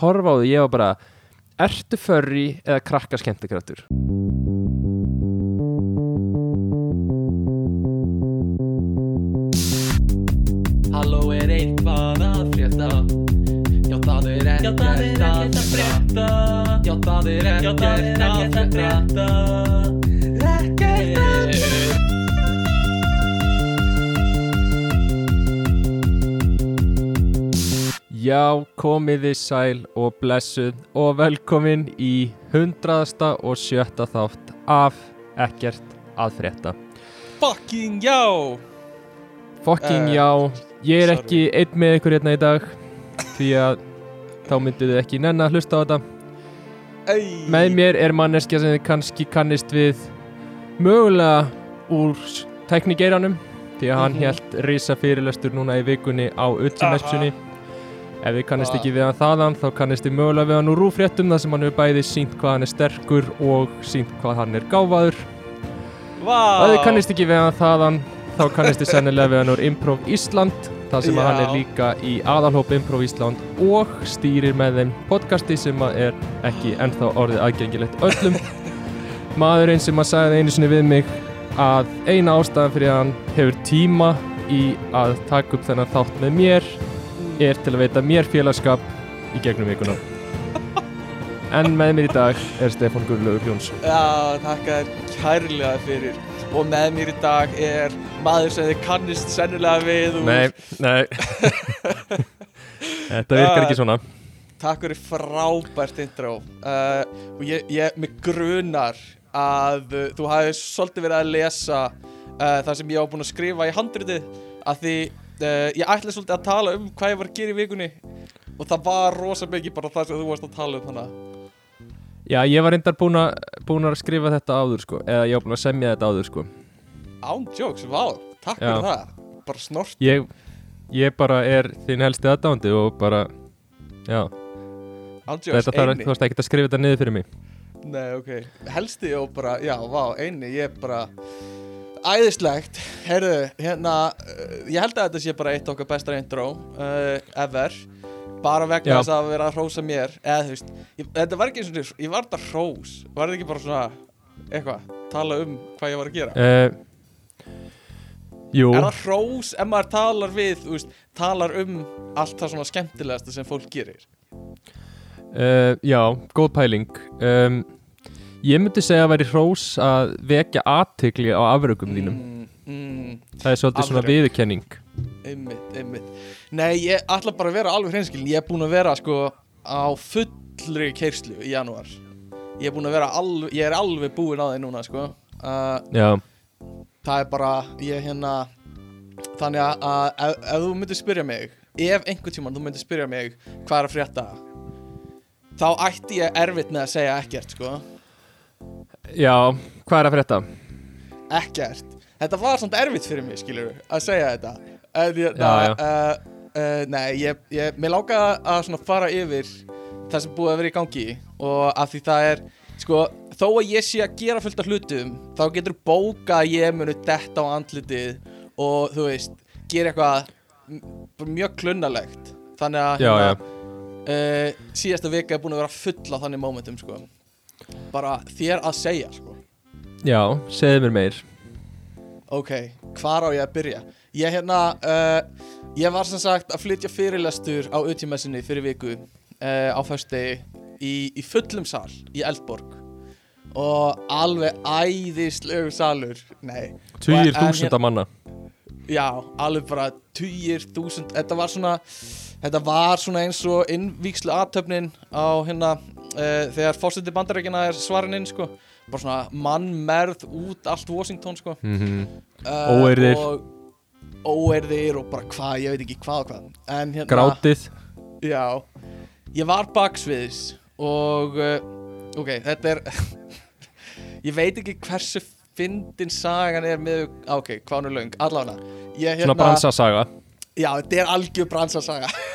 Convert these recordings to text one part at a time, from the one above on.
horfa á því, ég var bara Ertu förri eða krakka skemmtikrættur? Halló er eitthvað að frétta? Já það er ekkert að frétta. Já það er ekkert að frétta Já, komiði sæl og blessuð og velkomin í hundraðasta og sjötta þátt af Ekkert að frétta Fucking já Fucking Eh, já, ég er sorry. ekki einn með ykkur hérna í dag því að þá mynduðu ekki nenn að hlusta á þetta Ey. Með mér er manneskja sem þið kannski kannist við mögulega úr tæknigeiranum því að hann Mhm. hélt risa fyrirlestur núna í vikunni á Ultimessunni Ef þið kannist ekki við hann þaðan þá kannist þið mögulega við hann úr rúfréttum þar sem hann hefur bæði sínt hvað hann er sterkur og sínt hvað hann er gáfaður. Og ef þið kannist ekki við hann þaðan þá kannist þið sennilega við hann úr Improv Ísland þar sem hann er líka í aðalhóp Improv Ísland og stýrir með þeim podcasti sem er ekki ennþá orðið aðgengilegt öllum. Maðurinn sem að sagði einu sinni við mig að eina ástæðan fyrir hann hefur tíma í að taka upp þennan þátt með mér er til að veita mér félagskap í gegnum vikuna. En með mér í dag er Stefán Guðlaugur Jónsson. Já, þakka þér kærlega fyrir. Og með mér í dag er maður sem þið kannist sennilega við úr- Nei, nei. Þetta virkar ekki svona. Takk fyrir frábært intro. Uh, Og ég, ég mig grunar að uh, þú hafið svolítið verið að lesa uh, það sem ég var búinn að skrifa í handritið að því uh, ég ætlaði svolítið að tala um hvað ég var að gera í vikunni og það var rosa mikið bara það sem þú varst að tala um þannig Já, ég var reyndar búin að, að skrifa þetta áður sko Eða ég var búin að semja þetta áður sko. Án jokes, vá, takk Já. fyrir það. Bara snort Ég, ég bara er þín helsti aðdándi og bara Já, Án jokes, þetta þarf, þú varst ekkert að skrifa þetta niður fyrir mig. Nei, ok, helsti og bara, já, vá, eini, ég bara Æðislegt, heyrðu, hérna, uh, ég held að þetta sé bara eitt okkar bestra intro uh, ever. Bara vegna þess að vera að hrósa mér, eða þú veist, ég, þetta var ekki eins og þess, ég var þetta hrós, var þetta ekki bara svona, eitthvað, tala um hvað ég var að gera? Uh, Jú, Er það hrós ef maður talar við, þú veist, talar um allt það svona skemmtilegasta sem fólk gerir? Uh, já, góð pæling. Um, Ég myndi segja að væri hrós að vekja aðtegli á afrökum þínum. mm, mm, Það er svolítið svona afrek. viðurkenning. Einmitt, einmitt. Nei, ég ætla bara að vera alveg hreinskilin. Ég er búinn að vera sko á fullri keirslu í janúar. Ég er búinn að vera alveg, ég er alveg búinn á því núna sko. Uh, Já, Það er bara, ég hérna Þannig að, að ef, ef þú myndir spyrja mig Ef einhvern tímann þú myndir spyrja mig Hvað er að frétta Þá ætti ég erfitt með að segja ekkert sko já, hvað er að frétta? Ekkert Þetta var samt erfitt fyrir mig, skilur Að segja þetta en, Já, já. Uh, uh, Nei, ég, ég, mér langaði að svona fara yfir Það sem búið að vera í gangi Og að því það er Sko, þó að ég sé að gera fullt af hlutum Þá getur bóka að ég munu detta á andlitið Og þú veist, gera eitthvað Mjög klunnalegt Þannig að Já, hérna, Uh, síðasta vika er búin að vera full á þannig momentum sko. Bara þér að segja sko. Já, segðu mér meir. Ok, hvar á ég að byrja? Ég hérna, uh, ég var sem sagt að flytja fyrirlestur á UTMS-inni fyrir viku uh, á föstudegi í, í fullum sal í Eldborg. Og alveg æðislegu salur, nei. En þúsunda manna. Já, alveg bara tugir þúsund. Þetta var svona Þetta var svona eins og innvíkslu aðtöfnin á hérna uh, þegar fórstundi bandarækina er svarin inn sko. Bara svona mannmerð út allt Washington sko. Mm uh, Óeirðir. og óeirðir og bara hvað, ég veit ekki hvað og hvað. En hérna, Grátið. Já. Ég var baksviðis og uh, ok, þetta er ég veit ekki hversu fyndin sagan er með, á, ok, hvað er löng. Allána, ég hérna Svona bransasaga. Já, þetta er algjör bransasaga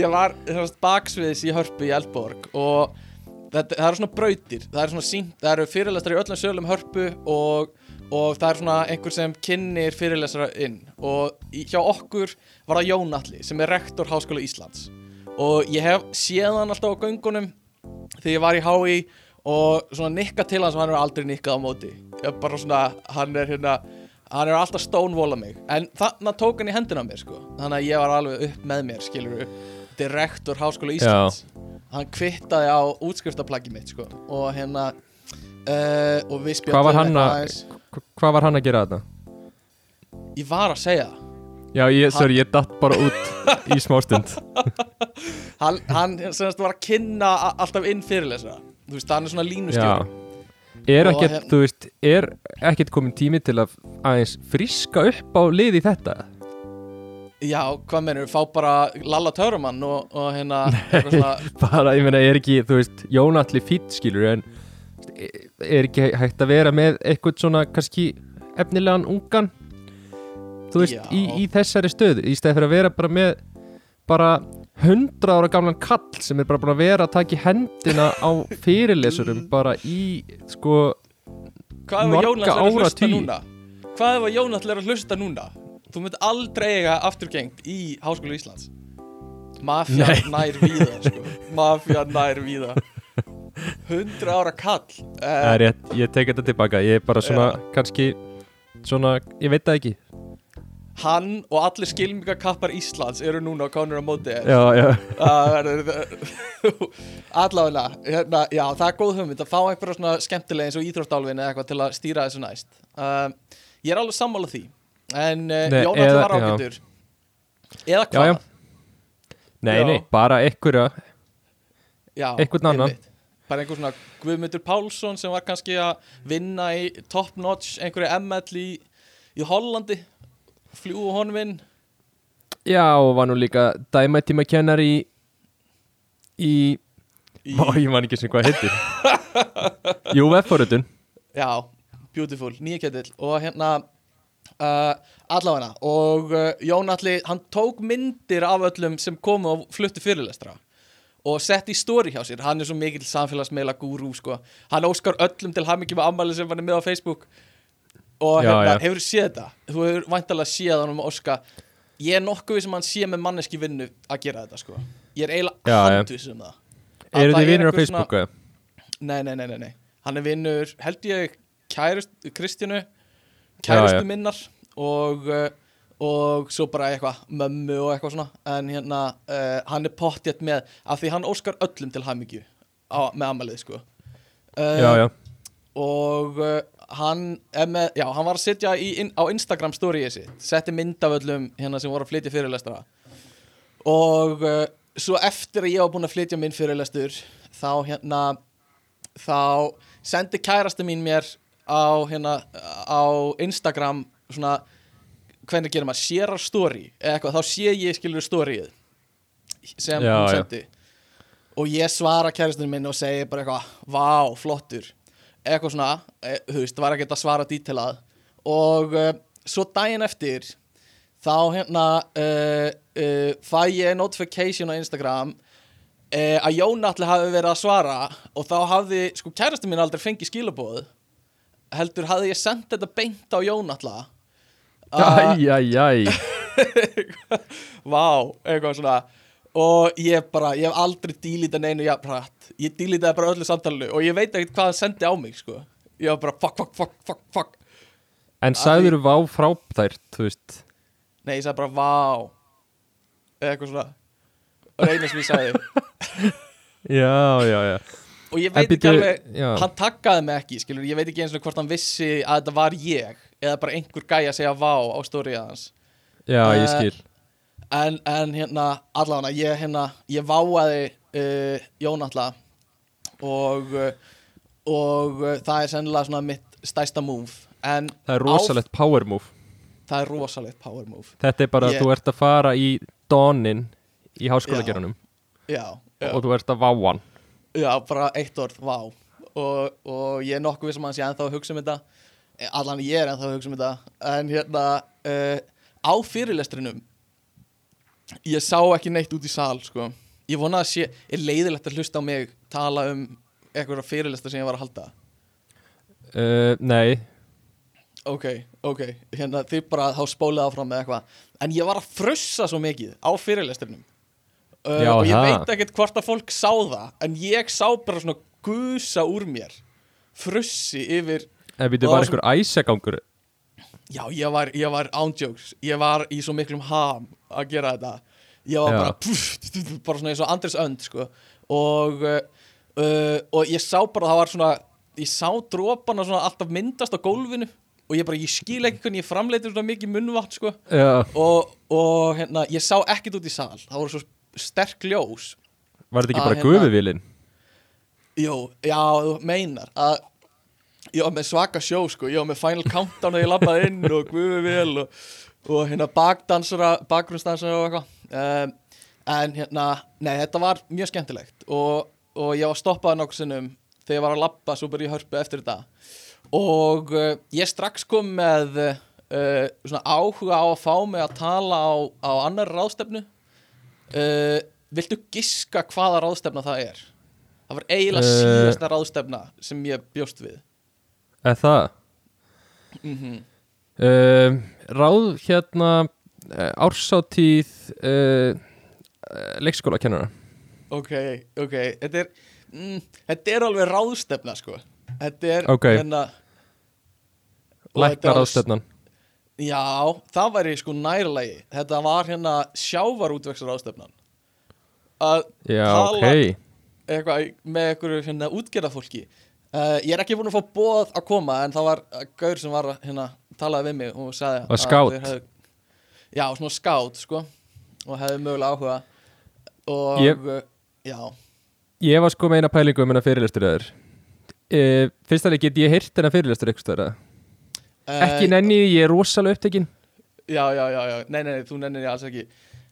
ég, var þess, baksviðis í Hörpu í Eldborg og þetta, það eru svona brautir það eru eru fyrirlestrar í öllum sölum Hörpu og, og það er svona einhver sem kynnir fyrirlestrar inn. Og hjá okkur var það Jón Atli sem er rektor Háskóla Íslands. Og ég hef séð hann alltaf á göngunum þegar ég var í HÍ og svona nikka til hans og hann er aldrei nikkað á móti. Ég er bara svona, hann er hérna hann er alltaf stónvola mig. En þannig tók hann í hendina mér sko. Þannig að ég var alveg upp með mér skilur direktor Háskóla Íslands. Hann kvittaði á útskriftaplaggi mitt sko. Og hérna uh, og við hann Hva- Hvað var hann að gera þetta? ég var að segja Já, ég, sorry, ég datt bara út í smástund hann, hann semast var að kynna alltaf inn fyrirlesara þú veist, hann er svona Já. línustjóri Er ekkert, hérna- þú veist, er ekkert komin tími til að aðeins friska upp á liði þetta? já, hvað mennur, fá bara Lalla Törumann og, og hérna svona, Bara, ég meina, er ekki, þú veist, Jónatli fýtt skilur en er ekki hægt að vera með eitthvað svona kannski efnilegan ungan þú veist, í, í þessari stöðu í stæði fyrir að vera bara með bara hundra ára gamlan kall sem er bara búin að vera að taka í hendina á fyrirlesurum bara í sko að hlusta áratugi. núna? Hvað ef Jónas er að hlusta núna? Þú mynd aldrei eiga afturgengt í Háskóla Íslands. Mafja nær víða sko. Mafja nær víða. 100 ára kall uh, er rétt, ég tek þetta tilbaka. Ég er bara svona, kannski svona, ég veit það ekki Hann og allir skilmingakappar Íslands eru núna á kánur á móti þér. Allavega, hérna, já, það er góð hugmynd að fá einhverja svona skemmtilega eins og íþróttálfin eða eitthvað til að stýra þessu næst um, Ég er alveg sammála því En uh, eða- var ágættur Eða hvað? nei, Já. nei, bara einhverja Einhvern annan. einmitt. Bara einhver svona Guðmundur Pálsson sem var kannski að vinna í top notch einhverju ML í, í Hollandi Fljúu honum inn já, og var nú líka dæmættíma kennar í í í, Ó, ég man ekki sem hvað heitir. Jú, F-forutun Já, beautiful, nýja ketill. Og hérna uh, Allavega Og uh, Jón Alli, hann tók myndir af öllum sem komu og fluttu fyrirlestra. Og setti í story hjá sér. Hann er svo mikill samfélagsmeila gúrú sko. hann óskar öllum til hamingi með ammæli sem hann er með á Facebook og Já, hérna, já. hefur séð þetta? Þú hefur væntalega séð hann um Óska. Ég er nokkuð við sem hann sé með manneski vinnu að gera þetta sko. Ég er eiginlega handvis um það. Að Eru þið vinir á einhver svona- Facebooku? Nei, nei, nei, nei, Hann er vinnur, held ég, kærust, Kristjánu Já, Kærustu já. minnar Og, uh, og svo bara eitthvað Mömmu og eitthvað svona. En hérna, uh, hann er pottjætt með Af því hann óskar öllum til hamingju á, Með amalið, sko. Uh, Já, já, Og uh, hann með, já, hann var að setja í, inn, á Instagram storyið sitt Setti mynd af öllum hérna sem voru að flytja fyrirlestara Og uh, svo eftir að ég var búinn að flytja minn fyrirlestur Þá hérna Þá sendi kærasta mín mér á, hérna, á Instagram Svona Hvernig gerir maður, sérar story? Eða eitthvað, þá sé ég skilur storyið Sem Já, hún já. sendi. Og ég svara kærastinu minn og segi bara eitthvað Vá, flottur Eitthvað svona, e, þú veist, var ekki að svara dítilað Og uh, svo daginn eftir Þá hérna uh, uh, Fæ ég notification á Instagram Að Jón allir hafi verið að svara Og þá hafði, sko, kærastinu minn aldrei fengið skilabóð Heldur hafði ég sendt þetta beint á Jón allir æj, æj, æj Vá, eitthvað svona Og ég bara, ég hef aldrei dílítið neinu jafn hratt. Ég dílítaði bara öllu samtalenu Og ég veit ekkert hvað hann sendi á mig, sko. Ég var bara, fuck, fuck, fuck, fuck, fuck. En sagður vá frá þær, þú veist? Nei, ég sagði bara, vá. Eða eitthvað svona. Og eina sem ég sagði. Já, já, já. Og ég veit ekki alveg, hann takkaði mig ekki, skilur Ég veit ekki eins og hvort hann vissi að þetta var ég Eða bara einhver gæja að segja vá á stórið hans. Já, ég Eh, skil en, en hérna, allavega ég, hérna, ég váaði uh, Jón alltaf og, uh, og uh, það er sennilega svona mitt stærsta move. En Það er rosalegt power move. Það er rosalegt power move. Þetta er bara að Ég- þú ert að fara í Donin í háskólagerunum og þú ert að vá hann. Já, bara eitt orð, vá. Og, og ég er nokkuð vissum að hann sé ennþá að hugsa um þetta. Allan ég er ennþá að hugsa um þetta. En hérna uh, á fyrirlestrinum ég sá ekki neitt út í sal sko. ég vona að sé, er leiðilegt að hlusta á mig tala um eitthvað fyrirlestra sem ég var að halda. Uh, Nei, ok, ok, hérna þið bara þá spólið áfram með eitthvað. En ég var að frussa svo mikið á fyrirlestrinum uh, Já, og ég veit ekkert hvort að fólk sá það en ég sá bara svona gusa úr mér. Frussi yfir það var einhver æsagangur já, ég var, ég var ándjóks ég var í svo miklum ham að gera þetta ég var Já. bara pff, bara svona eins og Andres Önd sko. og uh, og ég sá bara það var svona ég sá drópana svona alltaf myndast á gólfinu og ég bara, ég skil ekki hvernig ég framleitir svona mikið munnvatn sko Já og, og hérna, ég sá ekkert út í sal það voru svo sterk ljós Var þetta ekki Að bara hérna- gufuvílin? Jú, já, þú meinar að ég var með svaka sjó sko, ég var með Final Countdown og ég labbaði inn og guði vel og, og hérna bakdansara bakgrunnsdansara og eitthvað. Um, en hérna, nei, þetta var mjög skemmtilegt. Og, og ég var stoppað nokkuð sinnum þegar ég var að labba svo bara í hörpu eftir þetta. Og uh, ég strax kom með uh, svona áhuga á að fá mig að tala á, á annar ráðstefnu. Uh, viltu giska hvaða ráðstefna það er? Það var eiginlega síðasta ráðstefna sem ég bjóst við Er það? mm Uh, ráð hérna uh, ársátíð uh, leikskólakennara. Ok, ok Þetta er, mm, þetta er alveg ráðstefna sko. Þetta er Ok. hérna, alveg- ástefnan Já, það væri sko nærlegi Þetta var hérna sjávarútveksar ráðstefnan Að Já, Tala- ok. eitthvað með einhverju hérna útgerðafólki uh, Ég er ekki búin að fá bóð að koma En það var uh, gaur sem var að hérna, talaði við mig og sagði Var að þeir hefðu- Já, svona skátt sko Og hefði mögulega áhuga. Og Ég- uh, Já. Ég var sko með eina pælingu um hennar fyrirlestur eður uh, Fyrst að get ég heyrt hennar fyrirlestur eitthvað stöður Ekki Eh, nenni, því, ég er rosalega upptekinn. Já, já, já, já, nei, nei, nei, þú nennir ég alls ekki.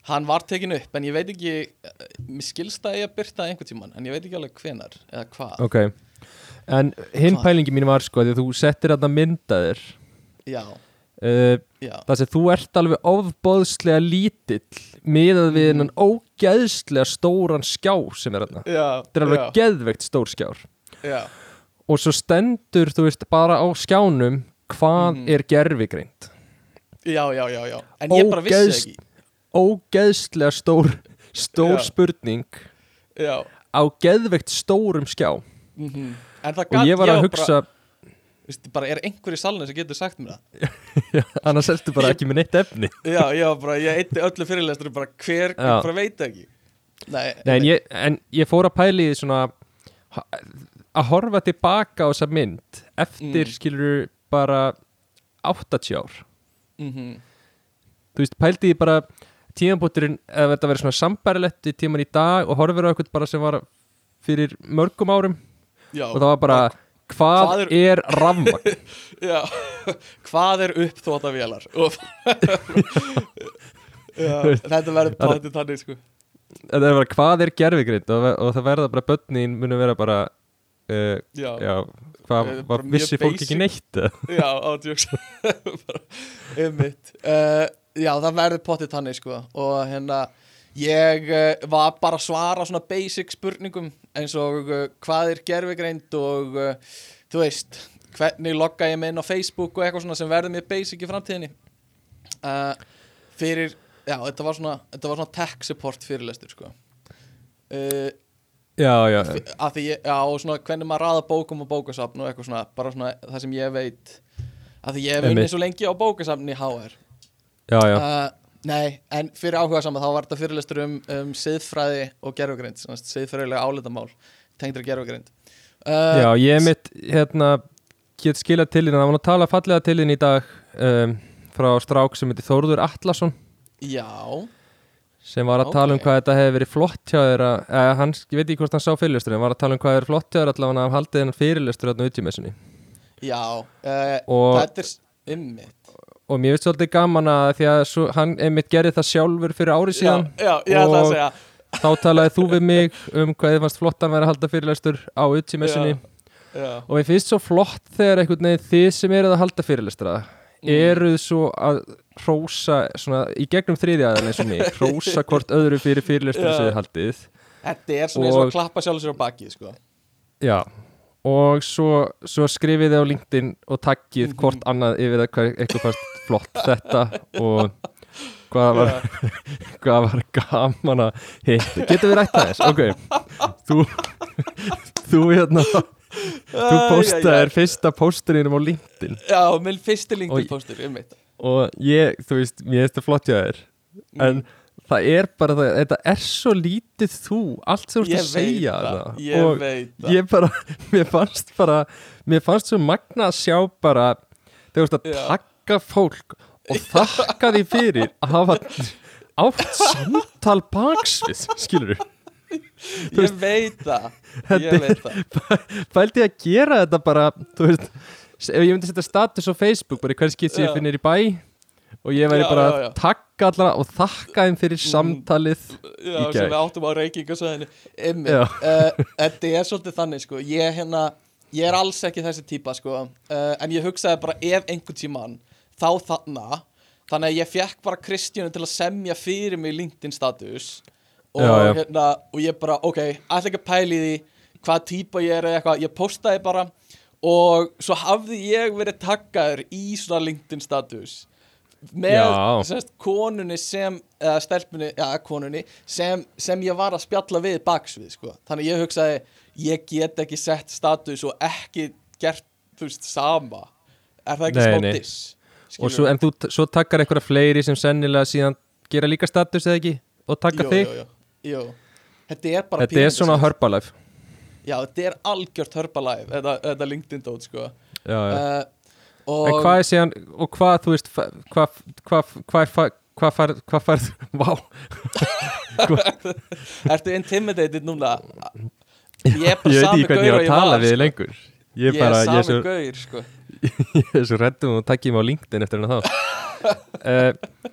Hann var tekin upp, en ég veit ekki eh, Mér skilst að ég að byrta einhvern tímann En ég veit ekki alveg hvenar, eða hvað. Ok En hinn pælingi mín var sko að þú settir þarna myndaðir Já, uh, Það sem þú ert alveg ofbóðslega lítill Miðað við Mhm. hennan ógeðslega stóran skjá sem er þarna. Þetta er alveg já, geðveikt stór skjár. Já, Og svo stendur, þú veist, bara á skjánum Hvað Mhm. er gerfigreind já, já, já, já. En ég bara vissi ekki. Ógeðslega stór Stór Já. spurning Já, Á geðveikt stórum skjá. Mhm. það Og ég var að hugsa bara, Er einhver í salinu sem getur sagt mér það? Annars ertu bara ekki með neitt efni. Já, já, bara, ég eitti öllu fyrirlestur Bara hver, bara veit ekki. Nei, Nei, en, ég, en ég fór að pæli því svona Að horfa tilbaka á þessa mynd Eftir Mm. skilur bara 80 ár. Mhm. Þú veist, pældi ég bara tímabúturinn, ef þetta verið svona sambarilegt í tíman í dag og horfir á eitthvað bara sem var fyrir mörgum árum Já, og það var bara, hvað, hvað er, er rafmagn? Já, hvað er Já, þetta verður tóttið þannig sko. Þetta er bara, hvað er gerfigrind og, og það verða bara börnin munu vera bara uh, Já, já, já, hvað, Eh, mjög vissi fólk basic. ekki neitt eða? ádjóks Einmitt. Uh, Já, það verður pottið þannig sko. Og hérna Ég uh, var bara að svara svona basic spurningum eins og uh, hvað er gerfigreind og uh, þú veist, hvernig logga ég mig inn á Facebook og eitthvað svona sem verður mér basic í framtíðinni. Uh, fyrir, já, þetta var svona þetta var svona tech support fyrirlestur sko. Uh, já, já, að því, já, og svona hvernig maður raða bókum og bókasafn og eitthvað svona, bara svona það sem ég veit að því ég hef unnið svo lengi á bókasafni í HR já, já. Nei, en fyrir áhuga saman þá var þetta fyrirlestur um, um siðfræði og gerfugrind, siðfræðilega álitamál tengdra gerfugrind uh, Já, ég mitt hérna get skilað til þín, það var að tala fallega til þín í dag um, frá strák sem heitir Þórður Atlason. Já, sem var að tala um hvað þetta hefði verið flott hjá þér að, eða, hann, ég veit ekki hvort hann sá fyrirlestur en var að tala um hvað hefði verið flott hjá þér allavega að haldið hennar fyrirlestur þarna út í messunni. Já uh, Og- Þetta er ymmit og mér finnst svolítið gaman að því að svo, hann einmitt gerði það sjálfur fyrir ári Já, síðan já, að Og- segja þá talaði þú við mig um hvað þið fannst flott að vera að halda fyrirlestur á Já, og mér finnst svo flott þegar einhvern veginn þið sem eruð að halda fyrirlestra Mm. eruð svo að hrósa svona í gegnum þriðjaðan eins og mig hrósa hvort öðru fyrir fyrirlestur Já. sem þið haldið Þetta er svona eins og að klappa sjálfur sér á baki sko. já og svo, svo skrifið þið á LinkedIn og takkið Mhm. hvort annað yfir það hvað eitthvað fannst flott þetta og, hvað var, hvað var gaman að hitt getur við rætt aðeins, ok. Þú þú hérna þú postaðir fyrsta posturinum á LinkedIn. Já, minn fyrsti LinkedIn postur, og ég, þú veist, mér finnst það flott hjá þér. En það er bara það, þetta er svo lítið þú allt sem þú ert að segja það, ég og veit ég bara, mér fannst bara mér fannst svo magna að sjá bara þegar þú veist að Já. Takka fólk og þakka því fyrir að hafa átt samtal baksvið, skilur þú Ég veit það, ég veit það. pældi ég að gera þetta bara þú veist, ef ég myndi setja status á Facebook bara hver skipt sem ég finnir í bæ og ég væri bara að takka allara og þakka þeim fyrir Mm. samtalið Já, sem við áttum á reykingasvæðinu. Einmitt, Já. uh, Þetta er svolítið þannig sko. Ég, hérna, ég er alls ekki þessi típa sko. Uh, En ég hugsaði bara ef einhvern tímann Þá þarna. Þannig að ég fekk bara Kristjánu til að semja fyrir mig LinkedIn status Og, Já, já. Hérna, og ég bara, ok, ætla ekki í því Hvað típa ég er eða eitthvað. Ég postaði bara Og svo hafði ég verið taggaður í svona LinkedIn status með sérst, konunni sem eða stelpunni, já konunni sem, sem ég var að spjalla við baksvið sko. þannig ég hugsaði ég get ekki sett status og ekki gert þú veist sama. Er það ekki smá diss svo, en þú svo takkar einhverja fleiri sem sennilega síðan gera líka status eða ekki? Og takka jú, þig? jú, jú. þetta er bara þetta er svona Herbalife. Já þetta er algjört hörpalæf þetta, þetta LinkedIn dót sko. Já, já. uh, en og hvað er síðan og hvað þú veist hvað hvað hvað hvað færð hvað færð vá. Ertu intimidated núna? Ég er bara ég veit sami ekki hvernig ég gaur var og að tala var, við sko. lengur. Ég ég er bara er ég er sami svo, gaur sko ég er svo reddum og takkið mig á LinkedIn eftir hennar þá uh,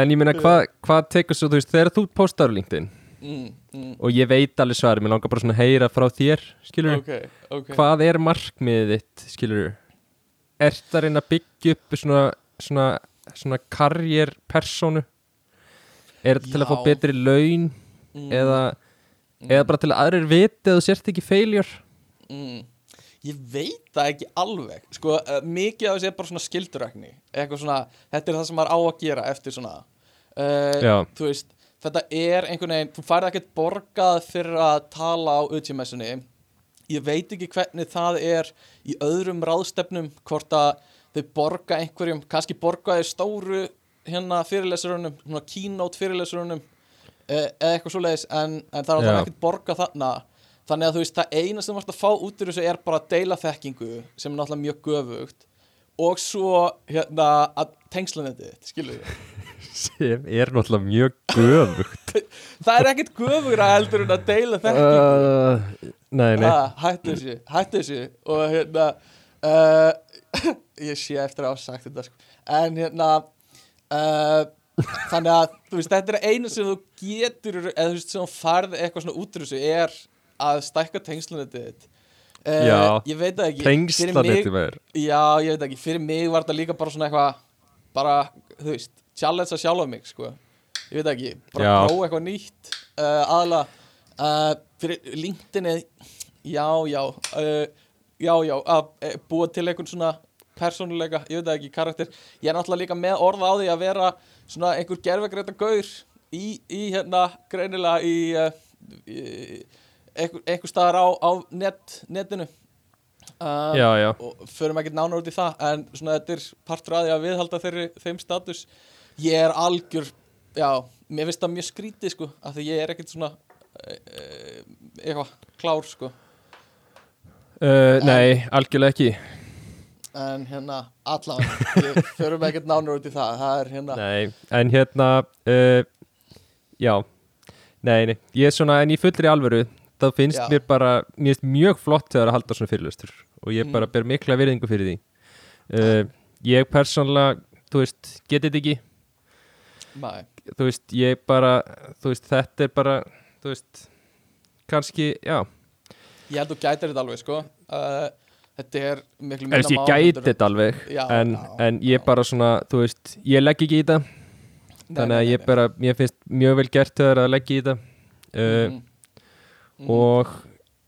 en ég meina hvað hvað tekur svo þú veist þegar þú postar á LinkedIn mm, mm, og ég veit alveg svar mér langar bara svona að heyra frá þér skilur ok, ok. Hvað er markmiðið þitt skilur ert að reyna að byggja upp svona svona, svona karrierpersonu er þetta til að fá Já. betri laun mm, eða, eða bara til að aðrir viti að þú sért ekki failure? Mm, ég veit það ekki alveg. Sko, uh, mikið af þessi er bara svona skildurækni eitthvað svona, þetta er það sem maður á að gera eftir svona. Uh, þú veist, þetta er einhvern veginn þú færði ekkert borgað fyrir að tala á UTMS-unni ég veit ekki hvernig það er í öðrum ráðstefnum hvort að þau borga einhverjum kannski borga þeir stóru hérna fyrirlesurunum, svona keynote fyrirlesurunum eh, eða eitthvað svoleiðis en, en það er alltaf ekkert borga þarna þannig að þú veist, það eina sem þú ert að fá út úr þessu er bara að deila þekkingu sem er náttúrulega mjög göfugt og svo hérna að tengslanetið, þitt, skilur við sem er náttúrulega mjög göfugt. Það er ekkert göfugra heldur en að deila þekkingu. uh, nei, nei. Ah, hættu þessu, hættu þessu og hérna uh, ég sé eftir að hafa sagt þetta sko. en hérna uh, þannig að þú veist, þetta er einu sem þú getur eða þú veist, sem þú farð eitthvað svona út úr þessu er að stækka tengslunetið þitt. Uh, Já, ég veit það ekki. Fyrir tengslanetti mig- maður. Já, ég veit ekki, fyrir mig var þetta líka bara svona eitthvað bara, þú veist, challenge að sjálfa mig sko, ég veit ekki. Bara Já. prófa eitthvað nýtt uh, aðalega uh, fyrir LinkedIn já, já já, já, að búa til einhvern svona persónuleika, ég veit ekki, karakter. Ég er náttúrulega líka með orða á því að vera svona einhver gerfegreita gaur í, í hérna, greinilega í, í einhver, staðar á, á net, netinu. Uh, já, já, og förum ekkert nánar út í það en svona þetta er partur að því að viðhalda þeirri, þeim status. Ég er algjör já, mér finnst það mjög skrítið sko af því ég er ekkert svona e, e, eitthvað klár sko. Uh, nei, algjörlega ekki. En hérna allavega, við förum ekkert nánar út í það það er hérna Nei, en hérna uh, Já. Nei, nei, ég er svona, en í fullri alvöru þá finnst Já. mér bara, mér finnst mjög flott þegar að halda svona fyrirlustur og ég Mm. bara ber mikla virðingu fyrir því uh, Ég persónlega, þú veist, getið þetta ekki Nei, þú veist, ég bara, þú veist, þetta er bara, þú veist kannski, já ég held þú gætir þetta alveg sko uh, þetta er miklu veist, ég gæti þetta alveg Já, en, já, en ég já. bara svona, þú veist, ég legg ekki í þetta þannig að ég bara, mér finnst mjög vel gert þegar að leggja í þetta uh, mm. Mm. og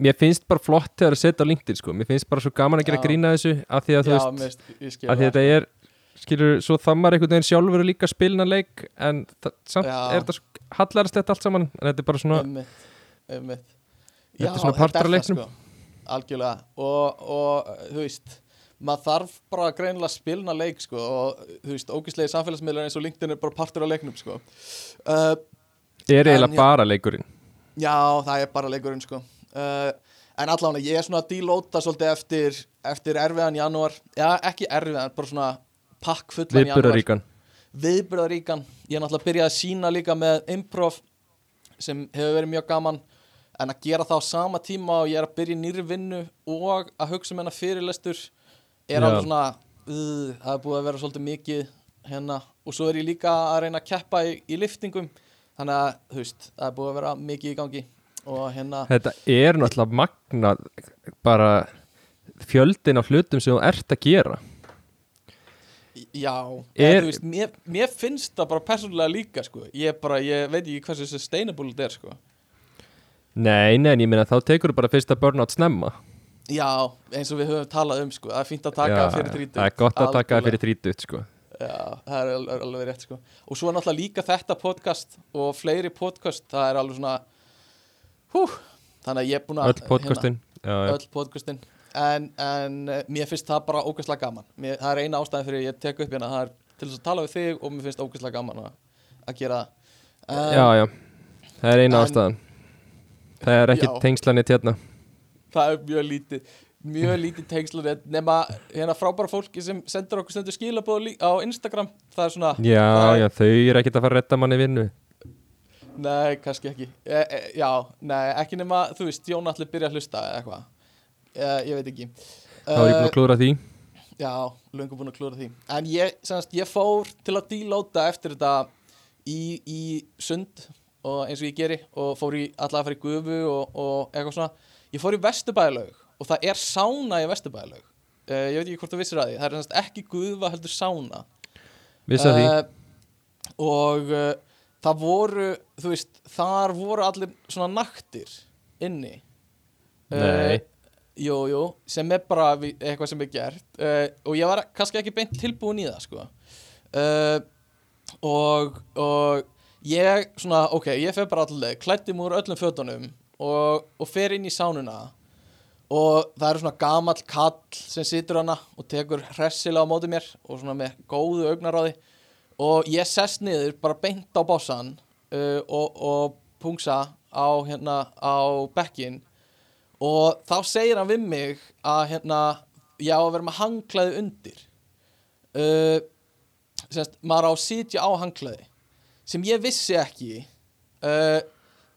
mér finnst bara flott þegar að setja á LinkedIn sko, mér finnst bara svo gaman að gera Já. grína þessu af því að þú já, veist, af því að þetta er skilur, svo þammar einhvern veginn sjálfur líka spilna leik en það, samt Já. er þetta svo hallarslegt allt saman en þetta er bara svona, Einmitt, einmitt. Þetta er svona partur af leiknum. sko. Algjörlega og, og þú veist maður þarf bara greinilega að spilna leik sko, og þú veist, ógislegi samfélagsmiðlar eins og LinkedIn er bara partur af leiknum sko. uh, er eiginlega bara leikurinn Já, það er bara leikurinn sko. uh, En allavega, ég er svona að dílóta svolítið eftir, eftir erfiðan janúar. Já, ekki erfiðan, bara svona pakkfullan janúar. Viðburaríkan Viðbröðaríkan Ég er náttúrulega að byrja að sína líka með improv sem hefur verið mjög gaman. En að gera það á sama tíma og ég er að byrja nýri vinnu og að hugsa um hennar fyrirlestur er alveg svona uh, það er búið að vera svolítið mikið hérna. Og svo er ég líka að reyna að keppa í, í liftingum þannig að þú veist, það er búið að vera mikið í gangi og hérna þetta er náttúrulega magnað bara fjöldin af hlutum sem þú ert að gera Já, Er- þú veist, mér, mér finnst það bara persónulega líka sko. ég, bara, ég veit ekki hversu sustainable þetta er sko. nei, nei, en ég meina þá tekur þú bara fyrsta burnout snemma Já, eins og við höfum talað um sko. það er fínt að taka Já, fyrir 30 það er gott að taka það fyrir 30 sko. Já, það er alveg, rétt sko. og svo er náttúrulega líka þetta podcast og fleiri podcast, það er alveg svona hú, þannig að ég er búin að öll podcastin. já, hérna, já. öll podcastin. En, en eh, mér finnst það bara ógæslega gaman. Mér, það er eina ástæðin fyrir ég tek upp hérna það er til þess að tala við þig og mér finnst ógæslega gaman að, að gera það. Um, já, já, það er eina en- ástæðan. Það er ekki tengslanit hérna. Það er mjög lítið mjög lítið tengslanett nema hérna frábæra fólki sem sendur okkur stendur skilabóð á Instagram. Það er svona já, það er, já, þau eru ekkert að fara að redda manni vinnu. Nei, kannski ekki. E, e, Já, nei, ekki nema, þú veist, Jón allir byrja að hlusta eða eitthvað. E, Ég veit ekki. Þá er ég búin að klúra því. Já, löngu búin að klúra því. En ég, semast, ég fór til að dílóta eftir þetta í, í sund og eins og ég geri og fór í allavega að fara í gufu og, og eitthvað svona. Ég fór í Vesturbælaug og það er sána í Vesturbælaug e, Ég veit ekki hvort þú vissir að því. Það er ekki gufa heldur sána vissi að því, Eh, og uh, það voru þú veist, þar voru allir svona naktir inni. Nei. jú, jú, sem er bara eitthvað sem er gert. Uh, og ég var kannski ekki beint tilbúin í það sko. Uh, og, og ég svona, ok, ég fer bara allir klætti múr öllum fötunum og, og fer inn í sánuna og það eru svona gamall kall sem situr hana og tekur hressilega á móti mér og svona með góðu augnaráði. Og ég sest niður bara beint á bossan uh, og, og pungsa á hérna á bekkin og þá segir hann við mig að hérna ég á að vera með hangklæði undir. Uh, semst, maður á að sitja á hangklæði sem ég vissi ekki. Uh,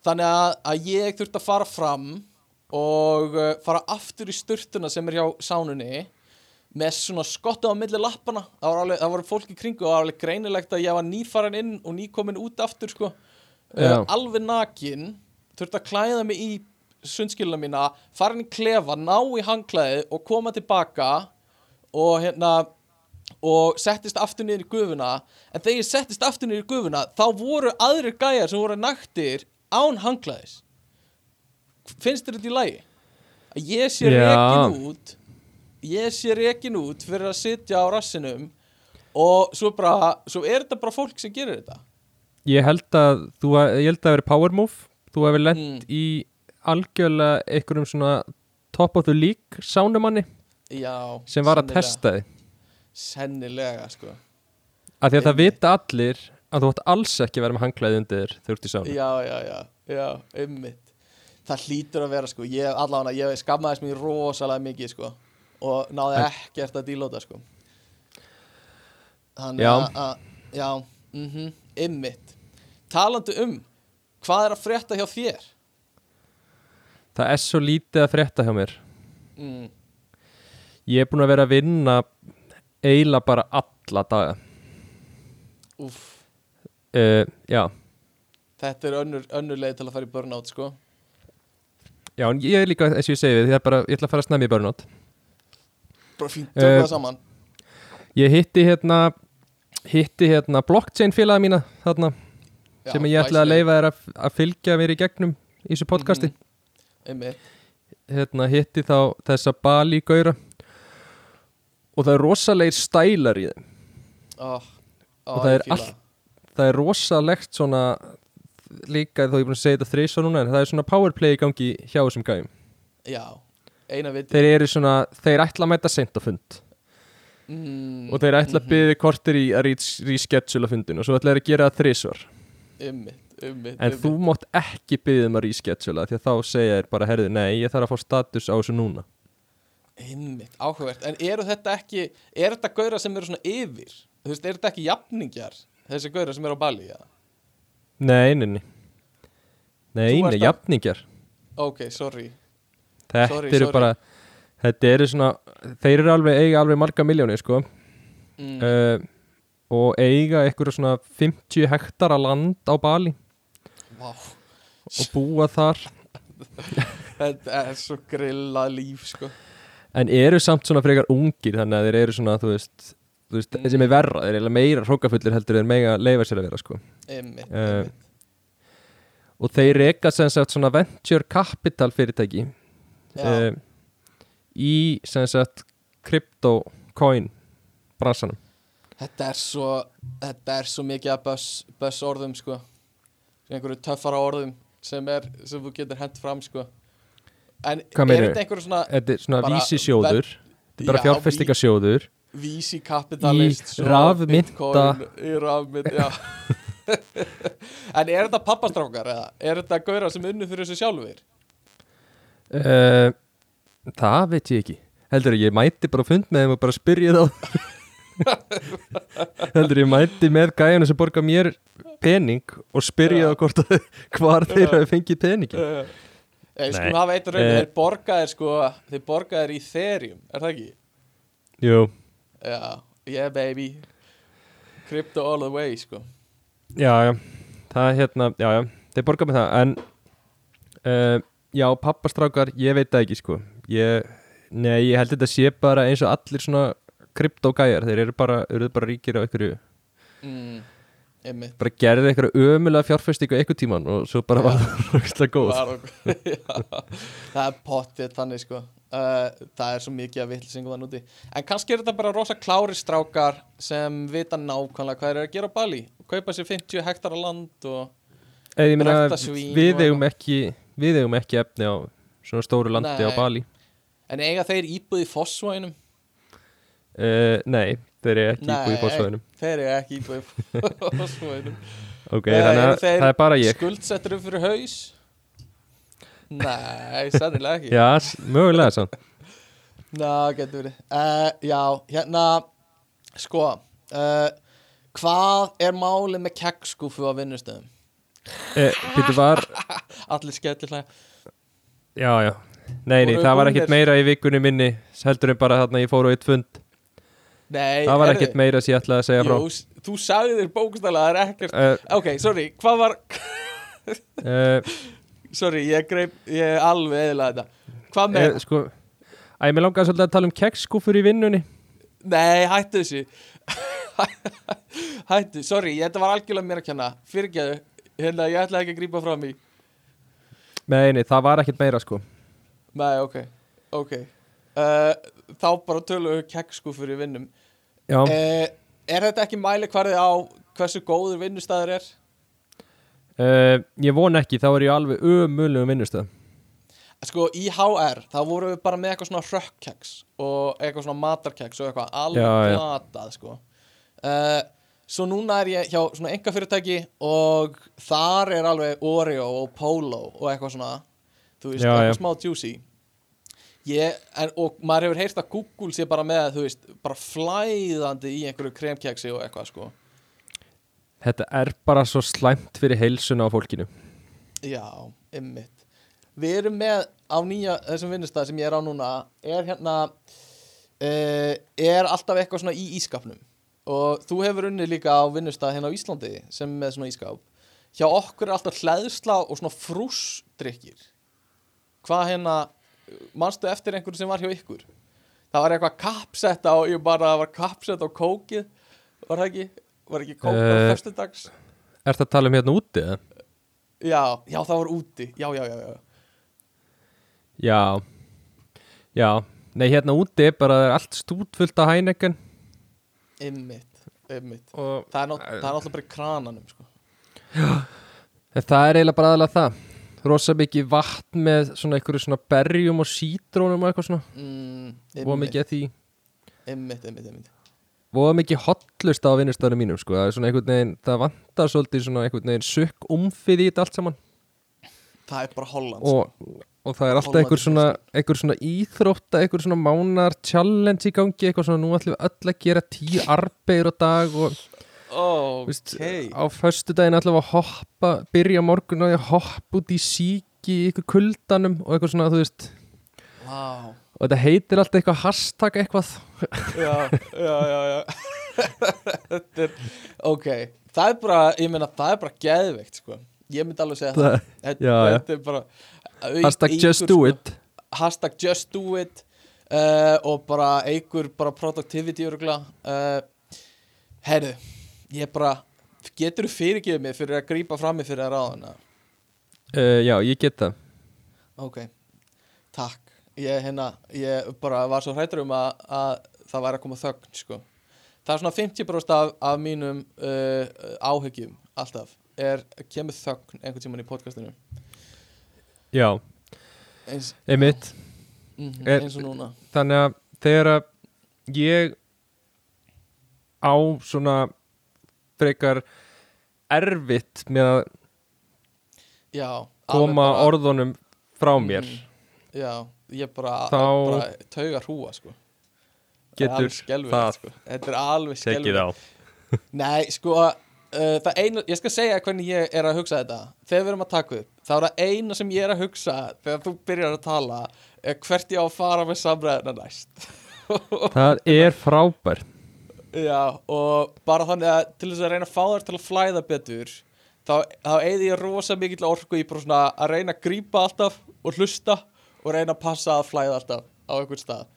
þannig að, að ég þurfti að fara fram og uh, fara aftur í sturtuna sem er hjá sánunni með svona skotta á milli lappana. Það var, alveg, það var fólk í kringu og það var alveg greinilegt að ég var nýfarin inn og nýkomin út aftur sko. Uh, alveg nakin þurfti að klæða mig í sundskiluna mína farin í klefa, ná í hangklæði og koma tilbaka og hérna og settist aftur niður í gufuna. En þegar ég settist aftur niður í gufuna þá voru aðrir gæjar sem voru naktir án hangklæðis finnst þér þetta í lagi? að ég sé rekin út ég sé rekin út fyrir að sitja á rassinum og svo bara svo er þetta bara fólk sem gerir þetta? Ég held að þú, ég held að það veri power move. Þú hefur lent Mm. í algjörlega einhverjum svona top of the league sánumanni já, sem var að sennilega. testa þið sennilega sko. Af því að það vita allir að þú átt alls ekki að vera með hangklæði undir þér þegar þú ert í sánu já, já, já, já, ummitt það hlýtur að vera sko ég, allavega, ég skammaðist mér rosalega mikið sko og náði ekkert að dílóta sko. Þannig að- já, mhm, ummitt talandi um hvað er að frétta hjá þér? Það er svo lítið að frétta hjá mér. Mm, ég er búin að vera að vinna eiginlega bara alla daga. Úff, uh, já, þetta er önnur, önnur leið til að fara í burnout sko já, en ég er líka eins og ég segi við, ég, bara, ég ætla að fara að snemmi í burnout. Bara fínt, tökum Eh, það saman. ég hitti hérna hitti hérna blockchain félaga mína þarna, já, sem ég ætla að leifa þér að, að fylgja mér í gegnum í þessu podcasti. Mhm, einmitt, hérna, hitti þá þessa Bali gaura. Og það er rosalegir stælar í þeim. Oh, oh, Og það er allt- Það er rosalegt svona líka þó ég er búin að segja þetta og núna en það er svona powerplay í gangi hjá þessum gæjum. Já, eina viti Þeir eru svona, þeir ætla að mæta seint á fund. Mm, og þeir ætla að mhm, byggja kortir í að reschedule fundin og svo ætla þeir að gera það þrísvar Einmitt, einmitt en þú mátt ekki byggja um að reschedula því að þá segja þeir bara, herðu, nei, ég þarf að fá status á þessu núna. Einmitt, áhugavert. En eru þetta ekki, er þetta gauðra sem eru svona yfir? Þú veist, eru þetta ekki jafningjar Þessi gauðra sem eru á Bali, já? Nei, nei, nei. Nei, nei, jafningjar. Ok, sorry. Þetta Sorry, eru sorry. bara Þetta eru svona, þeir eru alveg eiga alveg marga miljónir, sko. Mm. uh, og eiga einhverju svona 50 hektara land á Bali. Vá, og búa þar. Þetta er svo grillað líf, sko. En eru samt svona frekar ungir þannig að þeir eru svona, þú veist, þú veist Mm. sem er verra, eru eiginlega meira hrókafullir heldur þeir mega leifa sér að vera sko. Einmitt, Eh, einmitt. og þeir reka sem sagt svona venture capital fyrirtæki uh, í sem sagt crypto coin bransanum. Þetta er svo Þetta er svo mikið að buzz orðum, sko. Einhverju töffara orðum sem, er, sem þú getur hent fram, sko. En er þetta einhverju svona þetta er svona Bara vísi sjóður þetta er bara Já, fjárfestingasjóður vísi kapitalist Í rafmynta. í rafmynd, já en er þetta pappastrákar eða er þetta gauðra sem unnu fyrir þessu sjálfur uh, það veit ég ekki heldur ég mæti bara fund með þeim og bara spyrja þá heldur ég mæti með gæjana sem borga mér pening og spyrja þá hvort að hvar þeir hafi fengið peningin uh, ég Nei. skulum hafa eitt raun Eh. þeir borgaðir sko þeir borgaðir í Ethereum, er það ekki? jú, já, yeah baby. Crypto all the way sko. Já, já. Það er hérna, já, já, þeir borga með það. En uh, já, pappastrákar, ég veit það ekki sko. Ég, nei, ég held þetta sé bara eins og allir svona kryptogæjar, þeir eru bara, eru bara ríkir á einhverju mm, bara gerði einhverju ömulega fjárfestingu einhver tíman og svo bara var það góð. Var og- Já, það er pottið þannig sko uh, það er svo mikið að vitlsingum það núti en kannski er þetta bara rosa klári strákar sem vita nákvæmlega hvað eru að gera á Bali kaupa sér 50 hektara land og rækta svín við og eigum ekki ekki efni á svona stóru landi Nei. á Bali. En eiga þeir íbúð í Fossvóinum uh, Nei, þeir eru ekki íbúið í fórsvæðinum þeir eiga ekki íbúð í Fossvóinum Ok, Eh, þannig eru að það er bara ég. skuldsettur upp fyrir haus nei, sannilega ekki. Já, mögulega sann Ná, getur verið. Uh, Já, hérna Sko uh, Hvað er málið með kekkskúfu á vinnustöðum? eh, Býttu var, Allir skellilega já, já. Nei, nei, Voru það var ekkert meira í vikunni minni heldur en bara þarna ég fór á eitt fund. Nei, Það var heyrðu, ekkert meira sem ég ætlaði að segja frá. Jú, s- þú sagði þér bókstælega Það er ekkert uh, Ok, sorry, hvað var uh, Sorry, ég greip Ég er alveg eðilega þetta. Hvað með uh, Sko Æ, mér langaði svolítið að tala um keksskúfur í vinnunni. Nei, hættu þessu. Hættu, sorry, ég- þetta var algjörlega mér að kenna. Fyrirgeðu, hérna, ég ætla ekki að grípa frá mig Nei, nei, það var ekkert meira sko. Nei, ok, ok. Uh, Þá bara tölum við kekkskúfur í vinnum. Já, uh, Er þetta ekki mæli hverði á hversu góður vinnustæður er? Uh, ég von ekki, þá er ég alveg ömulugum vinnustöð Sko, í HR, þá vorum við bara með eitthvað svona rökkkeks og eitthvað svona matarkeks og eitthvað alveg glatað, sko. Uh, Svo núna er ég hjá svona enga fyrirtæki og þar er alveg Oreo og Polo og eitthvað svona þú veist, Já, eitthvað já. smá juicy. Ég, en, og maður hefur heyrt að Google sé bara með, þú veist, bara flæðandi í einhverju kremkeksi og eitthvað, sko Þetta er bara svo slæmt fyrir heilsuna á fólkinu. Já, ymmit Við erum með á nýja þessum vinnustæð sem ég er á núna er hérna uh, er alltaf eitthvað svona í ískapnum og þú hefur unnið líka á vinnustæð hérna á Íslandi sem með svona ískap hjá okkur er alltaf hlæðsla og svona frúsdrykkir. Hvað hérna manstu eftir einhverju sem var hjá ykkur? Það var eitthvað kappsett á ég bara var kappsett á kókið var það ekki, var ekki kók á Eh. föstudags? Ertu að tala um hérna úti? eða? já, já það var úti. Já, já, já, já. Já. Já, nei hérna úti er bara er allt stútfullt af Heineken. Einmitt einmitt. Og Það er, er náttúrulega bara krananum sko. En það er eiginlega bara aðalega það. Rosa mikið vatn með svona einhverju svona berjum og sítrónum og eitthvað svona. Mm, og mikið því. Einmitt, einmitt, einmitt og mikið hotlust á vinnustöðunum mínum sko. það er svona einhvern veginn, það vantar svolítið svona einhvern veginn sukk umfið í þetta allt saman. Það er bara Holland og, og það er alltaf einhver svona, einhver svona íþrótta, einhver svona mánar challenge í gangi, eitthvað svona nú ætlum við öll að gera tíu arbeir á dag og Ok. Vist, á föstu daginn ætlum við að hoppa byrja morgun og hoppa út í síki í ykkur kuldanum og eitthvað svona þú veist. Vá og þetta heitir alltaf eitthvað hashtag eitthvað. Já, já, já, já. Er Ok, það er bara, ég meina, það er bara geðveikt sko. Ég myndi alveg segja það, Það- Þetta, já, þetta er bara hashtag eykur, just do sko, it. Hashtag just do it uh, Og bara eigur bara productivity uh, Herðu, ég bara Getur þú fyrirgefið mig fyrir að grípa fram mig fyrir að ráðana? uh, já, ég get það. Ok, takk Ég, hérna, ég bara var svo hrættur um að, að það væri að koma þögn sko. Það er svona 50% af, af mínum uh, áhyggjum alltaf er, kemur þögn einhvern tímann í podcastinu. Já, eins, einmitt. Mm, Er- eins og núna. þannig að þegar að ég á svona frekar erfitt með að Já, koma orðunum frá mér. Mm, Já, ég bara, Þá- bara tauga hrúa sko. Getur skelfilegt, það sko. Þetta er alveg á. Nei, sko uh, einu, ég skal segja hvernig ég er að hugsa þetta. Þegar við erum að taka upp þá er það eina sem ég er að hugsa þegar þú byrjar að tala er hvert ég á að fara með samræðina næst. Það er frábær Já, og bara þannig að til þess að reyna að fá þér til að flæða betur þá, þá eigði ég rosa mikill orku í bara svona að reyna að grípa alltaf og hlusta og reyna að passa að flæða alltaf á einhvern stað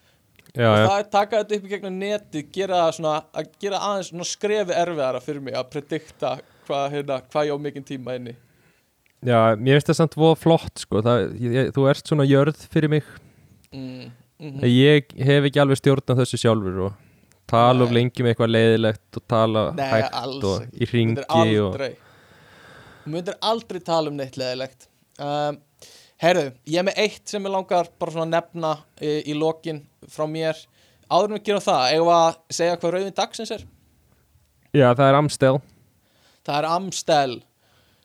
já, og það er taka þetta upp í gegnum neti gera svona, að gera aðeins skrefi erfiðara fyrir mig að predikta hvað, hérna, hvað ég á mikinn tíma inni já, mér finnst það samt voða flott sko. það, ég, þú ert svona jörð fyrir mig mm, mm ég hef ekki alveg stjórn á þessu sjálfur og tala of Nei. lengi með eitthvað leiðilegt og tala Nei, hægt og ekki. í ringi og aldrei myndir aldrei tala um neitt leðilegt um, Herðu, ég er með eitt sem ég langar bara svona að nefna í, í lokin frá mér. Áður en við gerum það, eigum við að segja hvað rauðin dagsins er? Já, það er Amstel. Það er Amstel.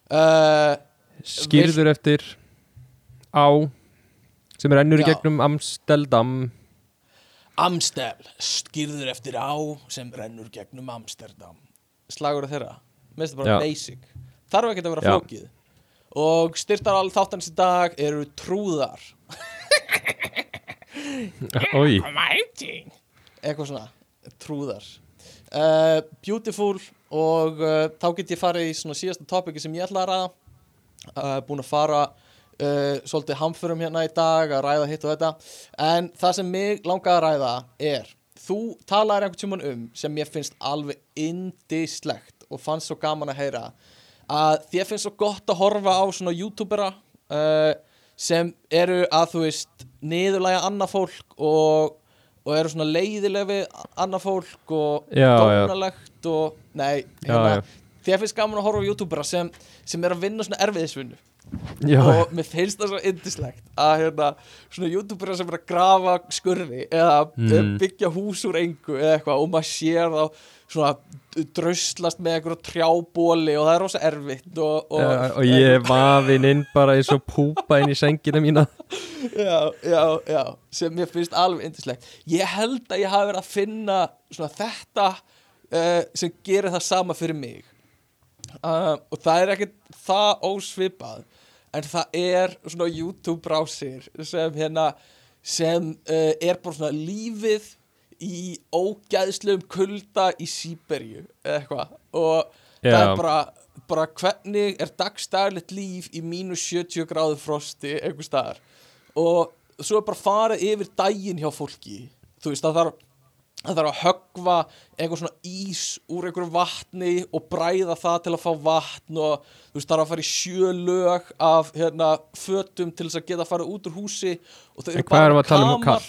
Uh, skýrður eftir á sem er ennur í gegnum Amsteldam. Amstel, skýrður eftir á sem rennur gegnum Amsterdam. Slagur þeirra, minnst það bara Já. basic. Þarf ekki að vera flókið og styrtar alveg þáttans í dag eru trúðar. Ói, eitthvað svona, trúðar. Uh, beautiful og uh, þá get ég farið í svona síðasta topiki sem ég ætla að ræða. Uh, búin að fara uh, svolítið hamförum hérna í dag að ræða hitt og þetta. En það sem mig langaði að ræða er þú talaðir einhvern tímann um sem ég finnst alveg indislegt og fannst svo gaman að heyra að þér finnst svo gott að horfa á svona youtubera uh, sem eru að þú veist niðurlæga annað fólk og, og eru svona leiðileg við annað fólk og dónalegt og nei, hérna, þér finnst gaman að horfa á youtubera sem, sem er að vinna svona erfiðisvinnu. Já, og mér finnst það svo indislegt að hérna, svona youtubera sem er að grafa skurði eða Mm. byggja hús úr engu eða eitthvað og maður sér þá svona drauslast með einhverju trjábóli og það er rosa erfitt og, og, Já, og ég vafinn inn bara eins og púpa inn í sengina mína. Já, já, já, sem mér finnst alveg indislegt ég held að ég hafi verið að finna svona þetta uh, sem gerir það sama fyrir mig. Uh, og það er ekkert það ósvipað en það er svona YouTube brásir sem hérna sem uh, er bara svona lífið í ógæðslegum kulda í Sýberju eða eitthvað og það Já. er bara, bara hvernig er dagstæðilegt líf í mínus 70 gráðu frosti einhver staðar og svo er bara farið yfir daginn hjá fólki þú veist það þarf það þarf að höggva einhver svona ís úr einhverju vatni og bræða það til að fá vatn og þú veist það er að fara í sjö lög af hérna fötum til þess að geta að fara út úr húsi og þau En hvað erum við að tala um kamar.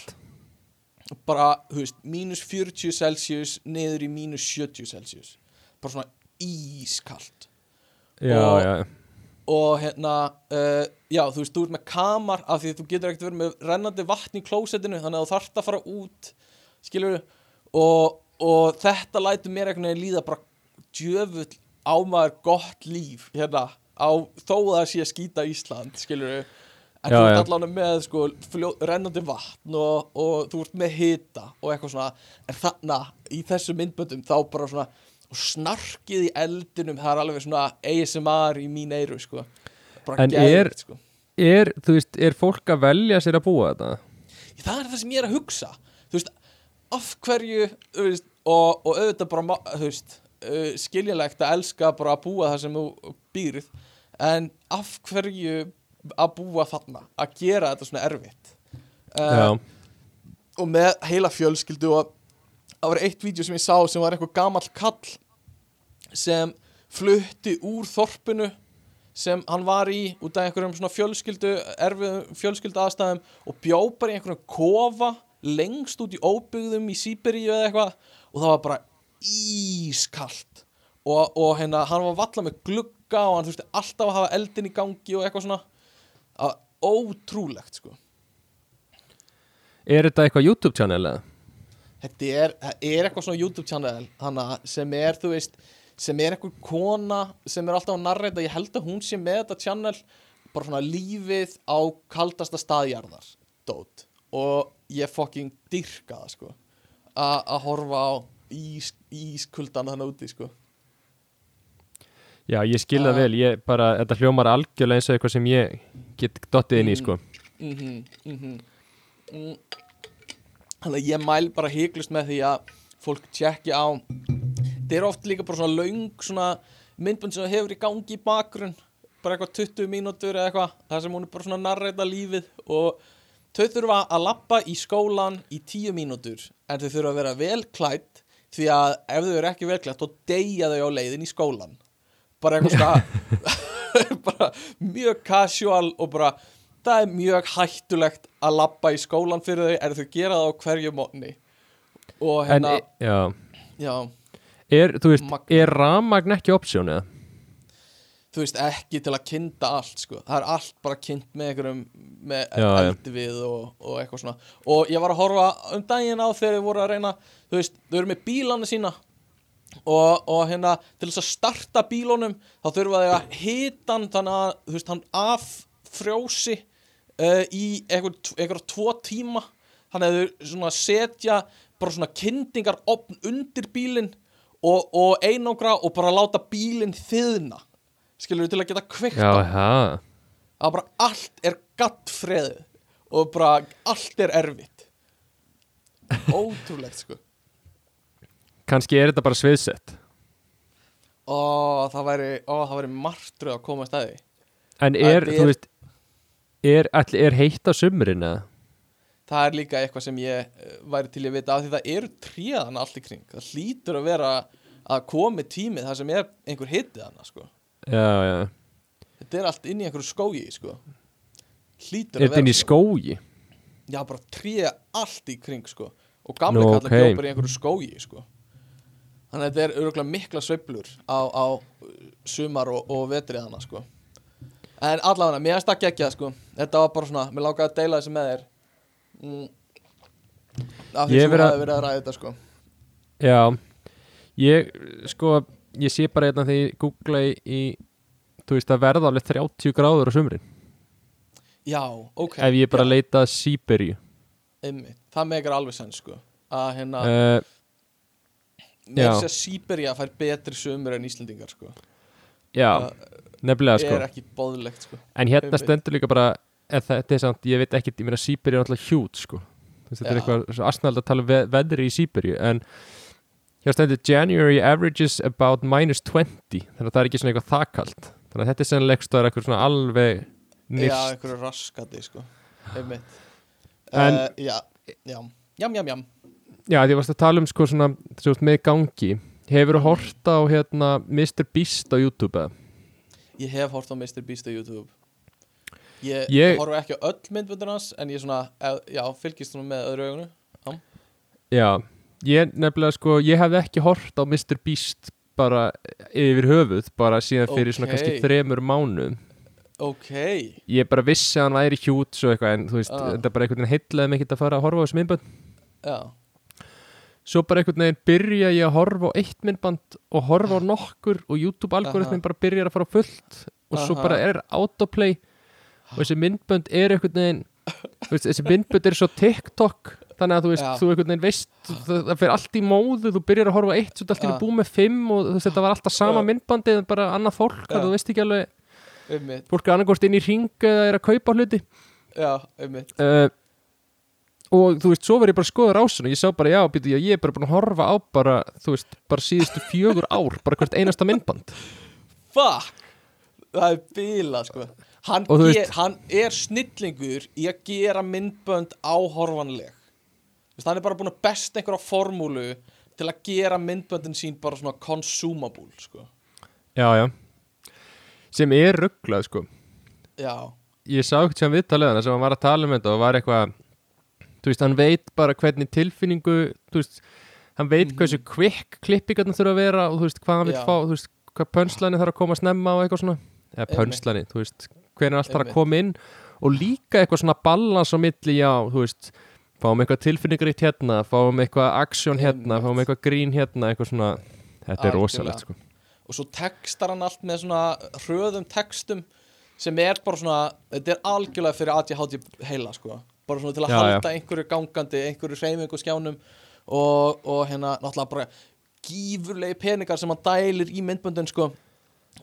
Bara, þú veist, mínus 40 celsius niður í mínus 70 celsius. Bara svona ískalt. Já, Og- já, og hérna, uh, já, þú veist, þú ert með kamar af því að þú getur ekkert verið með rennandi vatn í klósettinu, þannig að þú þarft að fara út skilur og, og þetta lætur mér einhvern veginn líða bara djöfull ámaður gott líf hérna, á, þó að það sé að skýta Ísland, skilur en Já, þú ert allan með sko, fljó, rennandi vatn og, og þú ert með hita og eitthvað svona en þarna, í þessu myndböndum þá bara svona snarkið í eldinum það er alveg svona ASMR í mín eyru sko. bara En geðveikt, sko. er, veist, er fólk að velja sér að búa þetta? það er það sem ég er að hugsa veist, af hverju veist, og, og auðvitað bara uh, skiljanlegt að elska bara að búa það sem þú býrð en af hverju að búa þarna, að gera þetta svona erfitt. Já, og með heila fjölskyldu og það var eitt vídeo sem ég sá sem var eitthvað gamall kall sem flutti úr þorpinu sem hann var í út af einhverjum svona fjölskyldu erfið fjölskyldu aðstæðum og bjó bara í einhverjum kofa lengst út í óbyggðum í Sýberíu eða eitthvað og það var bara ískalt. Og, og hérna hann var valla með glugga og hann þurfti alltaf að hafa eldin í gangi og eitthvað svona ótrúlegt sko er þetta eitthvað YouTube channel eða? Þetta er, er eitthvað svona YouTube channel hana, sem er, þú veist, sem er eitthvað kona sem er alltaf að narreita, ég held að hún sé með þetta channel, bara svona lífið á kaldasta staðjarðar, dót, og ég fucking dyrka það, sko, að horfa á ís, ískuldan þannig úti, sko. Já, ég skil það Ah. vel, ég bara, þetta hljómar algjörlega eins og eitthvað sem ég get dottið inn í, sko. Mhm, mhm mm. Þannig að ég mæl bara hygglust með því að fólk tjekki á Það er oft líka bara svona löng svona myndbund sem hefur í gangi í bakgrunn. Bara eitthvað 20 mínútur eða eitthvað það sem hún er bara svona narreita lífið. Og þau þurfa að lappa í skólan í 10 mínútur. En þau þurfa að vera vel klætt því að ef þau eru ekki vel klætt þá deyja þau á leiðin í skólan bara eitthvað bara mjög casual og bara það er mjög hættulegt að lappa í skólan fyrir þau en þau gera það á hverju mótni og En, hérna, e- já, já. Er, þú veist, er ramagn ekki option eða? þú veist, ekki til að kynna allt sko. það er allt bara kynnt með einhverjum með Já, já. eldi við og, og eitthvað svona. Og ég var að horfa um daginn á þegar þau voru að reyna þú veist, þau eru með bílana sína og, og hérna til þess að starta bílunum þá þurfa þau að hita hann þannig að þú veist, hann af frjósi uh, í einhver tvo tíma. Þannig að þau svona setja bara svona kyndingar opn undir bílinn og, og einangra og bara láta bílinn þiðna. Skilur til að geta kveikt Já, á. það að bara allt er gattfreðið og bara allt er erfitt. Ótrúlegt sko Kannski er þetta bara sviðsett ó það væri, ó, það væri martröð að koma að staði En er, er- þú veist Er, ætli, er heitt á sumrin eða? það er líka eitthvað sem ég eh, væri til að vita af því það eru tríðan allt í kring það hlýtur að vera að komi tímið þar sem er einhver hittið hana sko. Já, já þetta er allt inn í einhverju skógi sko. Er hlýtur að þetta inn í vera skógi? já bara tríða allt í kring sko. og gamli Nú, no, okay. bara í einhverju skógi sko. Þannig að þetta er örgulega mikla sveiflur á, á sumar og, og vetrið hana sko. en allavega, mér finnst það geggjað sko. þetta var bara svona, mér lákaði að deila þessu með þér mm. af því sem þú hafi verið að ræða þetta sko. Já Ég, sko, ég sé bara hérna þegar ég googla í, Þú veist, það verða alveg 30 gráður á sumrin já, ok Ef ég bara já, leita að Sýberíu einmitt. það megar alveg senn sko. að hérna, uh, mér já. sé að Sýberia fær betri sumur en Íslendingar sko. Já, það nefnilega sko er ekki bóðlegt sko. En hérna stendur líka bara þetta er samt, ég veit ekki, ég meina Sýberíu er alltaf hjút sko Þetta er Já. eitthvað svo asnald að tala um ve veðri í Sýberíu En hér stendur January averages about minus 20 Þannig að það er ekki svona eitthvað þakkalt Þannig að þetta er sennilega eitthvað eitthvað svona alveg já, nýrst einhverju raskati sko. einmitt En- uh, já, já, jam, jam, jam Já, því varst að tala um sko svona veist, með gangi Hefur þú hort á hérna Mr. Beast á YouTube eða? ég hef hort á Mr. Beast á YouTube ég, Ég- horfa ekki á öll myndbundur hans en ég svona, já, fylgist svona með öðru augunu Já, ég nefnilega sko ég hefði ekki hort á Mr. Beast bara yfir höfuð bara síðan fyrir svona Ok. kannski þremur mánuðum ok ég bara vissi að hann væri hjút svo eitthvað en þú veist, Ah. þetta bara einhvern veginn heitlaði mig ekki að fara að horfa á þessu myndbönd já, svo bara einhvern veginn byrja ég að horfa á eitt myndband og horfa á nokkur og YouTube algoritmin Aha. bara byrjar að fara fullt og svo bara er autoplay og þessi myndbönd er einhvern veginn veist, þessi myndbönd er svo TikTok þannig að þú veist, Já. þú einhvern veginn veist það, það fyrir allt í móðu, þú byrjar að horfa á eitt svo Já. einu búið með fimm og veist, þetta var alltaf sama Já. myndbandið en bara annað fólk, þú veist ekki alveg fólk er annarkort inn í ring eða er að kaupa hluti já, uh, og þú veist, svo verð ég bara að skoða rásun og ég sá bara, já, býtu, ég er bara búin að horfa á bara, þú veist, bara síðustu fjögur ár bara hvert einasta myndband. Fuck! Það er bila sko. Hann, Og þú veist- hann er snillingur í að gera myndbönd áhorfanleg. Þú veist, hann er bara búin að besta einhverja formúlu til að gera myndböndin sín bara svona consumable sko. Já, já. Sem er rugglað, sko. Já, ég sá ekkert sem viðtalega sem hann var að tala um þetta og var eitthvað þú veist, hann veit bara hvernig tilfinningu þú veist, hann veit Mhm. hversu quick klippingarna þurfa að vera og þú veist, hvað hann vil fá, þú veist, hvað pönslani þarf að koma snemma og eitthvað svona. Eða Einmitt. pönslani, þú veist, hvernig allt þarf að koma inn. Og líka eitthvað svona balans á milli, já, þú veist fáum eitthvað tilfinningaríkt hérna fáum eitthvað aksjón hérna, fáum eitthvað grín hérna, eitthvað svona. Þetta er rosalegt, sko. Og svo textar hann allt með svona hröðum textum sem er bara svona þetta er algjörlega fyrir ADHD heila sko bara svona til að Já, já. halda einhverju gangandi einhverju hreyfingu skjánum og, og hérna náttúrulega bara gífurlegi peningar sem hann dælir í myndböndin sko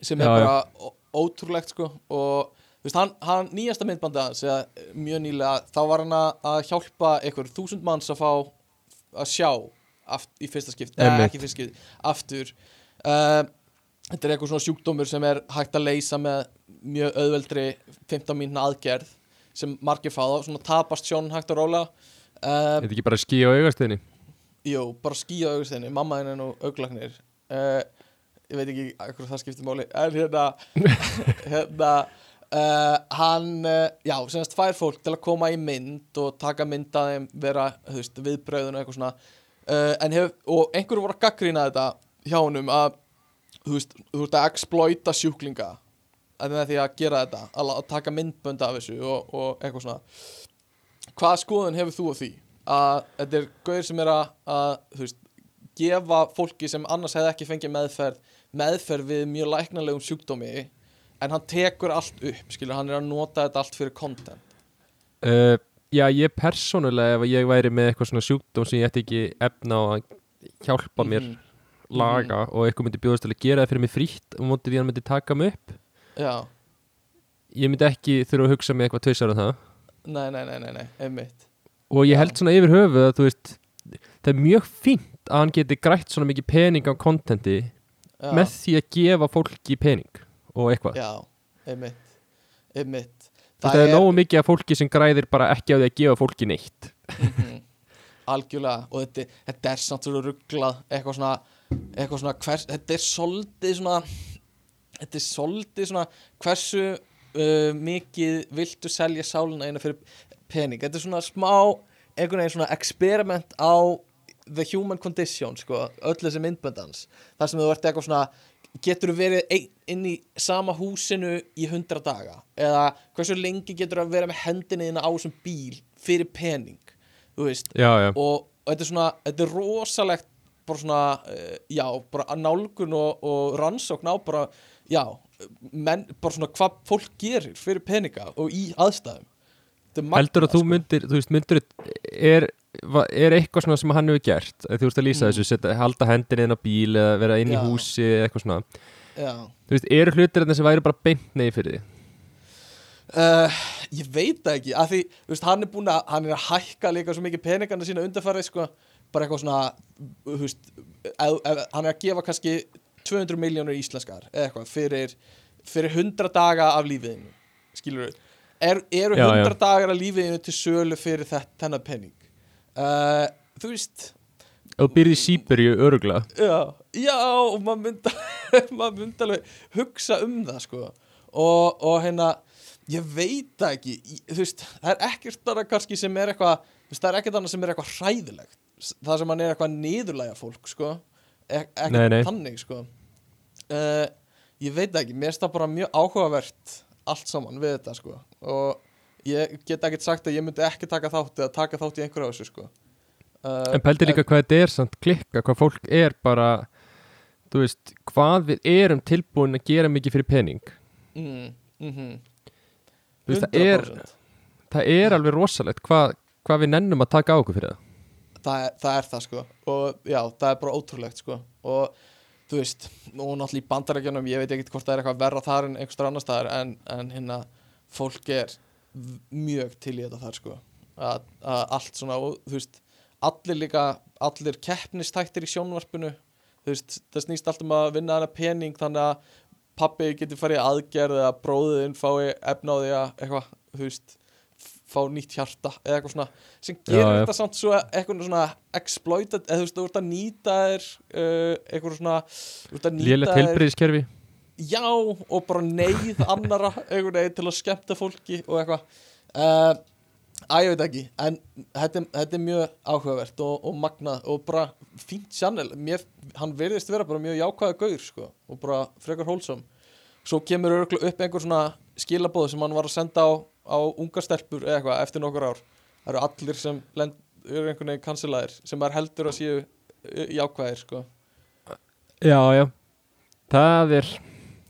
sem er Já, já. bara ótrúlegt sko og þú veist hann, hann nýjasta myndbanda sem mjög nýlega þá var hann að- hjálpa einhver þúsund manns að fá að sjá aft, í fyrsta skipt, eða ekki fyrsta skipt aftur uh, þetta er eitthvað svona sjúkdómur sem er hægt að leysa með mjög auðveldri 15 mínuna aðgerð sem margir fá þá, svona tapast sjón hægt að róla uh, Þetta er ekki bara skí á augastinni Jú, bara skýja augustinni, mamma henni er nú auglagnir uh, Ég veit ekki hvað það skiptir máli. En hérna Hérna uh, Hann, já, semast fær fólk til að koma í mynd Og taka mynd að þeim vera, þú veist, viðbröðun og eitthvað svona. En hef, og einhverju voru að gaggrýna þetta hjá honum að Þú veist, þú veist að exploita sjúklinga með því að gera þetta Að, taka myndbönd af þessu og, og eitthvað svona Hvaða skoðun hefur þú á því? að þetta er gauður sem er að, að þú veist, gefa fólki sem annars hefði ekki fengið meðferð meðferð við mjög læknalegum sjúkdómi en hann tekur allt upp skilur, hann er að nota þetta allt fyrir content uh, Já, ég persónulega ef ég væri með eitthvað svona sjúkdóm sem ég ætti ekki efna að hjálpa mér Mhm. laga og eitthvað myndi bjóðast að gera það fyrir mig frítt og móti því hann myndi taka mig upp Já, ég myndi ekki þurfa að hugsa mig eitthvað tvisar um það. Nei, nei, nei, nei, nei, einmitt. Og ég held svona yfir höfuð að þú veist það er mjög fínt að hann geti grætt svona mikið pening á kontenti Já, með því að gefa fólki pening og eitthvað. Já einmitt, einmitt. Það, er nógu mikið af fólki sem græðir bara ekki á því að gefa fólki neitt. Mhm. algjörlega. Og þetta, þetta er samt svo rugglað eitthvað svona, eitthvað svona hvers, þetta er soldið svona þetta er soldið svona hversu uh, mikið viltu selja sálina eina fyrir pening? Þetta er svona smá einhvern veginn svona experiment á the human condition sko, öll þessi myndböndans þar sem þú ert eitthvað svona getur þú verið ein, inn í sama húsinu í hundra daga? Eða hversu lengi getur þú að vera með hendinni á þessum bíl fyrir pening? Þú veist? Já, já, og, og þetta er svona, þetta er rosalegt bara svona, uh, já, bara nálgun og, og rannsókn á bara, já, menn, bara svona hvað fólk gerir fyrir peninga og í aðstæðum magnað, heldur að þú sko. myndir þú veist, myndir er, er eitthvað svona sem hann hefur gert þú veist að lýsa Mm. þessu, setja, halda hendinni inn á bíl eða vera inn í Já. húsi eða eitthvað svona Já, þú veist, eru hlutir þetta sem væri bara beint nei fyrir því uh, ég veit það ekki af því, þú veist, hann er búin að hann er að hækka líka svo mikið peningana sína undarfærið, sko, bara eitthvað svona þú veist, hann er að gefa kannski 200 miljónur íslenskar eða eitthvað, fyrir, fyrir 100 daga af lífiðinu, skilur við er, eru Já, 100 já. dagar af lífiðinu til sölu fyrir þetta, þennan penning uh, þú veist þú byrði í Sýberíu örugla já, já og maður myndi maður myndi alveg hugsa um það sko. Og, og hérna ég veit ekki þú veist, það er ekkert þarna kannski sem er eitthvað það er ekkert þarna sem er eitthvað hræðilegt. Það sem hann er eitthvað niðurlæga fólk sko. Nei, ekkert nei. þannig sko uh, ég veit ekki, mér það bara mjög áhugavert allt saman við þetta sko. Og ég get ekkert sagt að ég myndi ekki taka þátt eða taka þátt í einhverju á þessu sko. Uh, En pældi líka hvað þetta er samt klikka, hvað fólk er bara þú veist, hvað við erum tilbúin að gera mikið fyrir pening. Mm, mm Þú veist, það er, það er alveg rosalegt hvað, hvað við nennum að taka á okkur fyrir það. Það er, það er það sko. Og já, það er bara ótrúlegt sko. Og þú veist, og náttúrulega í bandarækjunum ég veit ekki hvort það er eitthvað verra þar en einhverstar annar staðar en, en hérna fólk er mjög til í þetta þar sko. Að, að allt svona og þú veist allir líka, allir keppnistættir í sjónvarpinu þú veist, það snýst allt um að vinna hana pening þannig að pappi getur farið aðgerð eða bróðin fái því að eitthvað, þú veist fá nýtt hjarta eða eitthvað svona sem gerir Já, þetta samt svo eitthvað svona exploited, eða þú veist, þú ert að nýta þér uh, eitthvað svona Lélegt heilbriðiskerfi já, og bara neyð annara einhvern veginn til að skemmta fólki og eitthvað. Uh, að ég veit ekki, en þetta, þetta er mjög áhugavert og, og magnað og bara fínt channel. Mér, hann verðist vera bara mjög jákvæða gaur sko, og bara frekar hólsam svo kemur örugglega upp einhver svona skilabóð sem hann var að senda á, á unga stelpur eða eitthvað eftir nokkur ár það eru allir sem lend, eru einhvern veginn cancelaðir sem maður heldur að séu uh, jákvæðir sko. Já, já. Það er,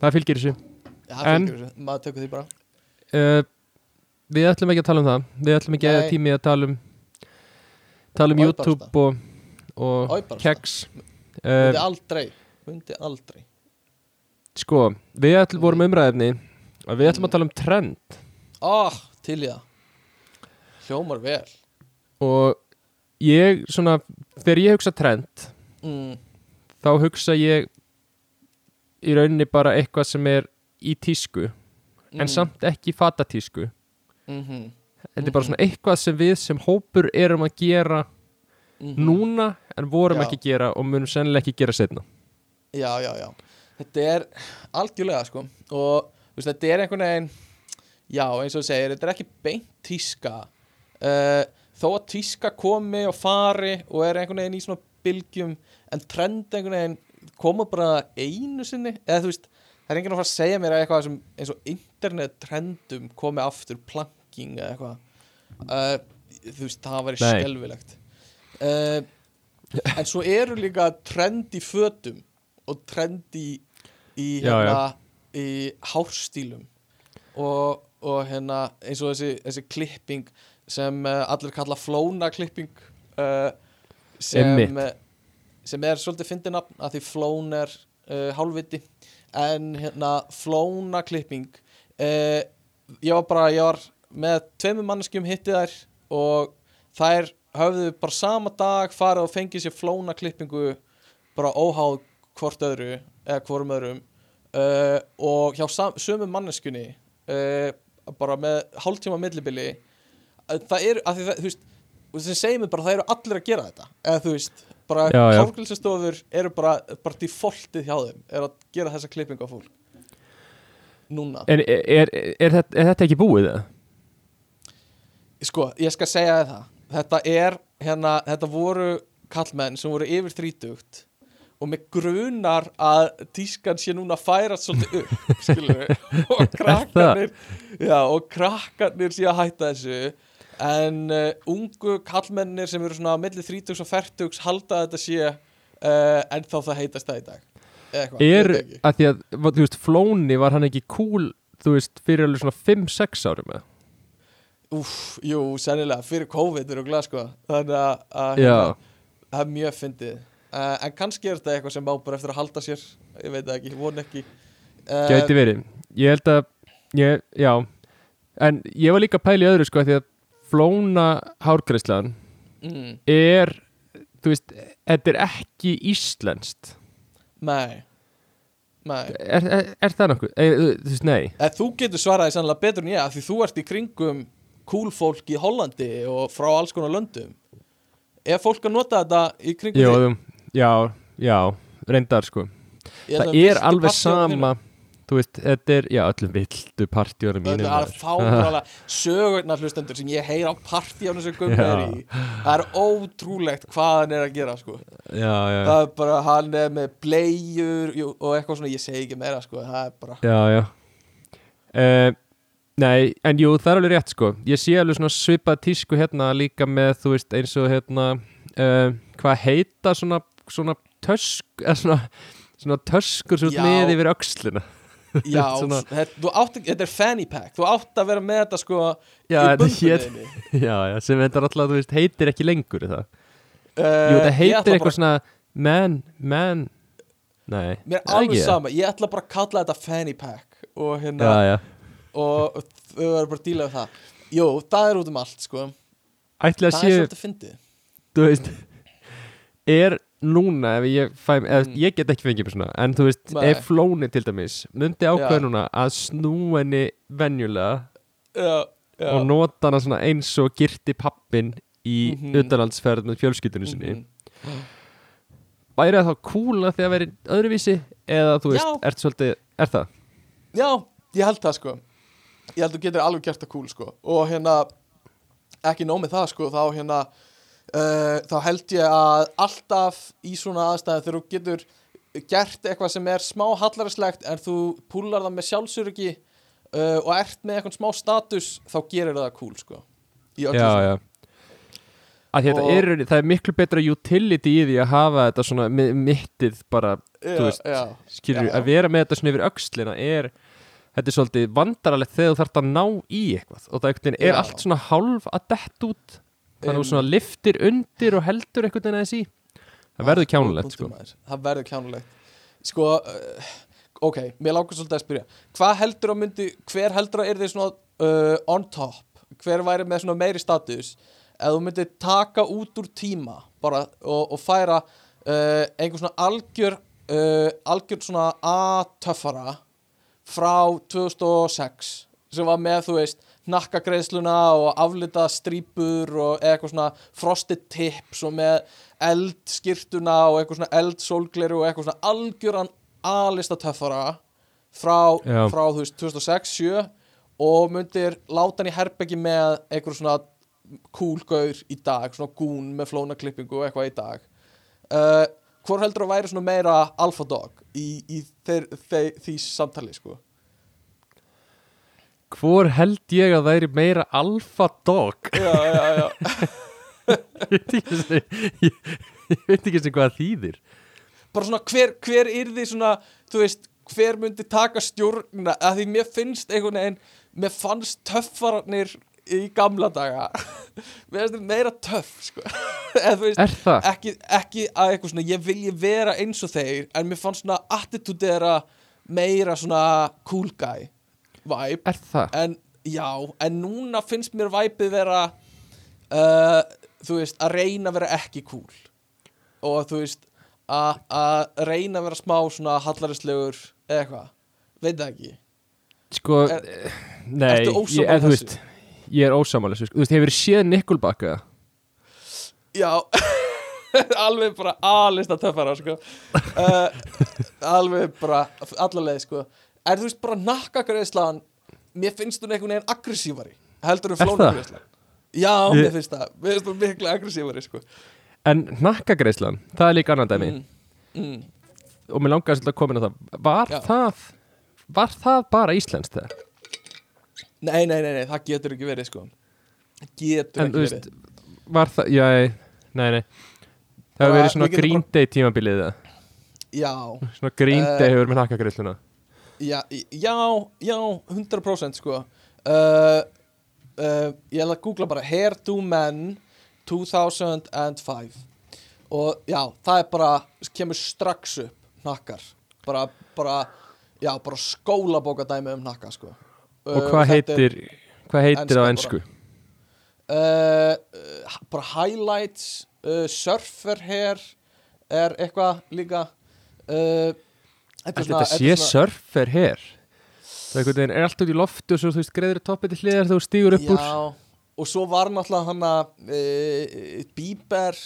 það fylgir þessu. Já, það En- fylgir þessu, maður tekur því bara. Uh, Við ætlum ekki að tala um það. Við ætlum ekki að tími að tala um tala um Oj, YouTube og, og bara keks. Mundi uh, aldrei Mundi aldrei. Sko, við ætlum vorum umræðefni að við ætlum að tala um trend Ó, til í það. Hljómar vel. Og ég svona, þegar ég hugsa trend mm, þá hugsa ég í rauninni bara eitthvað sem er í tísku en mm, samt ekki fatatísku. Mhm, þetta er bara svona eitthvað sem við sem hópur erum að gera mhm. núna en vorum Já. ekki að gera og munum sennilega ekki gera setna Já, já, já. Þetta er algjörlega sko. Og veist, þetta er einhvern veginn Já, eins og segir, þetta er ekki beint tíska. Uh, Þó að tíska komi og fari Og er einhvern veginn í svona bylgjum En trend einhvern veginn Koma bara einu sinni Eða þú veist, það er enginn að fara að segja mér að eitthvað sem Eins og internet trendum Komi aftur planking eða eitthvað. Uh, Þú veist, það væri Nei. skelfilegt. Uh, En svo eru líka trend í fötum og trend í, í hérna í hárstílum og, og hérna eins og þessi, þessi klipping sem uh, allir kalla flóna klipping uh, sem, uh, sem er svolítið fyndið nafn að því flón er uh, hálfviti. En hérna flóna klipping ég var bara ég var með tveimur manneskjum hittið þær og þær höfðu bara sama dag farið og fengið sér flóna klippingu bara óháð hvort öðru eða hvorum öðrum og hjá sömu manneskunni uh, bara með hálftíma millibili það er, að því það, þú veist og sem segir mér bara, það eru allir að gera þetta. Eða þú veist, bara hálfgrilsastofur eru bara, bara defaultið hjá þeim er að gera þessa klippingu á fólk. Núna. Er, er, er, þetta, er þetta ekki búið það? Sko, ég skal segja það. Þetta er, hérna, þetta voru kallmenn sem voru yfir þrítugt og með grunar að tískan sé núna að færast svolítið upp skilur og krakkarnir já, og krakkarnir sé að hætta þessu en uh, ungu kallmennir sem eru svona milli þrítugs og færtugs halda að þetta sé uh, en þá það heitast það í dag. Eða eitthvað, er að því að, þú veist, Flóni var hann ekki cool, þú veist, fyrir alveg svona 5-6 árum eða? Úff, jú, sennilega, fyrir COVID eru glæð sko. Þannig að, Já, það er mjög fyndið uh, en kannski er þetta eitthvað sem má bara eftir að halda sér. Ég veit ekki, von ekki. Uh, gæti verið. Ég held að, ég, já. En ég var líka í öðru, sko, því að Flóna hárgræslan mm, er, þú veist, þetta er ekki íslenskt. Nei. Er, er, er það nokkuð? E, þú veist, nei. En þú getur svaraði sannlega betur en ég af því þú ert í kringum cool fólk í Hollandi og frá alls konar löndum. Er fólk að nota þetta í kringum þú- já, já, reyndar, sko. Ég Það að er alveg sama þú veist, þetta er, já, öllum vildu partíunum Það mínum er maður. fáralega sögurnar hlustendur sem ég heyr á partíunum sem Gummi er í. Það er ótrúlegt hvað hann er að gera sko. Já, já, Það er bara, hann er með bleiur jú, og eitthvað svona, ég segi ekki meira sko Það er bara, já. Uh, nei, en jú, það er alveg rétt sko. Ég sé alveg svona svipað tísku hérna líka með, þú veist, eins og hérna uh, hvað heita svona, svona tösk, eða svona svona töskur svo með yfir öxlina. Já, Svona- átt, þetta er fanny pack Þú átt að vera með þetta sko já, í bumbunniðinni já, já, sem þetta er alltaf, þú veist, heitir ekki lengur er það, uh, jú, það heitir ætla eitthvað svona man, man nei, Mér er alveg sama, ég ætla bara að kalla þetta fanny pack og hérna, já, já, og þau verður bara að díla við það. Jú, það er út um allt, sko. Ætli að Það er séu svolítið fyndið. Þú veist er núna ef ég fæ eða, Mm. ég get ekki fengið mér svona en þú veist, Nei. ef flóni til dæmis myndi ákveða núna að snú henni venjulega Já, já og nota hana svona eins og girti pappin í Mhm. utanlandsferð með fjölskyldunum sinni Mhm. væri það þá kúla því að veri öðruvísi eða þú veist, ert svolítið er það? Já, ég held það, sko Ég held þú getur alveg gert það cool, sko Og hérna, ekki nóg með það, sko Þá hérna, uh, þá held ég að alltaf í svona aðstæðum þegar þú getur gert eitthvað sem er smá hallarislegt en þú púlar það með sjálfsöryggi uh, og ert með eitthvað smá status þá gerir það cool, sko. Já, svona. já. Er, það er miklu betra utility í því að hafa þetta svona mi- mittið bara já, þú veist, já. skilur, að vera með þetta svona yfir öxlina er, þetta er svolítið vandaralegt þegar þú þarft að ná í eitthvað. Og það er allt svona hálf að dett út þannig að þú svona liftir undir og heldur einhvern veginn aðeins í? Það verður Ah, kjánulegt góð sko. það verður kjánulegt sko, uh, ok, mér langar svolítið að spyrja. Hvað heldur að myndi, hver heldur að er þið svona uh, on top? Hver væri með svona meiri status? Ef þú myndir taka út úr tíma bara og, og færa uh, einhver svona algjör algjör svona A-töffara frá 2006 sem var með, þú veist, nakkagreiðsluna og aflita strípur og eitthvað svona frosted tips og með eldskirtuna og eitthvað svona eldsólgleru og eitthvað svona algjöran A-lista töffara frá, frá þú veist, 2006-7 og myndir láta hann í herbeggi með eitthvað svona kúlgaur í dag, svona gún með flóna klippingu og eitthvað í dag. Uh, hvor heldur að væri svona meira alpha dog í, í þeir, þeir, því samtali sko hvor held ég að er meira alpha dog? Já, já, já. Ég veit ekki sem ég, ég veit ekki sem hvað þýðir. Bara svona hver, hver yrði svona þú veist, hver myndi taka stjórnina? Að því mér finnst einhvern veginn mér fannst töffararnir í gamla daga. Meira töff sko. Veist, er það? ekki, ekki að eitthvað svona ég vilji vera eins og þeir en mér fannst svona attitude þeirra meira svona cool guy vibe er það? en já, en núna finnst mér væpið vera uh, þú veist, að reyna að vera ekki cool og þú veist að reyna að vera smá svona hallarislegur eða eitthvað, veit það ekki sko, Er- eh, nei ertu en, þú þessu? veist, ég er ósamála þessu, sko. þú veist, hefur séð Nickelback eða? já alveg bara alista töffara sko uh, alveg bara allarleið sko er þú veist bara nakkagreðslan mér finnst hún einhvern veginn aggressívari heldur en það? flónagreðslan já, Ég- mér finnst það, mér finnst hún miklu aggressívari sko en nakkagreislan, það er líka annan dæmi mm, mm. og mér langaði svolítið að koma inn á það var Já. það var það bara íslenskt þegar? Nei, nei, nei, nei, það getur ekki verið sko Það getur en ekki þú verið veist, var það, já, nei, nei það Bara, hefur verið svona við getum Green Day tímabilið eða? Já, svona Green Eh, Day hefur með nakkagreisluna já, já, já, 100% sko. Uh, uh, Ég ætla að googla bara Hair to Men 2005 Og já, það er bara, kemur strax upp nakkar Bara, bara, já, bara skólabóka dæmi um nakka sko. Og Uh, hvað heitir hvað heitir á ennsku? uh, uh, Bara highlights uh, Surfer hair Er eitthvað líka. Uh, Þetta sé er surfer hér það er einhvern veginn, er allt út í loftu og svo þú veist, greiður toppið til hliðar þú stígur upp úr. Já, og svo var náttúrulega hann að e, Bíber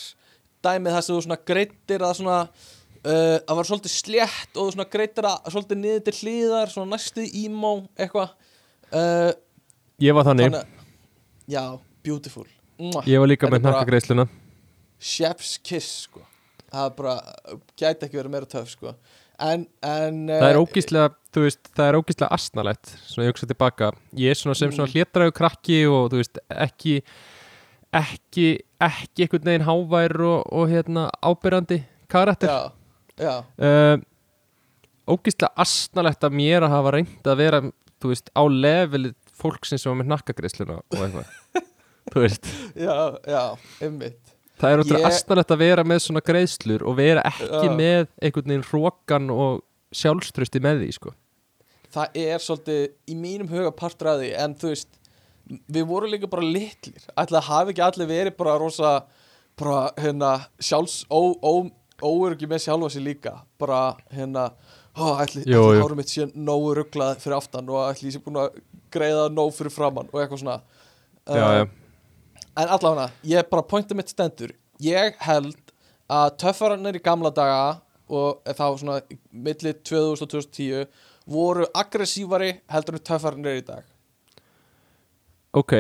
dæmið þess að þú svona greittir að svona uh, það var svolítið slétt og svona greitir að svolítið niður til hliðar svona næstu ímó eitthvað. Uh, Ég var þannig, að- já, beautiful. Mwah. ég var líka með nakkagreisluna chef's kiss sko. Það bara, gæti ekki verið meira töf sko en, en Það er uh, ógíslega, þú veist, það er ógíslega asnalett Svona ég hugsa tilbaka. Ég er svona sem svona Mm. hlétræðu krakki og þú veist, ekki ekki, ekki einhvern veginn hávær og, og hérna ábyrrandi karakter. Já, já, uh, Ógíslega asnalett að mér að hafa reynd að vera þú veist, á levelið fólksins sem var með nakkagreisluna og eitthvað. Þú veist, já, já, einmitt það er ótrúlega Ég- asnalett að vera með svona greislur og vera ekki Já. með einhvern veginn hrókan og sjálfströsti með því, sko. Það er svolítið í mínum huga því en þú veist við vorum líka bara litlir. Ætla að hafi ekki allir verið bara rosa bara hérna sjálfs ó, ó, óöryggi með sjálfa sér líka. Bara hérna ó, ætli, Jú, ætli jú. hárum mitt sé nógu rugglað fyrir aftan og ætli ég sé búin að greiða nóg fyrir framann og eitthvað svona. Já, Uh, já, En allavega, ég bara pointa mitt stendur. Ég held að töffararnir í gamla daga og þá svona milli 2000 og 2010 voru aggressívari heldur en töffararnir í dag. Ok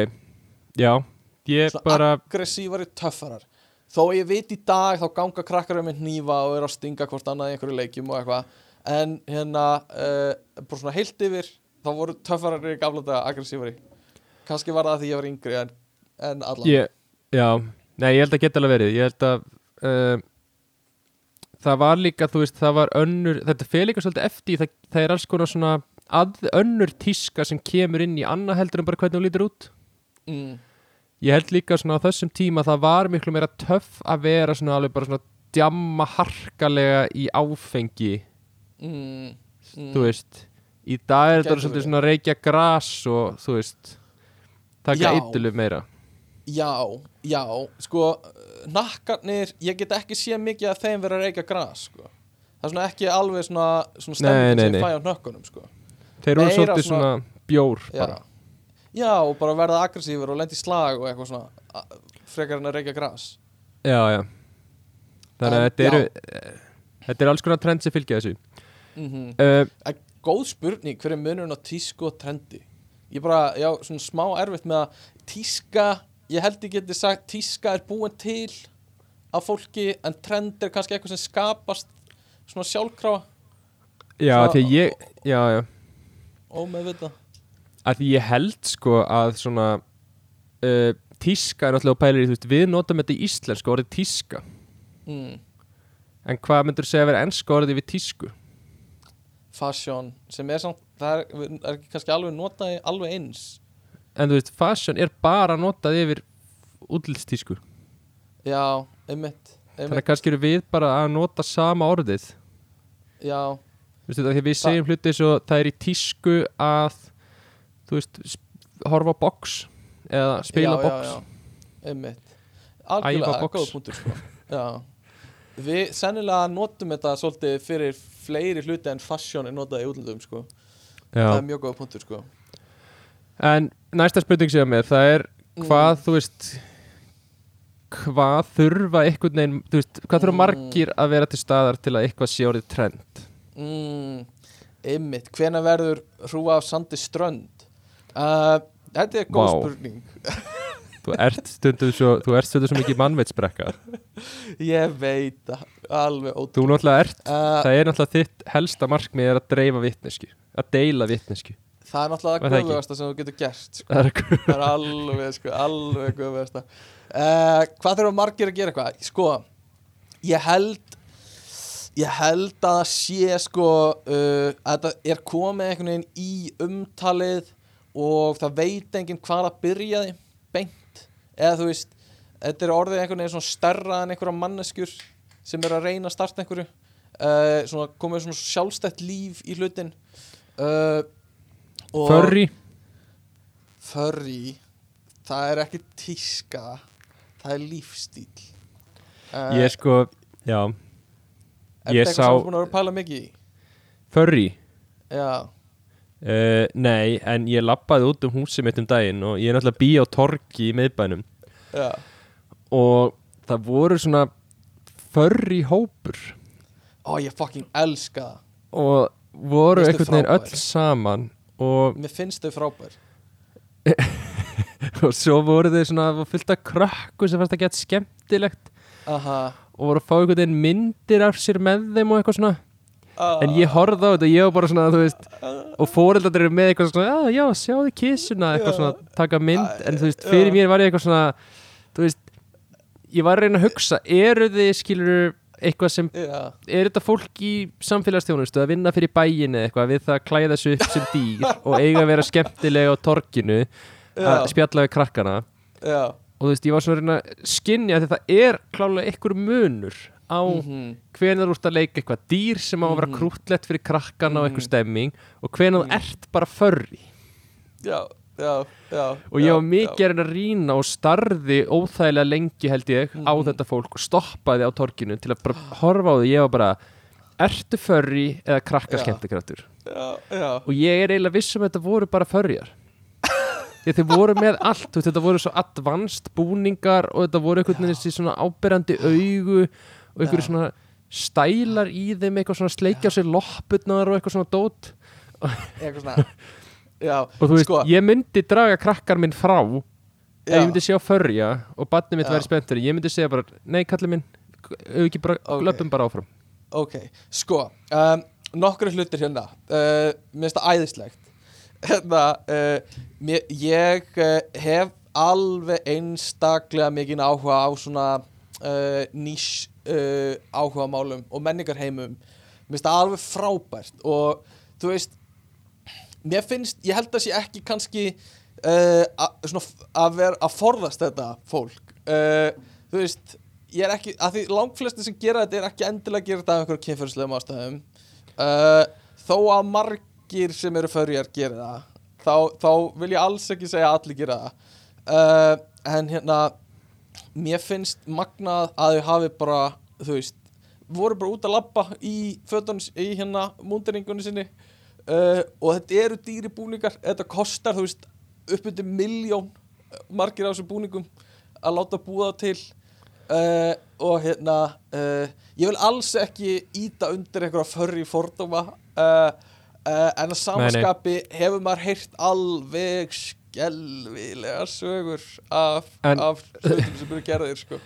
Já, ég Svona bara aggressívari töffarar. Þó ég veit í dag þá ganga krakkar um með hnífa og eru að stinga hvort annað í einhverju leikjum og eitthvað. En hérna, uh, bara svona heilt yfir þá voru töffararnir í gamla daga aggressívari. Kannski var það því ég var yngri en, en allavega ég, Já, nei, ég held að geta alveg verið. Ég held að uh, Það var líka, þú veist, það var önnur Þetta fer líka svolítið eftir það, það er alls konar svona að, önnur tíska sem kemur inn í annað heldur en bara hvernig hún lítur út. Mm, Ég held líka svona á þessum tíma það var miklu meira töff að vera svona alveg bara svona djamma harkalega í áfengi. Mm, mm. þú veist í dag er þetta svolítið svona reykja gras og þú veist taka eitulu meira Já, já, sko nakkarnir, ég get ekki séð mikið að þeim vera að reyka gras sko. það er svona ekki alveg svona, svona stemming sem fæ á nökkunum sko. þeir eru svolítið svona- svona, bjór já. bara já, og bara verða aggressífur og lendi slag og eitthvað svona frekar en að reyka gras já, já þannig að En, þetta eru þetta er alls konar trend sem fylgja þessu mm uh, Góð spurning, hver er munurinn á tísku og trendi? Ég bara, já, svona smá erfitt með að tíska, ég held ég geti sagt tíska er búin til af fólki en trend er kannski eitthvað sem skapast svona sjálfkrafa. Já, því ég já, já, ómeðvita að því ég held sko að svona uh, tíska er náttúrulega pælir í, þú veist, við notum þetta í íslensku orðið tíska. Mm. en hvað myndur segja að vera ennska orðið við tísku? Fashion sem er samt, það er, er kannski alveg notað alveg eins en þú veist, fashion er bara notað yfir útlitstísku. Já, einmitt, þannig einmitt. að kannski eru við bara að nota sama orðið. Já, Þú veist, því við segjum hluti svo það er í tísku að þú veist, horfa box eða spila já, box. já, já, einmitt algjörlega, góð punktur sko. við sennilega notum þetta svolítið fyrir fleiri hluti en fashion er notað í útlöndum sko. það er mjög góð punktur sko. En næsta spurning sem er það er hvað Mm. þú veist hvað þurfa einhvern veginn þú veist, hvað þurfa Mm. margir að vera til staðar til að eitthvað sé orðið trend? Mm, einmitt, hvena verður hrúa af sandi strönd? Uh, þetta er góð Vá. spurning. Þú ert stundum svo, þú ert stundum svo mikið mannveitsbrekka ég veit það, alveg þú ótrúlega náttúrulega ert, uh, það er náttúrulega þitt helsta markmið er að dreifa vitnesku að deila vitnesku það er náttúrulega það ekki? guðvegasta sem þú getur gert sko. það er það alveg, sko, alveg guðvegasta uh, hvað þurfa margir að gera eitthvað? Sko, ég held ég held að það sé sko uh, að þetta er komið einhvern veginn í umtalið og það veit enginn hvað að byrjaði beint. Eða þú veist, þetta er orðið einhvern veginn svona stærra en einhverja manneskjur sem er að reyna að starta einhverju. Uh, svona komið svona sjálfstætt líf í hlutin uh, og Furry, furry það er ekki tíska það er lífstíl uh, ég sko já, er þetta eitthvað sem þú búin að pæla mikið í? Furry. Já, Uh, nei, en ég lappaði út um húsið mitt um daginn og ég er náttúrulega bí á torgi í miðbænum. Já, og það voru svona förri hópur. Ó, ég fucking elska það. Og voru einhvern veginn öll saman og, Mér finnst þau frábær. Og svo voru þau svona og fullt af krökku sem fannst að geta skemmtilegt. Aha. Og voru að fá einhvern veginn myndir af sér með þeim og eitthvað svona. Ah, en ég horfði á þetta og ég var bara svona þú veist og fóreldarnir eru með eitthvað svona já, já, sjáðu kissuna, eitthvað svona taka mynd, en þú veist, fyrir mér var ég eitthvað svona þú veist, ég var að reyna að hugsa eru þið, skilur eitthvað sem, Já, er þetta fólk í samfélagsþjónustu að vinna fyrir bæin eða eitthvað við það að klæða sig upp sem dýr og eiga að vera skemmtilega á torginu að spjalla við krakkana. Já. Og þú veist, ég var svona að reyna að skinja því það er klálega einhver munur á Mhm. hvenær þú ert að leika eitthvað dýr sem á að vera Mhm. krútlegt fyrir krakkana og eitthvað stemming og Mhm. þú ert bara förri Já, já, já og ég var mikið reyna að rýna og starði óþægilega lengi held ég á Mhm. þetta fólk og stoppaði á torkinu til að bara horfa á því. Ég var bara ertu förri eða krakka já. og ég er eiginlega viss um að þetta voru bara förjar þeir voru með allt, þetta voru svo advanced búningar og þetta voru einhvern veginn þessi svona áberandi augu og einhverju svona stælar í þeim eitthvað svona sleikja á sér loppurnar og eitthvað svona dót. Eitthvað svona Já, og þú veist, Sko. ég myndi draga krakkar minn frá ef ég myndi sjá förja og barnið mitt væri spenntur ég myndi segja bara, nei kallið minn bara, Ok. löpum bara áfram Ok, sko um, Nokkru hlutir hérna uh, Mér finnst það æðislegt Hérna uh, mér, Ég uh, hef alveg einstaklega mikið áhuga á svona uh, nýs uh, áhuga málum og menningarheimum Mér finnst það alveg frábært og þú veist mér finnst, ég held að sé ekki kannski uh, að, svona, að vera að forðast þetta fólk. Uh, þú veist ég er ekki, að því langflesti sem gera þetta er ekki endilega að gera þetta af einhverjum kynfyrslegum ástæðum. Uh, þó að margir sem eru förjar gera það þá, þá vil ég alls ekki segja að allir gera það. En hérna mér finnst magnað að þau hafi bara þú veist, voru bara út að labba í fötunum, s- í hérna múnderingunni sinni uh, og þetta eru dýri búningar. Þetta kostar, þú veist, upp undir miljón margir á þessum búningum að láta búa það til. Uh, og hérna ég vil alls ekki íta undir einhverja förri fordóma. En að samanskapi hefur maður heyrt alveg skelvilega sögur af, af hlutum sem eru gerðir sko.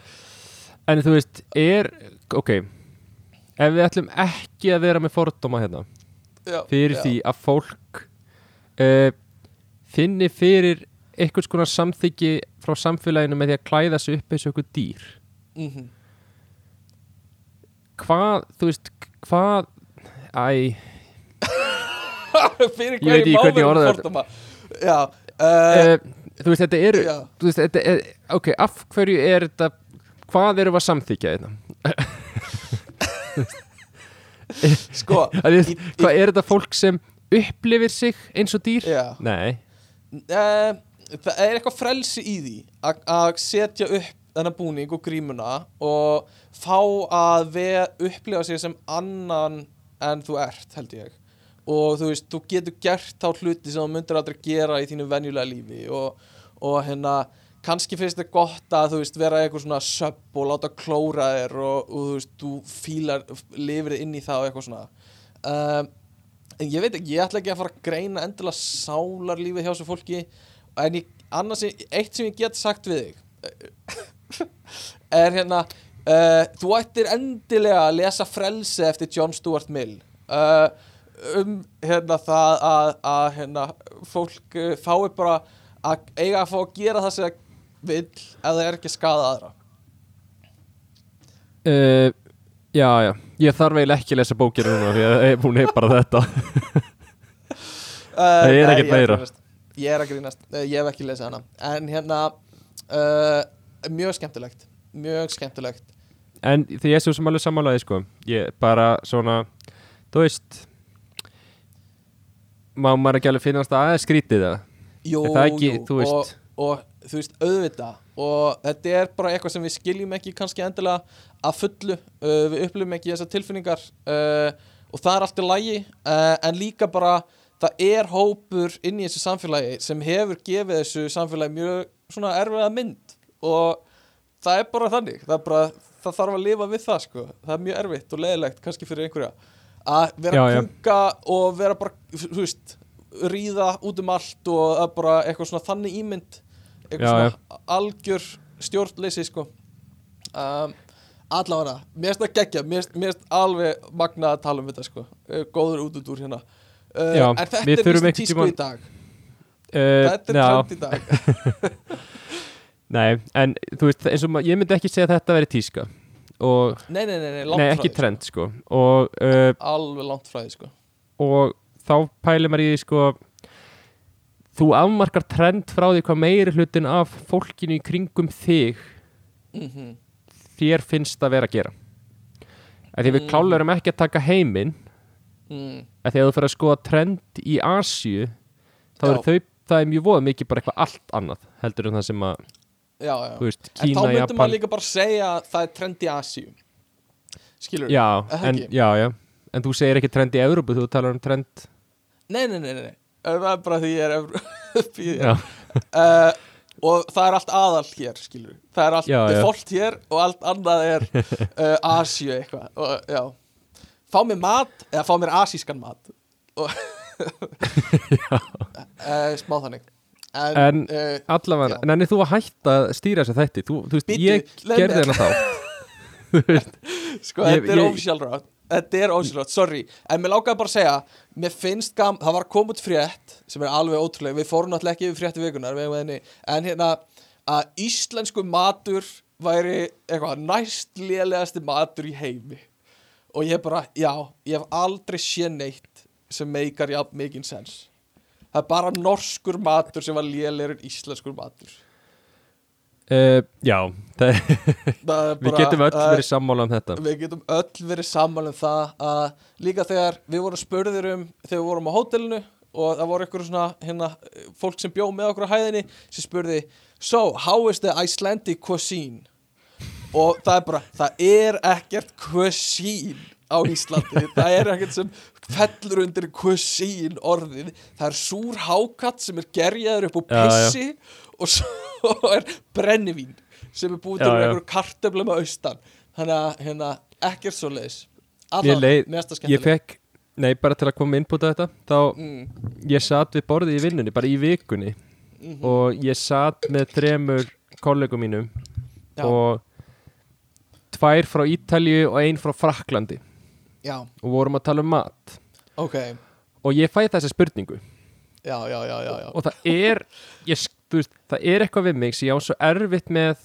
en þú veist, er, ok ef við ætlum ekki að vera með fordóma hérna já, fyrir já. því að fólk uh, finni fyrir einhvers konar samþyggi frá samfélaginu með því að klæða sig upp eins og einhver dýr Mhm. hvað, þú veist, hvað æ, fyrir hverju má hvernig vera orða með þetta. fordóma já, uh, uh, þú veist, þetta eru veist, þetta er, ok, af hverju er þetta hvað við að samþykja þetta sko, í- hvað er þetta fólk sem upplifir sig eins og dýr? Já. Nei, uh, það er eitthvað frelsi í því að- að setja upp þennan búning og grímuna og fá að ve- upplifa sig sem annan en þú ert held ég. Og þú veist, þú getur gert þá hluti sem þú myndir aldrei gera í þínu venjulega lífi og, og hérna kannski finnst þetta gott að þú veist vera eitthvað svona söpp og láta klóra þér og, og þú veist, þú fílar lifir inn í það og eitthvað svona. Um, en ég veit ekki, ég ætla ekki að fara að greina endilega sálarlífið hjá þessu fólki en ég, annars, eitt sem ég get sagt við þig er hérna uh, þú ættir endilega að lesa frelsi eftir John Stuart Mill. Uh, um hérna það að, að hérna, fólk fái bara að eiga að fá að gera það sem það vill ef það er ekki skada aðra uh, já, já. Ég þarf eiginlega ekki að lesa bókina núna því að hún er bara þetta. Uh, Það er nei, ekkert ég meira. Ég er að grínast, uh, ég hef ekki lesið hana. En hérna uh, Mjög skemmtilegt Mjög skemmtilegt. En því ég er svo sem alveg sammálaði sko. Ég bara svona þú veist má maður ekki alveg finnast að aðeins skrítið það Jú, Er það ekki, jú, þú veist- og, og þú veist, auðvita Og þetta er bara eitthvað sem við skiljum ekki kannski endilega að fullu. Uh, Við upplifum ekki þessar tilfinningar uh, Og það er allt í lagi. Uh, En líka bara, það er hópur inn í þessu samfélagi Sem hefur gefið þessu samfélagi mjög svona erfiða mynd. Og það er bara þannig. Það er bara, það þarf að lifa við það sko. Það er mjög erfitt og leiðilegt kannski fyrir einhverja að vera að kunga og vera bara, þú veist ríða út um allt og bara eitthvað svona þannig ímynd eitthvað algjör stjórnleysi sko. Um, allavega, mér finnst það geggja mér finnst- alveg magnað að tala um þetta sko. Eh, góður út út úr hérna. Uh, Já, en þetta er vist tísku tímann- í dag. Uh, þetta er trend í dag. Nei, en þú veist, eins og ég myndi ekki segja að þetta veri tíska. Og, nei, nei, nei, nei, ekki því, trend sko. Og, uh, sko. alveg langt því sko. og þá pælir maður í sko þú afmarkar trend frá því hvað meiri hlutin af fólkinu í kringum þig mm þér finnst að vera að gera. Að því við Mm. klálurum ekki að taka heiminn. Mm. að því að þú fyrir að skoða trend í Asíu þá Já. er þau, það er mjög voða mikið bara eitthvað allt annað heldur en það sem að, já, já. þú veist, En þá Kína, myndum Japan. maður líka bara segja að það er trend í Asíu. Skilur já, en, ekki? já, já, en þú segir ekki trend í Evrópu, þú talar um trend Nei, nei, nei, nei, nei Það er bara því ég er upp í já, uh, Og það er allt aðal hér, skilur Það er allt Já, já. default hér Og allt annað er uh, Asíu eitthvað. Og, Já. Fá mér mat, eða fá mér asískan mat? Og uh, Smá þannig. En, En- allavega, Já. nenni þú að hætta að stýra þess að þætti, þú, þú veist, Bíddu, ég gerði hennar þá Sko, Ég- þetta er ósjálfrátt Þetta er ósjálfrátt, sorry. En mér lákaði bara að segja Mér finnst gam, það var út frétt Sem er alveg ótrúlega Við fórum náttúrulega ekki yfir frétti vikunar En hérna að íslensku matur væri eitthvað næst lélegasti matur í heimi. Og ég bara, já Ég hef aldrei séð neitt Sem meikar jafn mikinn sens. Það er bara norskur matur sem var lélegur en íslenskur matur uh, Já, er við bara- getum öll er- verið sammála um þetta við getum öll verið sammála um það að líka þegar við vorum spurðir um þegar við vorum á hótelinu og það voru ykkur svona hérna, fólk sem bjó með okkur á hæðinni sem spurði So, how is the Icelandic cuisine? Og það er bara, það er ekkert cuisine á Íslandi það er ekkert sem fellur undir cuisine orðið það er súr hákatt sem er gerjaður upp á Já, já. Og svo er brennivín sem er búið til Já, með já. einhverjum kartöflum að austan. Þannig að hérna, ekkert svo leiðis Mér leið- mesta Ég skemmtileg fekk, nei, bara til að koma inn på þetta þá, mm, ég satt við borðið í vinnunni, bara í vikunni. Mhm, og ég satt með þremur kollegum mínum já, og tvær frá Ítalju og ein frá Fraklandi já, og vorum að tala um mat. Ok. Og ég fæ þessa spurningu já, já, já, já, já. og það er ég, veist, það er eitthvað við mig sem ég á svo erfitt með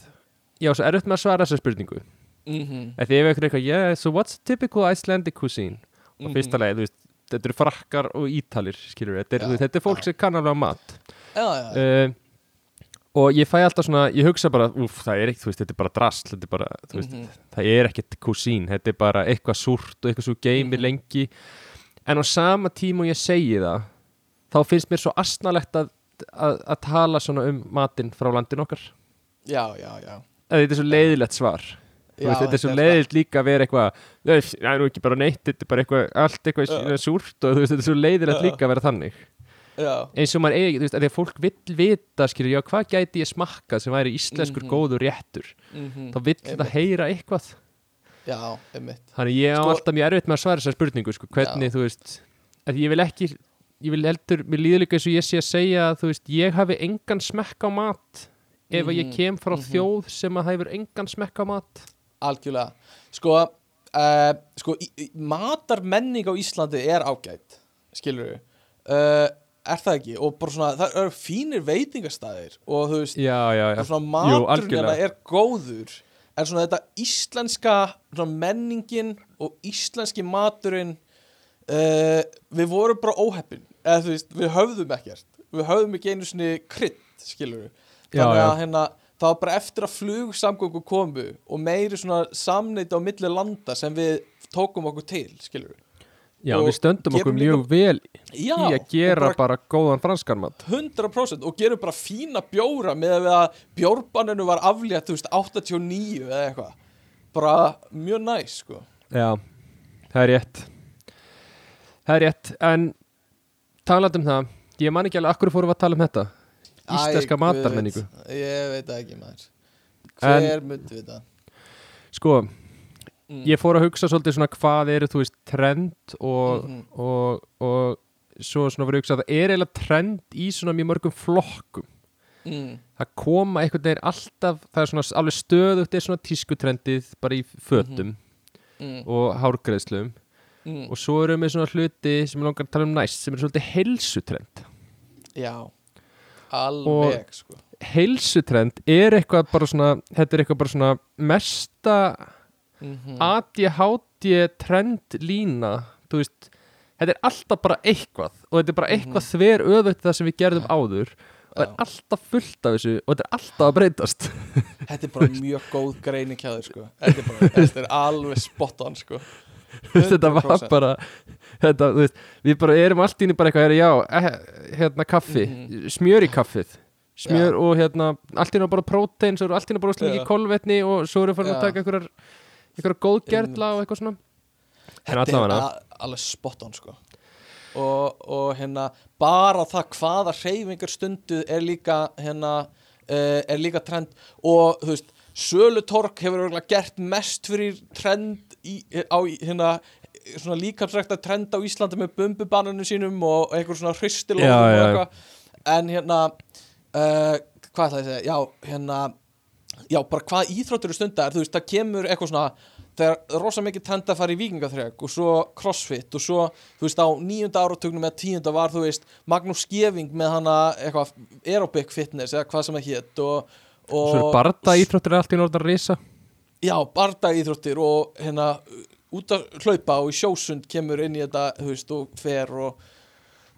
ég á svo erfitt með að svara þessa spurningu Mm Því ef eitthvað eitthvað, yeah, so what's typical Icelandic cuisine? Og Mhm. fyrsta leið, þú veist, þetta eru frakkar og ítalir, skilur þetta er, þú veist, þetta er fólk sem kann alveg á mat já, já, uh, og ég fæ alltaf svona, ég hugsa bara úf, það er ekkert, þú veist, þetta er bara drasl þetta er bara, þú veist, Mhm. það er ekkert cuisine, þetta er bara eitthvað súrt og eitthvað svo geimir Mhm. lengi en á sama tíma og ég segi það þá finnst mér svo asnalegt að, að, að tala svona um matinn frá landin okkar. Já, já, já. að þetta er svo leiðilegt svar. Já, veist, þetta er svo leiðilegt líka að vera eitthvað "Nei, það er nú ekki bara neitt, þetta er bara eitthvað allt eitthvað Já. súrt og veist, þetta er svo leiðilegt Já. líka að vera þannig. Já, eins og maður eigi, þú veist, að því að fólk vill vita skilur, já, hvað gæti ég smakkað sem væri íslenskur Mhm. góður réttur? Mhm, þá vill þetta heyra eitthvað. Já, einmitt. Þannig ég á Sko- alltaf mjög erfitt með að svara þessar spurningu sko, hvernig, þú veist að ég vil ekki, ég vil heldur mér líður líka eins og ég sé að segja að þú veist, ég hafi engan smekk á mat ef að ég Mhm, kem frá mhm. þjóð sem að það hefur engan smekk á mat. Algjörlega. Sko, uh, sko matarmenning á Íslandi er ágætt skilur við uh, er það ekki? Og bara svona það eru fínir veitingastæðir og þú veist já, já, já, svona maturinn hérna er góður. En svona þetta íslenska svona menningin og íslenski maturinn uh, við vorum bara óheppin. Eða þú veist, við höfðum ekkert. Við höfðum ekki einu svona krydd skilur við Já, þannig að já. hérna það var bara eftir að flugsamgöngu komu og meiri svona samneiti á milli landa sem við tókum okkur til skilur við já og við stöndum okkur mjög vel Já, í að gera bara bara góðan franskan mat. 100% og gerum bara fína bjóra með að bjórbanninu var aflétt, þú veist, 89 eða eitthvað. Bara mjög næs, sko. Já, það er rétt Það er rétt En talandi um það Ég man ekki alveg, akkur fórum að tala um þetta Íslenska matarmenningu. Ég veit ekki, maður Hver myndi við það? sko, mm. ég fór að hugsa svolítið svona hvað eru, þú veist, trend og, Mhm. og, og svo svona voru að hugsa að það er eiginlega trend í svona mjög mörgum flokkum mm. það koma einhvern veginn alltaf það er svona alveg stöðugt er svona tískutrendið bara í fötum Mm. og hárgreðslum Mm. og svo erum við svona hluti sem ég langar að tala um næst sem er svolítið heilsutrend. Já, alveg sko. heilsutrend er eitthvað bara svona þetta er eitthvað bara svona mesta mm ADHD trend lína þú veist, þetta er alltaf bara eitthvað og þetta er bara eitthvað þver öðvögt það sem við gerðum áður og það er alltaf fullt af þessu og þetta er alltaf að breytast. Þetta er bara mjög góð greining hjá þér sko. Þetta er, bara, þetta er alveg spot on sko þetta var 100%. bara þetta, veist, við bara erum allt íni bara eitthvað já, eh, hérna kaffi Mhm. smjör í kaffið smjör og hérna, allt íni bara prótein svo eru allt íni bara Já. slíki kolvetni og svo eru farin Já. að taka einhverjar einhverjar góðgerla og eitthvað svona En Þetta er allavega. a- alveg spot on sko og, og hérna bara það hvaða hreyfingar stundu er líka hérna uh, er líka trend og þú veist Sölutork hefur örugglega gert mest fyrir trend í, á hérna svona líkamsrækta trend á Íslandi með bumbubananu sínum og einhver svona eitthvað. En hérna uh, hvað ætla ég að segja, já hérna já bara hvað íþróttur eru stundar þú veist það kemur eitthvað svona þegar rosa mikið trend að fara í vikingaþreg og svo crossfit og svo þú veist á nýjunda áratugnum eða tíunda var þú veist Magnús Skeving með hana eitthvað aerobic fitness eða hvað sem það hétt og, og svo eru barda íþróttir allt í norðan risa já barda íþróttir og hérna út að hlaupa og í sjósund kemur inn í þetta þú veist og fer og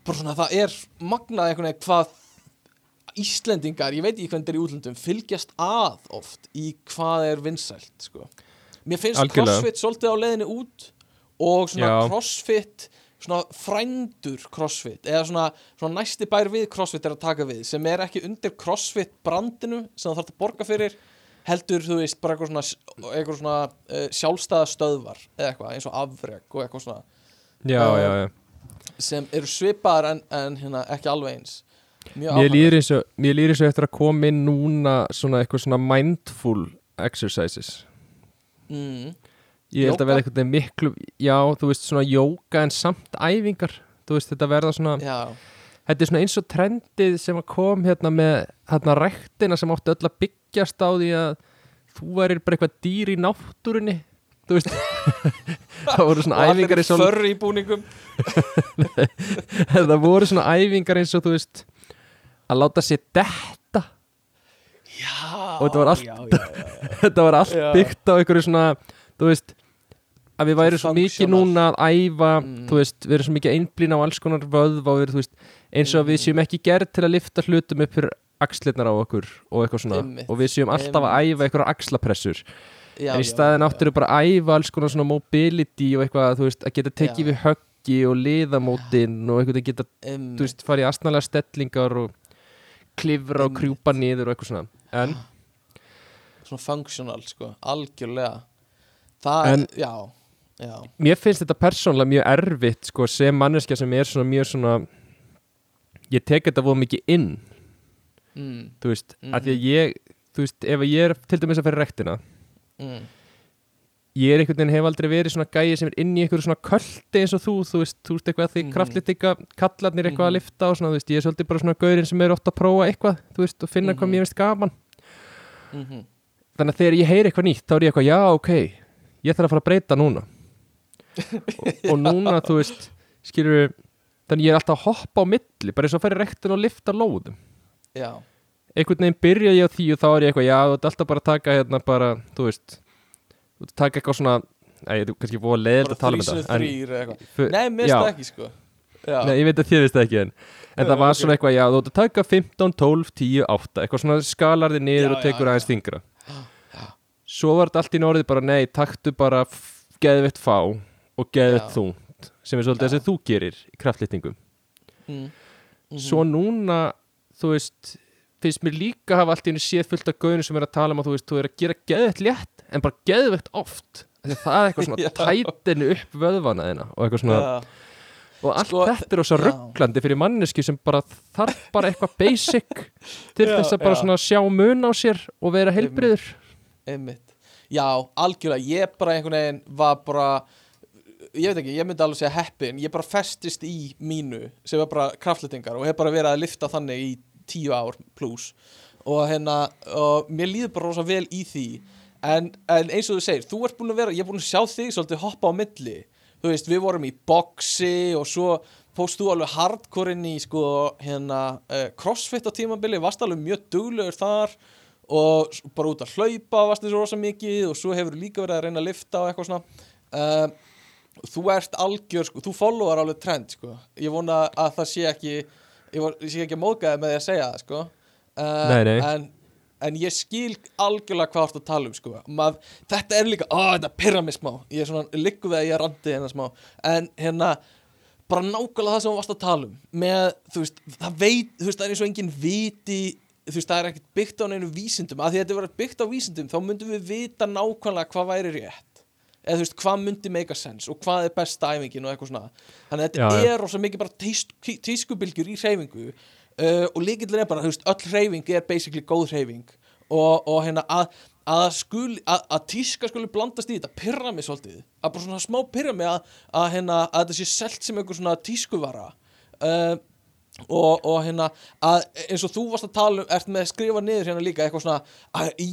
bara svona það er magnað einhvern veginn hvað Íslendingar, ég veit ekki hvernig þetta er í útlöndum fylgjast að oft í hvað er vinsælt sko. mér finnst Algjörlega. crossfit svolítið á leiðinni út og svona Já. crossfit svona frændur crossfit eða svona, svona næsti bær við crossfit er að taka við sem er ekki undir crossfit brandinu sem það þarf að borga fyrir heldur þú veist bara eitthvað svona, eitthvað svona uh, sjálfstæða stöðvar eða eitthvað eins og afreg og eitthvað svona. Já, Uh, já, já. sem eru svipaðar en, en hérna, ekki alveg eins. Mjög Mér líður eins og, líður eftir að koma inn núna svona eitthvað svona mindful exercises. Mm, Ég held að verða eitthvað miklu, já, þú veist, svona jóka en samt æfingar. Þú veist, þetta verða svona, já, þetta er svona eins og trendið sem kom hérna með hérna ræktina sem átti öll að byggjast á því að þú værir bara eitthvað dýr í náttúrunni Þú veist, það voru svona æfingar eins og, förr í búningum. Það voru svona æfingar eins og, þú veist, að láta sér detta. Já, Og þetta var allt- já, já, já, þetta var allt byggt á einhverju svona þú veist að við væri svo mikið núna að æfa Mm. þú veist, við erum svo mikið einblín á alls konar veist, eins og að við Mm. séum ekki gerð til að lifta hlutum upp fyrir axlirnar á okkur og eitthvað svona Einmitt. og við séum alltaf að æfa einhverjar axlapressur já, en í staðin áttur bara að æfa alls konar svona mobility og eitthvað, veist, að geta tekið Já. við höggi og liðamótin og eitthvað geta, Einmitt. þú veist, farið í astnalega stellingar og klifra og Einmitt. krjúpa niður og eitthvað svona en svona functional sko, algjörlega það En- er, já, já mér finnst þetta persónlega mjög erfitt sko, sem manneskja sem er svona mjög svona ég tek þetta voða mikið inn mm, þú veist, mm Mhm. að því að ég þú veist, ef ég er til dæmis að fyrir rektina mm, ég er einhvern veginn hef aldrei verið svona gæi sem er inn í einhverju svona költi eins og þú þú veist, þú veist eitthvað að því Mhm. kraftlítika kallarnir eitthvað að Mhm. lifta og svona, þú veist, ég er svolítið bara svona gaurinn sem er ofta að prófa eitthvað, þú veist, og finna hvað Mhm. mér finnst gaman mm, þannig að þegar ég heyri eitthvað nýtt, þá er ég eitthvað, já, ok ég þarf að fara að breyta núna og, og núna, þú veist skilur þannig ég er alltaf að hoppa á milli bara eins og að í rektin og lifta lóðum. Já, einhvern veginn byrja ég á því og þá er ég eitthvað, já, þú ert alltaf bara að taka hérna bara, þú veist þú ert að taka eitthvað svona Nei, þú kannski búið að leiðild bara að tala um þetta eitthvað. Fyr- nei, mér já. finnst það ekki sko. Já, Nei, ég veit að þið veist það ekki en En það var ok. svona eitthvað, já, þú ert að taka 15, 12, 10, 8 Eitthvað svona skalar þið niður Já, og tekur já, aðeins þingra Svo var þetta allt í norðið bara, nei, taktu bara geðveitt fá og Já. þungt Sem er svolítið það sem þú gerir í kraftlýtningum mm, mhm. Svo núna, þú veist, finnst mér líka hafa allt í henni séð fullt af gauðinu sem er að tala um að þú veist, þú er að gera geðveitt létt En bara geðveitt oft. Að Það er eitthvað svona tætinu upp vöðvana þina Og eitthvað svona já, og allt Sko, þetta er já. rugglandi fyrir manneski sem bara þarf bara eitthvað basic til Já, þess að bara já. svona sjá mun á sér og vera heilbriður einmitt. Já, algjörlega, ég bara einhvern veginn var bara ég veit ekki, ég myndi alveg segja heppin. Ég bara festist í mínu sem var bara kraftlettingar og hef bara verið að lifta þannig í tíu ár pluss og hérna, og mér líður bara rosa vel í því. En, en eins og þú segir, þú ert búin að vera ég er búin að sjá þig svolítið hoppa á milli. Þú veist, við vorum í boxi og svo fóst þú alveg hardcore inn í sko, hérna, uh, crossfit á tímabili, varst alveg mjög duglegur þar og bara út að hlaupa varst þessu rosa mikið og svo hefur líka verið að reyna að lifta og eitthvað svona. Uh, þú ert algjör, sko, þú followar alveg trend, sko, ég vona að það sé ekki ég var, sé ekki að móðgæði með því að segja það, sko. Uh, Nei, nei. en, en ég skil algjörlega hvað þú ert að tala um, sko. Mað, þetta er líka, á, þetta pyrra mig smá ég er svona, við að ég randi hérna smá. En hérna bara nákvæmlega það sem þú varst að tala um með, þú veist, það veit, þú veist, það er eins og enginn viti, þú veist, það er ekkert byggt á neinu vísindum, að því að þetta verður byggt á vísindum þá myndum við vita nákvæmlega hvað væri rétt eða þú veist, hvað myndi make a sense og hvað er besta æfingin og eitthvað svona. Þannig að þetta Já, er rosa mikið bara tísk- tí- tískubilgjur í hreyfingu uh, og líkillin er bara, þú veist, öll hreyfing er basically góð hreyfing. Og, og hérna að að, skul, að, að tíska skuli blandast í þetta pyrra mig svolítið, að bara svona smá pyrra mig að, að, hérna, að þetta sé selt sem einhver svona tískuvara uh, og, og hérna að eins og þú varst að tala um, ert með að skrifa niður hérna líka eitthvað svona að í,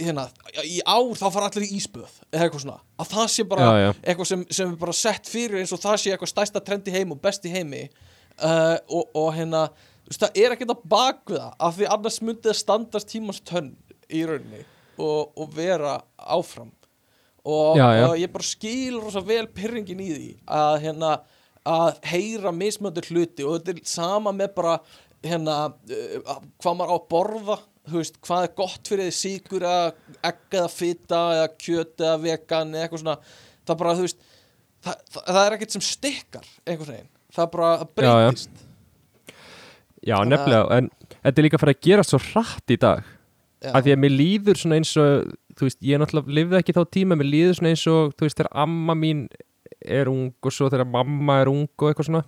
hérna, í ár þá fara allir í eitthvað svona, að það sé bara Já, já. eitthvað sem, sem er bara sett fyrir eins og það sé eitthvað stærsta trend í heim og best í heimi. Uh, og, og hérna það er ekkert að bak við það af því annars myndi það standast tímans tönn í rauninni og, og vera áfram. Og, Já, og ég bara skil rosa vel pyrringin í því að hérna að heyra mismöndur hluti og þetta er sama með bara hérna uh, hvað maður á að borða veist, hvað er gott fyrir því síkur eða egg eða fita eða kjöt eða vegan eða eitthvað svona. Það bara, veist það, það, það er ekkert sem stikkar einhvern veginn, það bara það Já, já. breytist. Já, nefnilega, en þetta er líka fyrir að gera svo hratt í dag. Já, að því að mér líður svona eins og veist, ég náttúrulega lifði ekki þá tíma mér líður svona eins og, þú veist, þegar amma mín er ung og svo þegar mamma er ung og eitthvað svona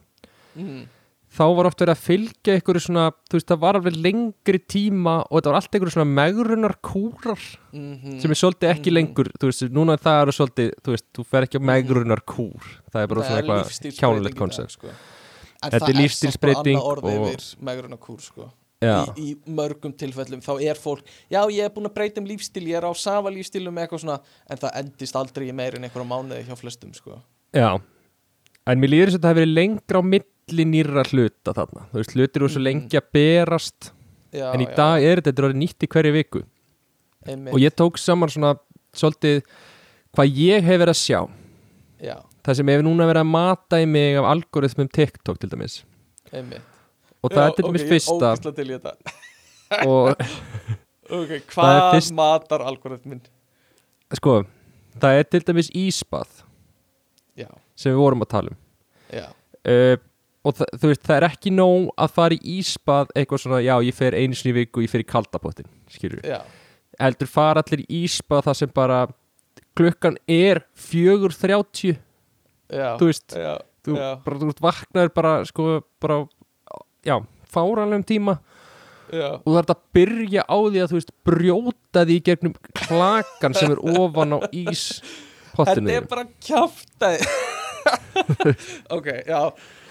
mm, þá var oft verið að fylgja einhverju svona þú veist, það var alveg lengri tíma og þetta var allt einhverju svona megrunar kúrar mm sem er svolítið ekki Mhm. lengur þú veist, núna það eru svolítið, þú veist, þú fer ekki á megrunar kúr, það er bara svona eitthvað kjánulegt koncept sko. En Þetta það er orð og- yfir megrunarkúr sko. Í, í mörgum tilfellum þá er fólk já ég er búin að breyta um lífstíl ég er á safa lífstílum eitthvað svona en það endist aldrei meir en einhverja mánuði hjá flestum sko. Já. En mér líður þess að það hefur verið lengra á milli nýra hluta þarna, þú veist, hlutir eru svo Mhm. lengi að berast. Já, en í já, dag er þetta, er nýtt í hverju viku. Einmitt, og ég tók saman svona svolítið hvað ég hef verið að sjá. Já, það sem hefur núna verið að mata í mig af algoritmum TikTok til dæmis. Einmitt. Og það er til dæmis ok, fyrsta. og ok, Það er hvað matar algoritminn? Sko, það er til dæmis ísbað já, sem við vorum að tala um. Uh, og það, þú veist, það er ekki nóg að fara í ísbað eitthvað svona, já, ég fer einu sinni í viku ég fer í kaldapottin, skilur já, heldur fara allir í ísbað það sem bara klukkan er 4.30 já. Þú veist, já, þú, já, bara, þú veist, vaknar bara, sko, bara já, fáranlegum tíma. Já. Og þú þarf að byrja á því að þú veist brjóta því í gegnum klakan sem er ofan á íspottinu þetta er bara kjáftæði ok, já,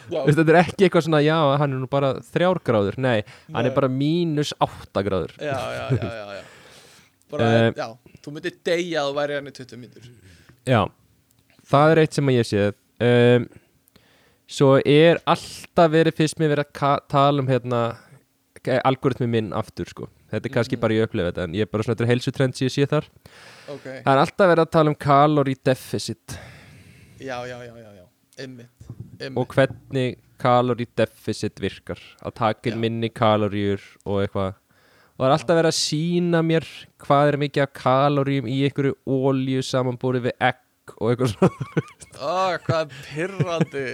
já. Veist, þetta er ekki eitthvað svona, já, hann er nú bara þrjár gráður, nei, hann Nei. er bara mínus átta gráður. Já, já, já, já, já. bara, Eh, já, þú myndir deyja að þú væri hann í 20 mínútur. Já, það er eitt sem ég séð um, svo er alltaf verið fyrst mér verið að tala um hérna algoritmi minn aftur sko þetta er kannski Mhm. bara ég upplifa þetta en ég er bara svona þetta er heilsutrend sem ég sé þar. Ok, það er alltaf verið að tala um calorie deficit. Já, já, já, já, já. Einmitt, einmitt. og hvernig calorie deficit virkar. Að taka minni kaloríur og eitthvað. Og það er alltaf verið að sína mér hvað er mikið af kaloríum í einhverju ólíu samanbúrið við egg og eitthvað svona Ó, hvað pyrrandi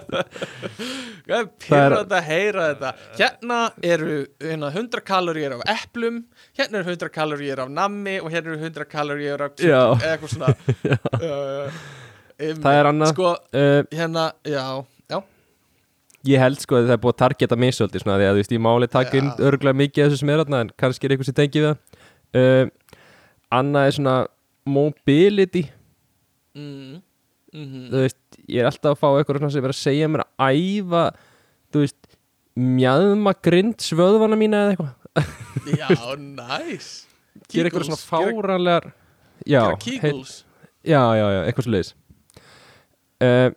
Hvað pyrrandi að heyra þetta Hérna eru hérna, 100 kaloríur af eplum Hérna eru 100 kaloríur af nammi Og hérna eru 100 kaloríur af. Eða eitthvað svona uh, einmitt. Það er annað. Sko, uh, hérna, já, ég held sko að það er búið að targeta mig svolítið svona því að þú veist ég máli taka inn Já. örgulega mikið af þessu sem er þarna en kannski er eitthvað sem tengið það uh, annað er svona mobility. Mm. Mm þú veist, ég er alltaf að fá eitthvað sem er að segja mér að æfa þú veist, mjadma grind svöðvana mína eða eitthvað. Já, næs gera eitthvað svona fáranlegar já, Gera kegels. Já, já, já, eitthvað svo leiðis uh,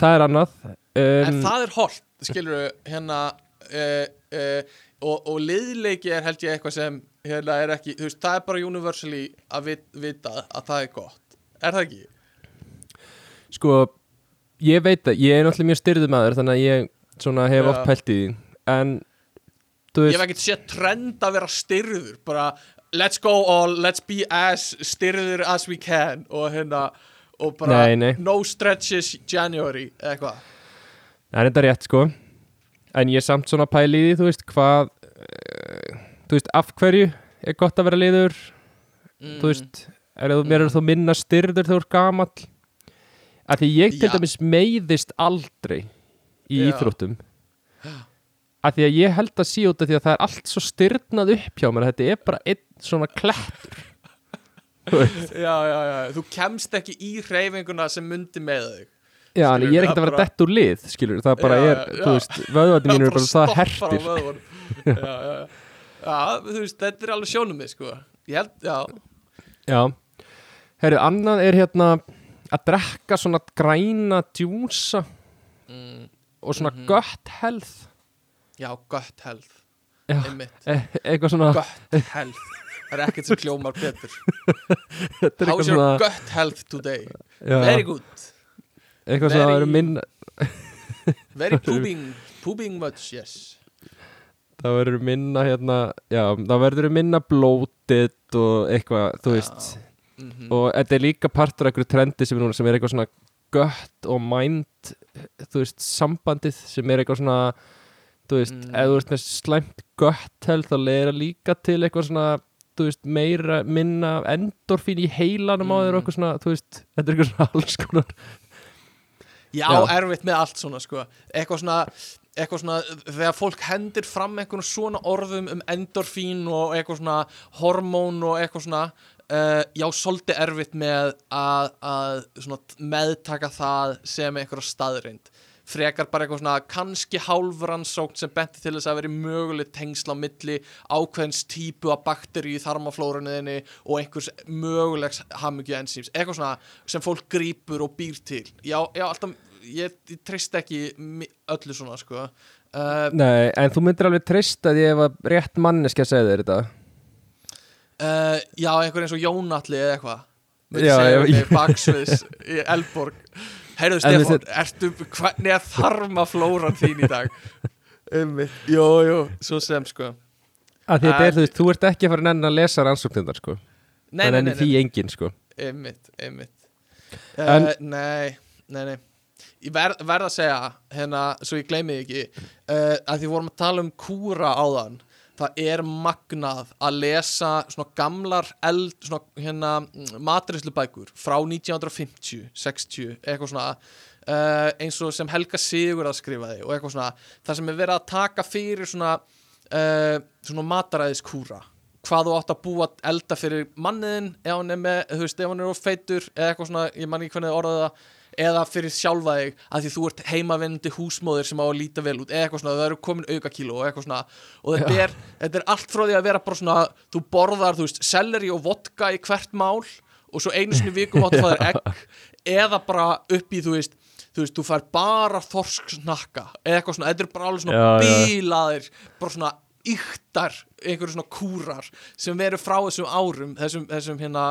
það er annað. En um, það er holdt, skilur hérna uh, uh, og, og liðleiki er held ég eitthvað sem hérna er ekki, þú veist, það er bara universally að vit, vita að það er gott Er það ekki? sko, ég veit að ég er náttúrulega mjög styrðu maður þannig að ég svona hef Já. oft pælt í því en þú Ég veist, hef ekkert séð trend að vera styrður bara let's go all, let's be as styrður as we can og hérna og bara Nei, nei. no stretches January eða eitthvað það er þetta rétt sko en ég er samt svona pæli í því, þú veist, hvað þú veist, af hverju er gott að vera liður mm. þú veist, er þú, mér er þú minna styrður þú er gamall að því ég til dæmis meiðist aldrei í Já. íþróttum að því að ég held að sé út af því að það er allt svo styrnað upp hjá mér þetta er bara einn svona veist. Já, já, já, þú kemst ekki í hreyfinguna sem myndi með þig já, en ég er ekkert að vera bara- dett úr lið skilur, það bara Já, er, já. þú veist vöðvarnir mínir eru bara það hertir já, já, já. Þú veist, þetta er alveg sjónum mig sko. Ég held, já, já, herru, annað er hérna að drekka svona græna djúsa mm, og svona Mhm. gött health. Já, gött health. Já. Einmitt, e eitthvað svona gött health. Það er ekkert sem kljómar betur. How's your svona gut health today? já, Very good. Eitthvað svona að vera very- minna Very pooping, pooping much, yes það verður minna hérna já, það verður minna blótið og eitthvað, þú veist mm -hmm. og þetta er líka partur af einhverju trendi sem er núna sem er eitthvað svona gött og mind þú veist, sambandið sem er eitthvað svona þú veist, Mm. ef þú ert með slæmt gött held þá leira líka til eitthvað svona þú veist, meira, minna endorfín í heilanum á þér og Mm. eitthvað svona, þú veist, þetta er eitthvað svona alls konar Já, Já. erfitt með allt svona sko Eitthvað svona, eitthvað svona Þegar fólk hendir fram einhvern svona orðum um endorfín og eitthvað svona hormón og eitthvað svona uh, Já, svolítið erfitt með að, að meðtaka það sem einhverja staðreind frekar bara eitthvað svona kannski hálfrannsókn sem benti til þess að veri möguleg tengsla á milli ákveðins típu af bakteri í þarmaflórunniðinni og einhvers mögulegs hamingju ensýms, eitthvað svona sem fólk grípur og býr til. Já, já alltaf, ég, ég treyst ekki öllu svona sko. Uh, Nei, en þú myndir alveg treysta því ef að rétt manneski að segja þér þetta? Uh, já, einhver eins og Jónatli eða eitthvað. Já, já. baksviðs í Elborg heyrðu Stefán, þessi- ertu, hvernig er þarmaflóran þín í dag? Um, jú, jú, svo sem sko. Að þetta En- er, þú veist, þú ert ekki að fara að nenn að lesa rannsóknindar, sko. Nei, það nei, nei, nenni nei, því enginn, sko. Einmitt, einmitt. En- uh, nei, nei, nei ég ver, verð að segja hérna, svo ég gleymi ekki uh, að því vorum að tala um kúra áðan það er magnað að lesa svona gamlar eld, svona hérna matriðslubækur frá 1950, 60 eitthvað svona uh, eins og sem Helga Sigur að skrifa því og eitthvað svona, það sem er verið að taka fyrir svona uh, svona mataræðiskúra. Hvað þú átt að búa elda fyrir manniðin ef hann er með, þú veist, ef hann er of feitur eða eitthvað svona, ég man ekki hvernig það eða fyrir sjálfa þig að því þú ert heimavindi húsmóðir sem á að líta vel út eða eitthvað svona, það eru komin aukakíló og eitthvað svona og þetta er, þetta er allt frá því að vera bara svona, þú borðar, þú veist, selleri og vodka í hvert mál og svo einu sinni í viku máttu fá þér egg eða bara upp í, þú veist þú veist, þú fær bara þorsksnakka eða eitthvað svona, þetta er bara alveg svona Já, já. bílaðir, bara svona yktar, einhverju svona kúrar sem veru frá þessum árum þessum, þessum hérna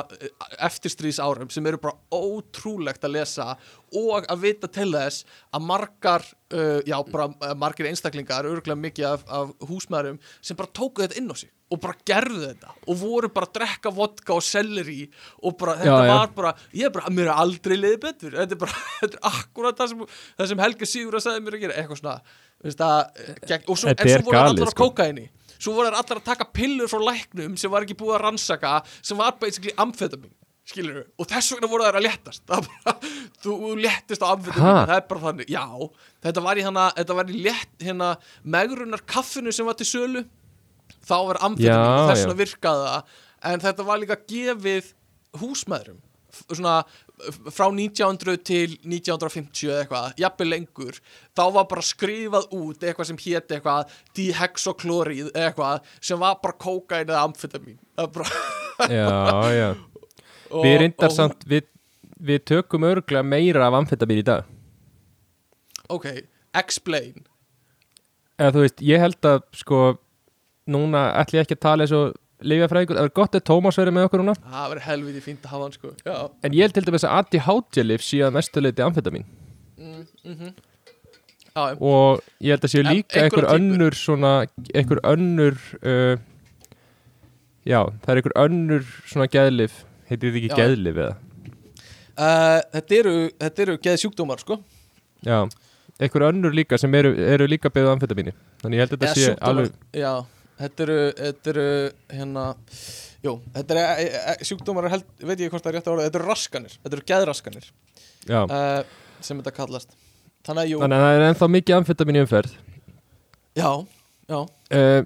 eftirstrís árum sem eru bara ótrúlegt að lesa og að vita til þess að margar uh, já, bara uh, margir einstaklingar, örgulega mikið af, af húsmaðurum sem bara tóku þetta inn á sig og bara gerðu þetta og voru bara að drekka vodka og selleri og bara, þetta Já, já. var bara ég er bara, mér er aldrei liðið betur. Þetta er bara, þetta er akkurat það sem, það sem Helga Sigur að sagði mér að gera, eitthvað svona veist að, eh, og svo, en er svo voru allar á sko. kókaini svo voru allar að taka pillur frá læknum sem var ekki búið að rannsaka sem var basically amfetamin skilur og þess vegna voru þær að léttast. Það var bara, þú léttist á amfetamin það er bara þannig, já. Þetta var í hana, þetta var í létt hérna þá var amfetamin þess vegna virkaði það en þetta var líka gefið húsmaðurum svona frá 1900 til 1950 eða eitthvað, jafnvel lengur. Þá var bara skrifað út eitthvað sem héti eitthvað dihexoklorið eða eitthvað sem var bara kókain eða amfetamin. Já, já. Og, Við reyndar samt, við, við tökum örgulega meira af amfetamín í dag. Ok, explain. Eða þú veist, ég held að sko núna ætla ég ekki að tala eins og lifjafræðingur, það er gott að Tómas verið með okkur núna. Það verður helviti fínt að hafa hann sko. Já, en ég held til dæmis að ADHD-lif séu að mestuleiti amfetamin. Mm, mm já, já. og ég held að séu En líka einhver önnur svona, einhver önnur uh, já, það er einhver önnur svona geðlif, heitir þetta ekki Já. geðlif eða? Uh, þetta eru, þetta eru geð sjúkdómar sko. Já, einhver önnur líka sem eru, eru líka beðið amfetamíni. Þannig ég held að þetta sé alveg Já, þetta eru, þetta eru hérna, jú, þetta eru e, e, sjúkdómar, er held, veit ég hvort það er rétt að orða, þetta eru raskanir, þetta eru geðraskanir já. uh, sem þetta kallast. Þannig að jú, þannig að það er ennþá mikið amfetamin í umferð já, já. uh,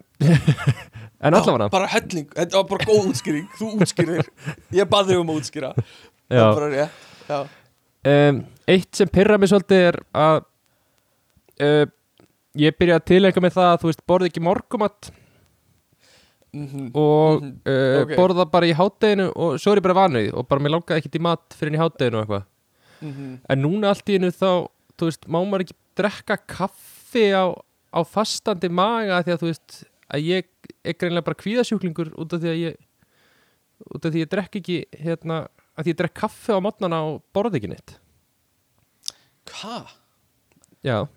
en allavega Bara helling, þetta var bara góð útskýring, þú útskýrir, ég baði um að útskýra, já. bara rétt, já, um, eitt sem pyrra mig svolítið er að uh, ég byrja að tilenga með það að þú veist borði ekki morgumat mhm, og Mhm, uh, ok. borða bara í hátteginu og svo er ég bara vanuð og bara mér langaði ekkert í mat fyrir í hátteginu og eitthvað. Mhm, en núna allt í einu þá þú veist, má maður ekki drekka kaffi á, á fastandi maga því að þú veist að ég er greinlega bara kvíðasjúklingur út af því að ég út af því að ég drekk ekki hérna, að því ég drekk kaffi á mótnana og borði ekki neitt. Hvað? já,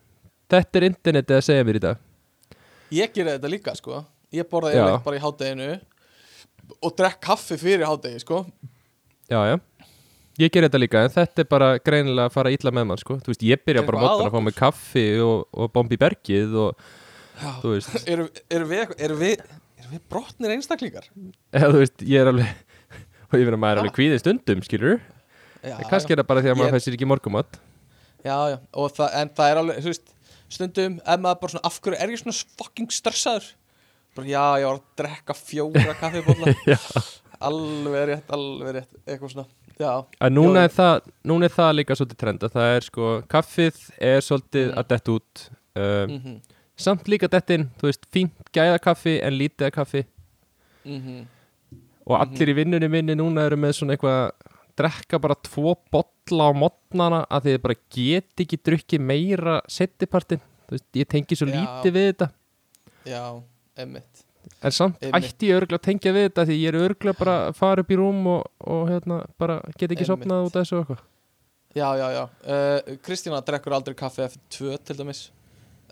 þetta er internetið að segja mér í dag. Ég gerði þetta líka, sko, ég borða Já. bara í hádeginu og drekk kaffi fyrir hádegi, sko, já, já Ég ger þetta líka, en þetta er bara greinilega að fara illa með mann, sko. Þú veist, ég byrja bara Eitthvað að fá mig kaffi og, og bombi bergið og, já, þú veist, erum erum við, erum við, erum við brotnir einstaklingar? eða þú veist, ég er alveg, og ég finna að maður er alveg kvíðið stundum, skilur kannski er það bara því að maður fæsir ekki morgumat. já, já, og það, en það er alveg, þú veist, stundum, ef maður bara svona, af hverju er ég svona fucking stressaður? Bara, já, ég var að drekka fjóra kaffibólla, Já. alveg rétt, alveg rétt, eitthvað svona, já, núna er, það, núna er það líka svolítið trend að það er sko, kaffið er svolítið Mm. að detta út. Um, mhm, Samt líka dett inn, þú veist, fínt gæða kaffi en lítið af kaffi. mhm, Og allir í vinnunni minni núna eru með svona eitthvað, drekka bara tvo bolla á modnana að þið bara get ekki drukkið meira settipartin. Þú veist, ég tengi svo Já. lítið við þetta. já, emmitt, En samt Einmitt. ætti ég örgulega að tengja við þetta því ég er örgulega bara að fara upp í rúm og, og hérna, bara get ekki sopnað út af þessu og eitthvað. já, já, já, uh, Kristína drekkur aldrei kaffi eftir tvö til dæmis,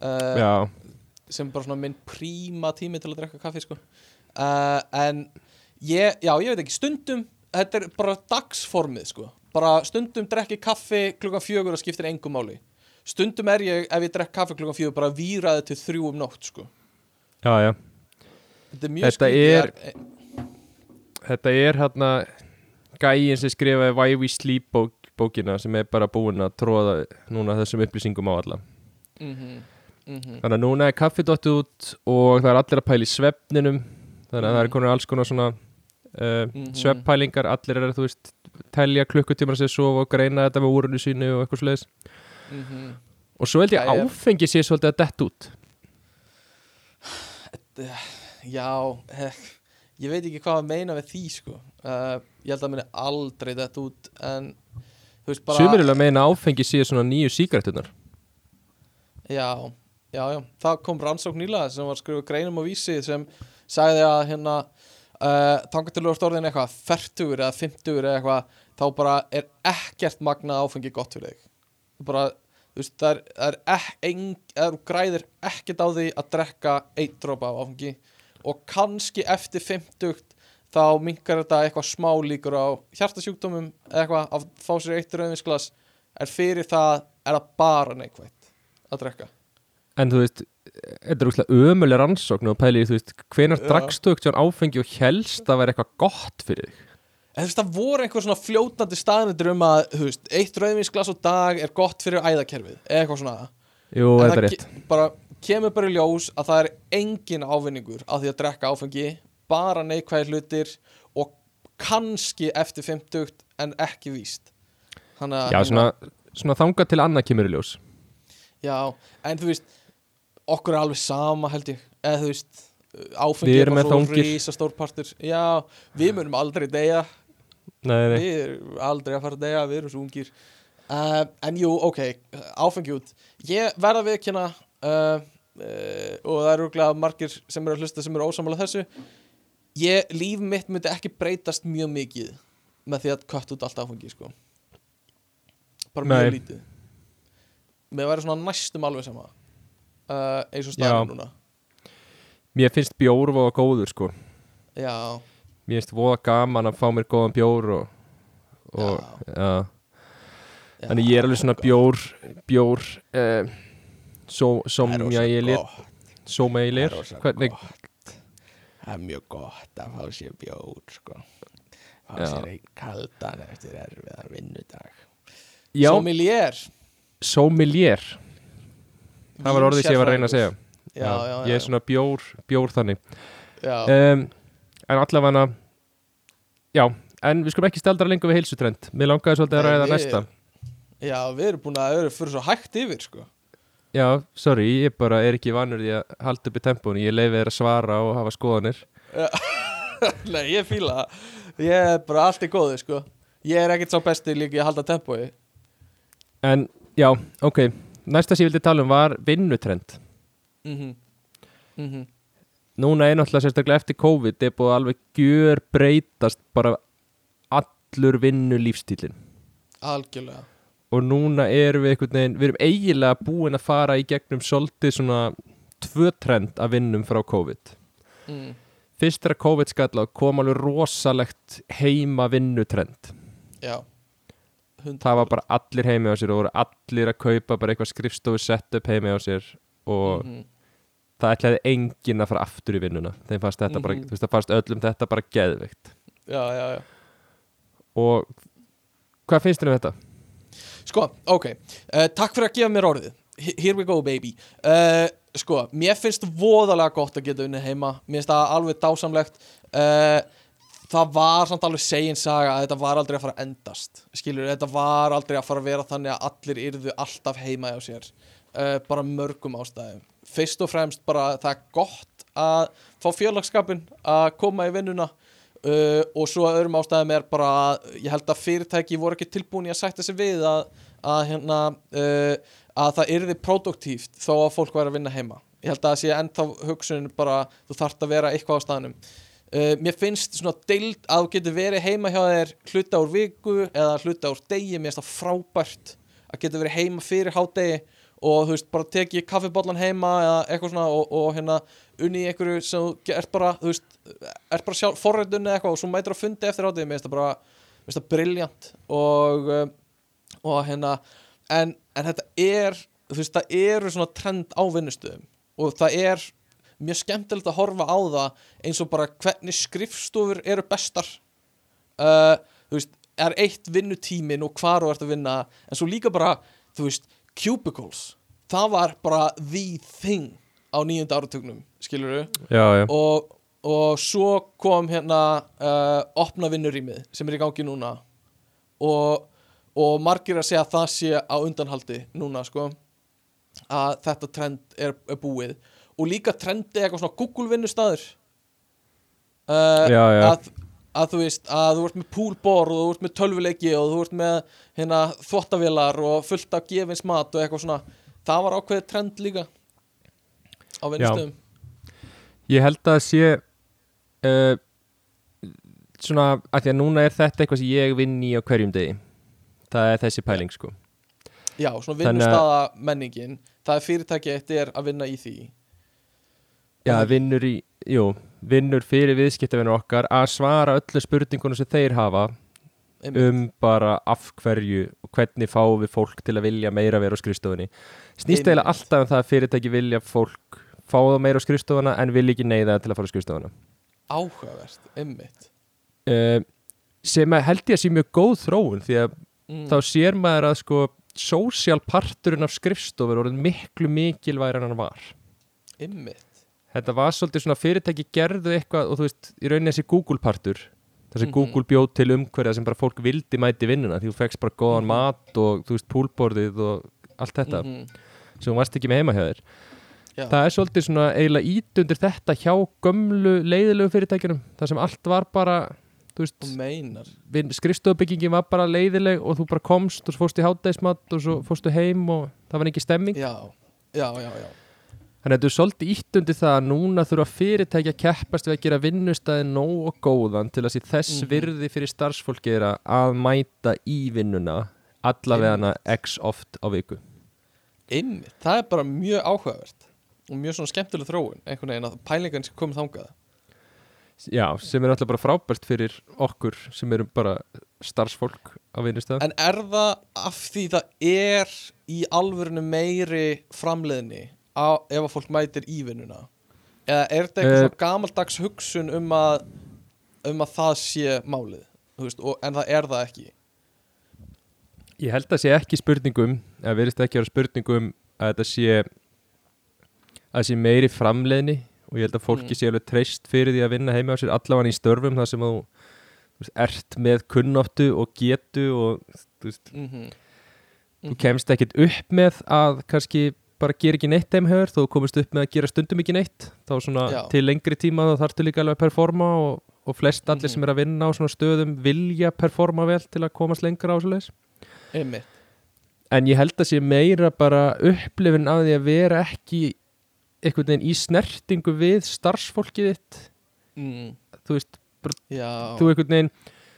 uh, Já, sem bara svona minn príma tími til að drekka kaffi sko. uh, en ég, já, ég veit ekki stundum, þetta er bara dagsformið sko. bara stundum drekki kaffi klukkan fjögur og skiptir engum máli stundum er ég, ef ég drekk kaffi klukkan fjögur bara víraði til þrjú um nótt sko. Já, já. þetta er mjög Þetta er- Þetta er hérna gæin sem skrifaði Why We Sleep bók, bókina sem er bara búin að tróða núna þessum upplýsingum á alla. mhm, mhm, Þannig að núna er kaffi dottið út og það er allir að pæla í svefninum. Þannig að það er konar alls konar svona uh, Mhm. svefnpælingar. Allir er að, þú veist, telja klukkutímar sem sofa og greina þetta með úrunni sínu og eitthvað sliðis. mhm. Og svo held ég áfengi sé svolítið að dett út. Já, eh, ég veit ekki hvað að meina við því sko. uh, ég held að minni aldrei þetta út en þú veist bara Sumir vilja meina áfengi sé svona nýju sígarettunar. Já, já, já, það kom rannsókn nýlega sem var skrifuð greinum á vísi sem sagði að hérna uh, þú ert orðin eitthvað fertugur eða fimmtugur eða eitthvað þá bara er ekkert magna áfengi gott fyrir þig bara, veist, það er, það er græðir ekkert á því að drekka eitt dropa af áfengi og kannski eftir fimmtugt þá minkar þetta eitthvað smá líkur á hjartasjúkdómum eða eitthvað að fá sér eitt rauðvinsglas. En fyrir það er það bara neikvætt að drekka. En þú veist, þetta er úrslega ömuleg rannsókn og pæli, þú veist, hvenar drakstu ekkert áfengi og helst að vera eitthvað gott fyrir þig? Veist, það voru einhver svona fljótandi staðnendur um að, veist, eitt rauðvinsglas á dag er gott fyrir æðakerfið, eitthvað svona. Jú, En það ke- bara kemur bara í ljós að það er engin ávinningur á því að drekka áfengi, bara neikvæði hlutir og kannski eftir 50 en ekki víst. Þannig að Já, svona, svona þangað til annað kemur í ljós. Já, en þú veist okkur er alveg sama held ég. Eða þú veist, áfengi er bara svo rísa stórpartur Já, við munum aldrei deyja Nei, nei, við erum aldrei að fara að deyja, við erum svo ungir. Uh, en jú, ok áfengi út, ég verða við ekki uh, uh, og það eru glæða margir sem eru að hlusta sem eru ósamála þessu. Ég, líf mitt myndi ekki breytast mjög mikið með því að kött út allt áfengi sko. Bara mjög Nei. lítið. Mér væri svona næstum alveg sama eins og Já. staðin núna. Mér finnst bjór voða góður sko. Já, Mér finnst voða gaman að fá mér góðan bjór og, og já. já Þannig ég er alveg svona bjór bjór svo, som rosa ég lir. Sóma ég lir er Hvernig. Það er mjög gott að fá sér bjór sko. Fá Já. sér einn kaldan eftir erfiðan vinnudag já, Sommelier sommelier Það var orðið sem ég var að reyna að segja Já, já, já, Ég er svona bjór, bjór þannig já. um, En allavega Já, en við skulum ekki staldra lengur við heilsutrend. Mér langaði svolítið að ræða næsta. Já, við erum búin að vera fyrir svo hægt yfir sko. Já, sorry, ég bara er ekki vanur því að halda upp í tempónu Ég leifi þér að svara og hafa skoðanir. Nei, ég fíla það. Ég er bara allt í góðu sko. Ég er ekkert sá besti líka að halda tempói. En já, ok. Næsta sem ég vildi tala um var vinnutrend. Mm -hmm. Núna er náttúrulega sérstaklega eftir COVID er búið að alveg gjör breytast bara allur vinnu lífstílin Algjörlega og núna erum við einhvern veginn við erum eiginlega búin að fara í gegnum svolítið svona tvö trend að vinnum frá COVID mm. Fyrst þegar COVID skall á kom alveg rosalegt heima vinnutrend Já 100%. það var bara allir heimi á sér og voru allir að kaupa bara eitthvað skrifstofu setup heimi á sér og Mhm. Það ætlaði enginn að fara aftur í vinnuna. Þeim fannst þetta bara, Mhm. þú veist það fannst öllum þetta bara geðveikt. Já, já, já. Og hvað finnst þér um þetta? Sko, ok, uh, takk fyrir að gefa mér orðið. He- Here we go baby. Uh, Sko, mér finnst voðalega gott að geta unnið heima. Mér finnst það alveg dásamlegt. Uh, Það var samt alveg segin saga að þetta var aldrei að fara að endast. Skilur, þetta var aldrei að fara að vera þannig að allir yrðu alltaf heima hjá sér. Bara mörgum ástæðum Fyrst og fremst bara það er gott að fá félagskapin að koma í vinnuna uh, og svo öðrum ástæðum er bara ég held að fyrirtæki voru ekki tilbúin í að sætta sig við að, að, hérna, uh, að það yrði produktíft þó að fólk væri að vinna heima. Ég held að það sé ennþá hugsunin bara þú þarft að vera eitthvað á staðnum. Uh, mér finnst svona deild að þú getur verið heima hjá þér hluta úr viku eða hluta úr degi, mér finnst það frábært að geta verið heima fyrir hádegi og þú veist, bara teki kaffibollan heima eða eitthvað svona og, og hérna unni í einhverju sem ert bara þú veist, ert bara sjálf forrættunni eða eitthvað og svo mætir að fundi eftir hádegi, mér finnst það bara mér finnst það briljant og, um, og hérna en, en þetta er, þú veist, það eru svona trend á vinnustöðum og það er mjög skemmtilegt að horfa á það eins og bara hvernig skrifstofur eru bestar. Uh, þú veist, er eitt vinnutímin og hvar þú ert að vinna en svo líka bara, þú veist, cubicles. Það var bara the thing á nýjunda áratugnum skilur Já, já, og, og svo kom hérna uh, opna vinnurýmið sem er í gangi núna. Og, og margir að segja að það sé á undanhaldi núna sko að þetta trend er, er búið. Og líka trendi eitthvað svona Google vinnustæður uh, Já, já. Að, að þú veist að þú ert með poolborð og þú ert með tölvuleiki og þú ert með hérna þvottavélar og fullt af gefins mat og eitthvað svona. Það var ákveðið trend líka á vinnustöðum. Ég held að sé uh, svona, að því að núna er þetta eitthvað sem ég vinn í á hverjum degi. Það er þessi pæling sko. Já, svona vinnustaða menningin Það er fyrirtæki eitt er að vinna í því. Já, vinnur í, jú, vinnur fyrir viðskiptavinnur okkar að svara öllu spurningunum sem þeir hafa um bara af hverju og hvernig fáum við fólk til að vilja meira vera á skrifstofunni. Snýst eiginlega alltaf um það að fyrirtæki vilja fólk fá það meira á skrifstofuna en vilja ekki neyða til að fara á skrifstofuna. Áhugavert, einmitt. Uh, sem að held ég að sé mjög góð þróun því að mm. þá sér maður að sko sósjál parturinn af skrifstofur orðin miklu mikilværi en hann var. Einmitt þetta var svolítið svona fyrirtæki gerðu eitthvað og þú veist, í rauninni þessi Google partur það sem Mhm. Google bjóð til umhverja sem bara fólk vildi mæti í vinnuna því þú fegst bara góðan Mhm. mat og þú veist púlborðið og allt þetta Mhm. sem þú varst ekki með heima hjá þér Já. það er svolítið svona eiginlega ít undir þetta hjá gömlu leiðilegu fyrirtækjunum það sem allt var bara skrifstofubyggingin var bara leiðileg og þú bara komst og svo fórstu í hátægismat og svo fórstu heim og það var ekki stemming já, já, já, já Þannig að þetta er svolítið ítt undir það að núna þurfa fyrirtæki að keppast við að gera vinnustæði nóg og góðan til að sé þess Mhm. virði fyrir starfsfólki er að- mæta í vinnuna allavegana x oft á viku. Einmitt, það er bara mjög áhugavert og mjög svona skemmtileg þróun einhvern veginn að pælingan sem komið þangað Já, sem er alltaf bara frábært fyrir okkur sem erum bara starfsfólk á vinnustæði. En er það af því það er í alvörinu meiri framleiðni á, ef að fólk mætir í vinnuna eða er þetta eitthvað Eh. svona gamaldags hugsun um að um að það sé málið veist, og, en það er það ekki Ég held að sé ekki spurningum, eða verðist ekki að vera spurningum að þetta sé að það sé meiri framleiðni og ég held að fólki Mm. sé alveg treyst fyrir því að vinna heima á sér allavega í störfum þar sem þú, veist, ert með kunnáttu og getu og þú, veist, mm -hmm. þú kemst ekkit upp með að kannski bara gera ekki neitt heimhör þú komist upp með að gera stundum ekki neitt þá svona Já. til lengri tíma þá þarftu líka alveg að performa og, og flest allir Mhm. sem er að vinna á svona stöðum vilja performa vel til að komast lengra á svo Einmitt en ég held að sé meira bara upplifin af því að vera ekki einhvern veginn í snertingu við starfsfólkið þitt mm. þú veist, Já, þú einhvern veginn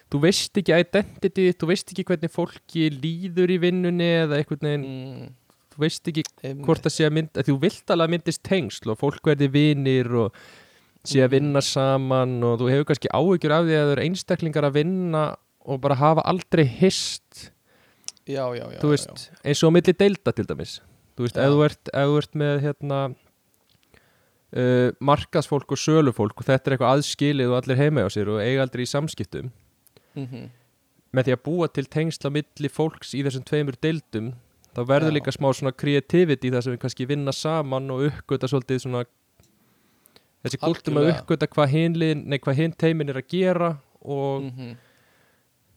þú veist ekki identity, þú veist ekki hvernig fólki líður í vinnunni eða einhvern veginn, mm. Þú veist ekki einmitt. hvort það sé að mynd, að þú vilt alveg að myndist tengsl og fólk verði vinir og sé að Mhm. vinna saman og þú hefur kannski áhyggjur af því að það eru einstaklingar að vinna og bara hafa aldrei hist Já, já, já veist, eins og á milli deilda til dæmis þú veist, Já. ef þú ert, ef þú ert með hérna uh, markasfólk og sölufólk og þetta er eitthvað aðskilið og allir heima á sér og eiga aldrei í samskiptum mm -hmm. með því að búa til tengsla milli fólks í þessum tveimur deildum þá verður líka smá svona creativity þar sem við kannski vinna saman og uppgöta svolítið svona þessi gúltum að uppgöta hvað hinn liðin- nei, hvað hinn teimin er að gera og Mm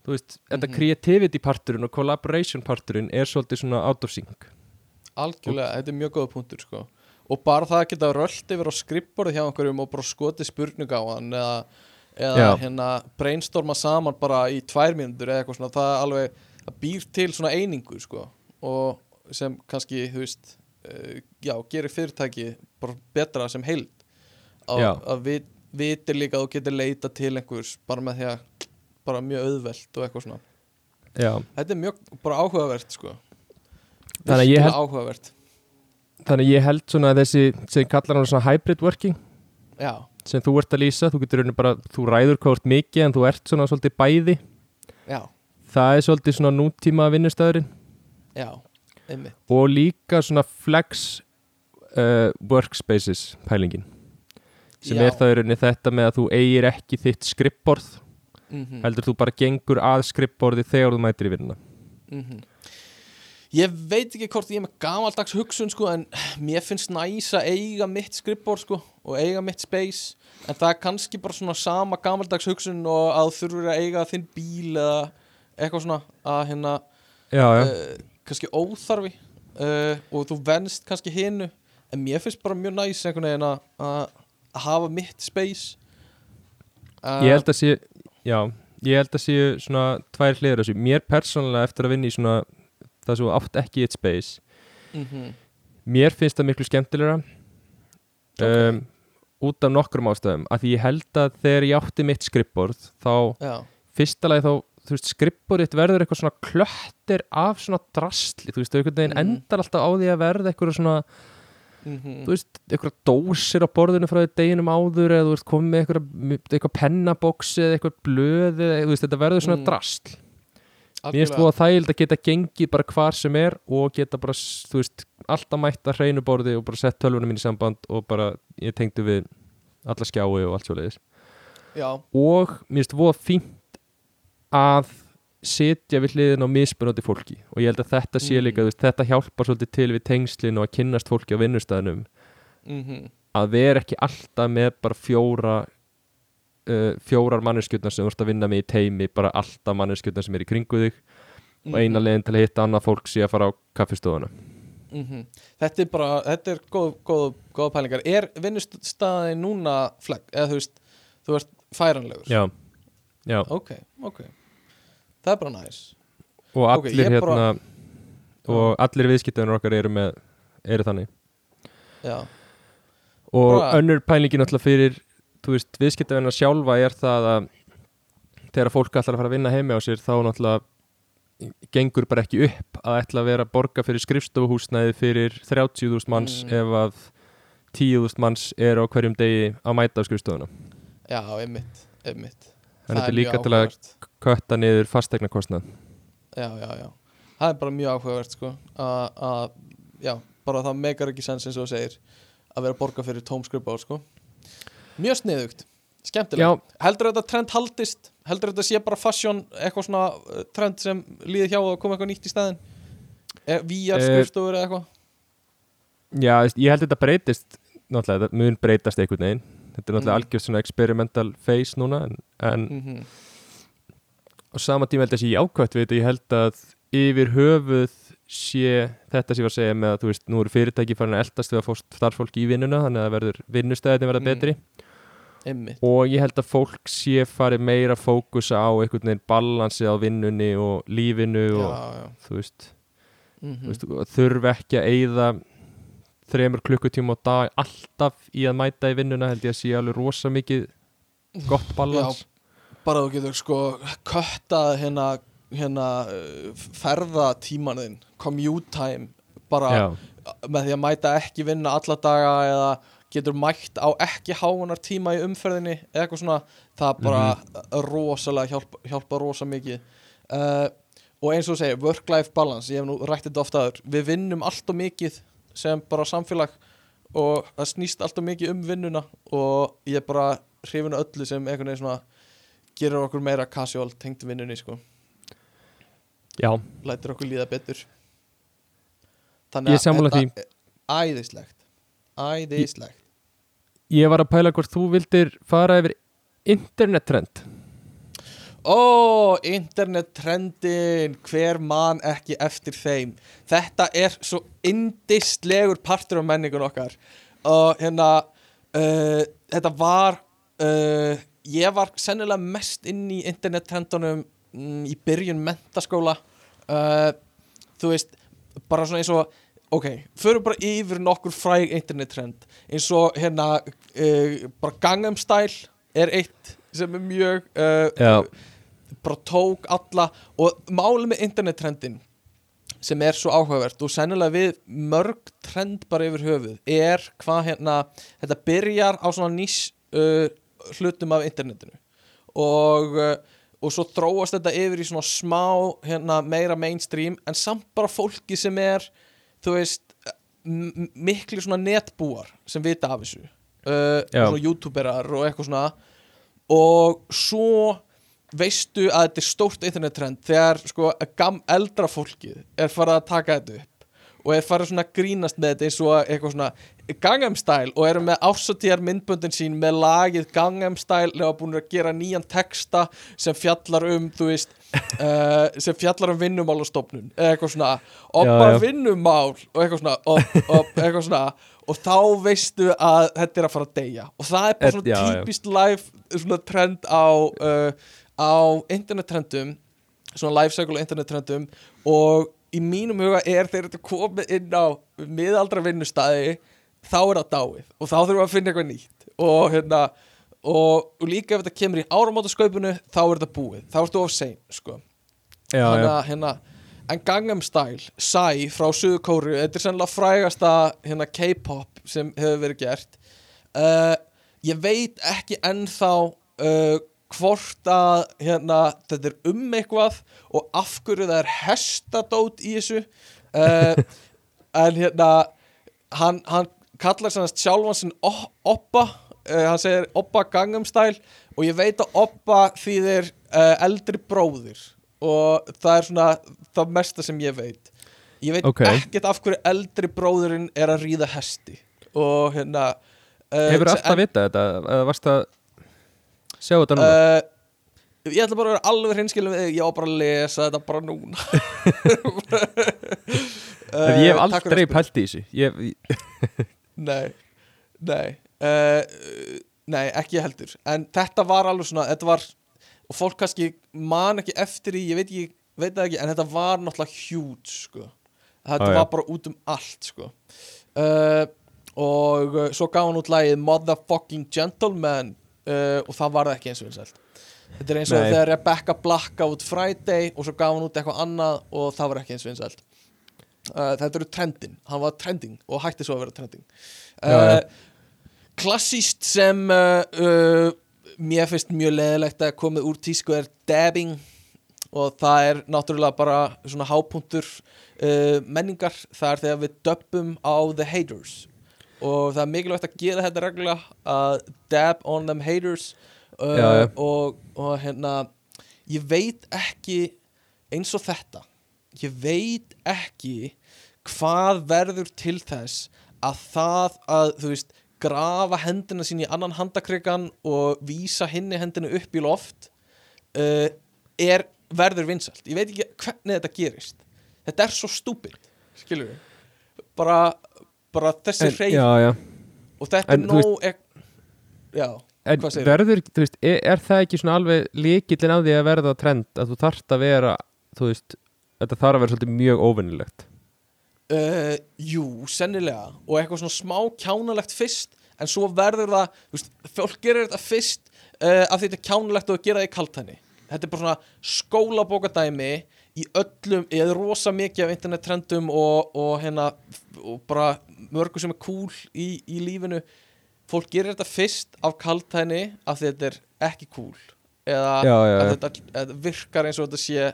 þú veist, þetta Mhm. creativity parturinn og collaboration parturinn er svolítið svona out of sync Algjörlega, þetta er mjög góða punktur sko. og bara það að geta rölt yfir á skrippborðið hjá einhverjum og bara skotið spurningu á hann eða, eða hérna brainstorma saman bara í tvær mínútur eða eitthvað svona, það alveg það býr til svona einingu sko. Og sem kannski, þú veist uh, já, gerir fyrirtæki bara betra sem heild. Að, að vit, vitir líka að þú getur leita til einhvers bara með því að bara mjög auðvelt og eitthvað svona. Já, þetta er mjög bara áhugavert sko. Þannig að ég held- áhugavert. Þannig að ég held svona að þessi sem kallar hann svona hybrid working já, sem þú ert að lýsa, þú getur bara þú ræður ert mikið en þú ert svona svolítið bæði. Já, það er svolítið svona nútíma vinnustæðurinn já, og líka svona flex uh, workspaces pælingin. Sem Já. er það í rauninni þetta með að þú eigir ekki þitt skrippborð mm heldur þú bara gengur að skrippborði þegar þú mætir í vinnuna. Mhm. Ég veit ekki hvort ég er með gamaldags hugsun sko en mér finnst næs að eiga mitt skrippbór sko og eiga mitt space. En það er kannski bara svona sama gamaldags hugsun og að þurfur að eiga þinn bíl eða eitthvað svona að hérna Já, já, uh, kannski óþarfi uh, og þú venst kannski hinu en mér finnst bara mjög næs einhvern veginn að að hafa mitt space. Uh, ég held að sé já, ég held að sé svona tvær hliður þessu, mér persónulega eftir að vinna í svona það þú átt ekki eitt space mm mér finnst það miklu skemmtilegra Ok. um, út af nokkrum ástæðum. Að því ég held að þegar ég átti mitt skrippborð þá Já, fyrsta lagi þá þú veist, skrippborðið verður eitthvað svona klöttir af svona drastli, þú veist, einhvern veginn Mhm. endar alltaf á því að verða eitthvað svona, mm þú veist, eitthvað dósir á borðinu frá því deginum áður eða þú veist, komið eitthvað, eitthvað pennabóksi eða eitthvað blöð eða, þú veist, þetta verður svona Mm. drastl Mér finnst þú að þægild að geta gengið bara hvar sem er og geta bara, þú veist, alltaf mætt að hreinu borði og bara sett tölvunum mín í samband og bara, ég tengdu við alla skjái og allt svo leiðis. Já, Og mér finnst þú fínt að sitja við hliðin á mismunandi fólki. Og ég held að þetta sé Mm. líka, þú veist, þetta hjálpar svolítið til við tengslin og að kynnast fólki á vinnustæðinum mhm. Að vera ekki alltaf með bara fjóra uh, fjórar manneskjötnar sem þú ert að vinna með í teimi bara alltaf manneskjötnar sem er í kringu þig. Og eina Mhm. leiðin til að hitta annað fólk sé að fara á kaffistofuna. Mhm. Þetta er bara, þetta er góð, góð, góð pælingar. Er vinnustæði núna flagg, eða þú veist þú ert færanlegur? Já, já. Ok, ok Það er bara næs. Og allir bara- hérna og allir viðskiptunir okkar eru með eru þannig. Já, og Bara- önnur pælingin alltaf fyrir þú veist, viðskiptavinna sjálfa er það að þegar fólk ætlar að fara að vinna heimi á sér þá náttúrulega gengur bara ekki upp að ætla að vera að borga fyrir skrifstofuhúsnæði fyrir 30.000 manns Mm. ef að 10.000 manns er á hverjum degi að mæta á skrifstofuna. Já, einmitt, einmitt að þetta er líka til að kötta niður fastegnarkostnað Já, já, já. Það er bara mjög áhugavert sko að, já, bara það megar ekki sens eins og þú segir að vera borga fyrir tómskripá sko. Mjög sniðugt, skemmtilegt. Já, Heldur þetta trend haldist? Heldur þetta sé bara fashion eitthvað svona uh, trend sem líði hjá og koma eitthvað nýtt í staðinn? E, VR Eh, skrifstofur eða eitthvað? já, ég held þetta breytist náttúrulega, þetta mun breytast einhvern veginn þetta er náttúrulega Mm. algjörð svona experimental phase núna en, en Mm á sama tíma held ég að sé jákvæmt við þetta. Ég held að yfir höfuð sé þetta sem ég var að segja með að þú veist, nú eru fyrirtæki farin að eldast við að fá starfsfólk í vinnuna þannig að verður vinnustæðin verða Mm. betri. Einmitt. Og ég held að fólk sé farið meira fókusa á einhvern veginn balansi á vinnunni og lífinu og Já, já. þú veist, mm þú veist þurfi ekki að eyða þremur klukkutíma á dag alltaf í að mæta í vinnuna held ég að sé alveg rosa mikið gott balans. Bara þú getur sko köttað hérna, hérna uh, ferðatíman þinn commute time bara Já, með því að mæta ekki vinna alla daga eða getur mætt á ekki háunar tíma í umferðinni eða eitthvað svona það bara rosalega hjálpa, hjálpa rosa mikið. Uh, og eins og segir work-life balance, ég hef nú rætt þetta ofta aður við vinnum allt og mikið sem bara samfélag og það snýst allt og mikið um vinnuna og ég er bara hrifinu öllu sem einhvern veginn svona gerir okkur meira casual tengt vinnunni sko. Já, lætur okkur líða betur. Ég sammála því. þetta er æðislegt. Æðislegt. Ég var að pæla hvort þú vildir fara yfir internettrend Ó, internettrendin, hver man ekki eftir þeim. Þetta er svo indislegur partur af menningun okkar. Og hérna, uh, þetta var, uh, ég var sennilega mest inn í internettrendunum mm, í byrjun mentaskóla uh, Þú veist, bara svona eins og, ok, förum bara yfir nokkur fræg internettrend. Eins og hérna, uh, bara Gangnam Style er eitt sem er mjög uh. Bara tók alla og málið með internettrendin sem er svo áhugavert og sennilega við mörg trend bara yfir höfuð er hvað hérna þetta byrjar á svona nýs uh, hlutum af internetinu. Og, uh, og svo þróast þetta yfir í svona smá hérna meira mainstream en samt bara fólki sem er þú veist miklu svona netbúar sem vita af þessu. Uh, svona youtuberar og eitthvað svona. Og svo veistu að þetta er stórt internettrend þegar sko eldra fólkið er farið að taka þetta upp og er farið svona að grínast með þetta eins og eitthvað svona Gangnam Style og eru með ársatíðar myndböndin sín með lagið Gangnam Style og búin að gera nýjan texta sem fjallar um, þú veist uh, sem fjallar um vinnumálastofnun eitthvað svona, oppa Já, já. vinnumál og eitthvað svona, op, op, eitthvað svona og þá veistu að þetta er að fara að deyja og það er bara Et- svona já, já. típist live svona trend á uh, á internettrendum svona life cycle internettrendum og í mínum huga er þegar þetta komið inn á miðaldra vinnustæði þá er það dáið og þá þurfum við að finna eitthvað nýtt og hérna og, og líka ef þetta kemur í áramótasköpunu þá er þetta búið, þá ertu of sein sko. já, Þannig já. hérna, en Gangnam Style Psy frá Suðu Kóru þetta er sennilega frægasta hérna, K-pop sem hefur verið gert uh, ég veit ekki ennþá uh, hvort að hérna, þetta er um eitthvað og af hverju það er hestadót í þessu uh, en hérna hann, hann kallar sannast sjálfan sinn Oppa uh, hann segir Oppa Gangnam Style og ég veit að Oppa þýðir uh, eldri bróðir og það er svona það mesta sem ég veit ég veit Ok. ekkert af hverju eldri bróðurinn er að ríða hesti og hérna Hefur alltaf vitað þetta varst það sjá þetta núna. Uh, Ég ætla bara að vera alveg hreinskilin við Ég á bara að lesa þetta bara núna. Uh, Ég hef fyrir aldrei pælt í þessu ég, ég, Nei, nei. Uh, Nei, ekki ég heldur. En þetta var alveg svona Þetta var, og fólk kannski man ekki eftir því Ég veit ekki, veit ekki En þetta var náttúrulega huge sko. Þetta já. var bara út um allt sko. Og svo gaf hann út lagið Motherfucking Gentleman uh, Og það var það ekki eins og vinsælt. Þetta er eins og Nei. þegar Rebecca Black gaf út Friday Og svo gaf hann út eitthvað annað Og það var ekki eins og vinsælt. Uh, Þetta eru trendin, hann var trending Og hætti svo að vera trending. Uh, klassíst sem mér finnst mjög leðilegt að komið úr tísku er dabbing og það er náttúrulega bara svona hápuntur uh, menningar. Það er þegar við döbbum á the haters og það er mikilvægt að gera þetta reglulega að dab on them haters. Uh, Já, já. Og, og hérna ég veit ekki eins og þetta. Ég veit ekki hvað verður til þess að það að þú veist grafa hendina sín í annan handakrikan og vísa hinni hendina upp í loft uh, er verður vinsalt ég veit ekki hvernig þetta gerist. Þetta er svo stúpid. Skilur við bara, bara þessi já. og þetta en er nóg ek... já, En verður, þú veist, er, er það ekki svona alveg líkillin á því að verða trend að þú þarft að vera, þú veist þetta þarf að vera svolítið mjög óvinnilegt Uh, jú, sennilega. Og eitthvað svona smá kjánalegt fyrst en svo verður það þú veist, fólk gerir þetta fyrst uh, af því þetta er kjánalegt og að gera það í kaltæni þetta er bara svona skólabókadæmi í öllum, eða rosa mikið af internettrendum og, og hérna og bara mörgu sem er cool í, í lífinu. Fólk gerir þetta fyrst af kaltæni af því þetta er ekki cool. Eða Já, já, að já. þetta, þetta virkar eins og þetta sé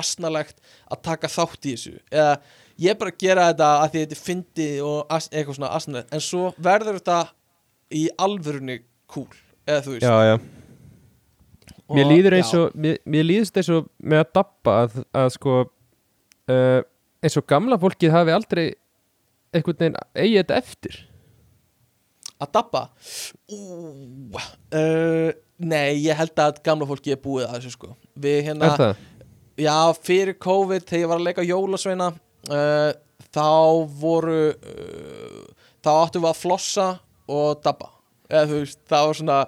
asnalegt að taka þátt í þessu. Eða ég bara gera þetta að því þetta er fyndið og as, eitthvað svona asnalegt. En svo verður þetta í alvörunni cool eða þú veist. Já, já, og, mér líður eins og mér, mér líðist eins og með að dabba að, að sko uh, eins og gamla fólkið hafi aldrei einhvern veginn eigi þetta eftir? Að dabba? Uh, nei, ég held að gamla fólki er búið að þessu sko. Við hérna? Já, fyrir COVID þegar ég var að leika jólasveina uh, þá voru uh, þá áttum við að flossa og dabba eða þú veist, var svona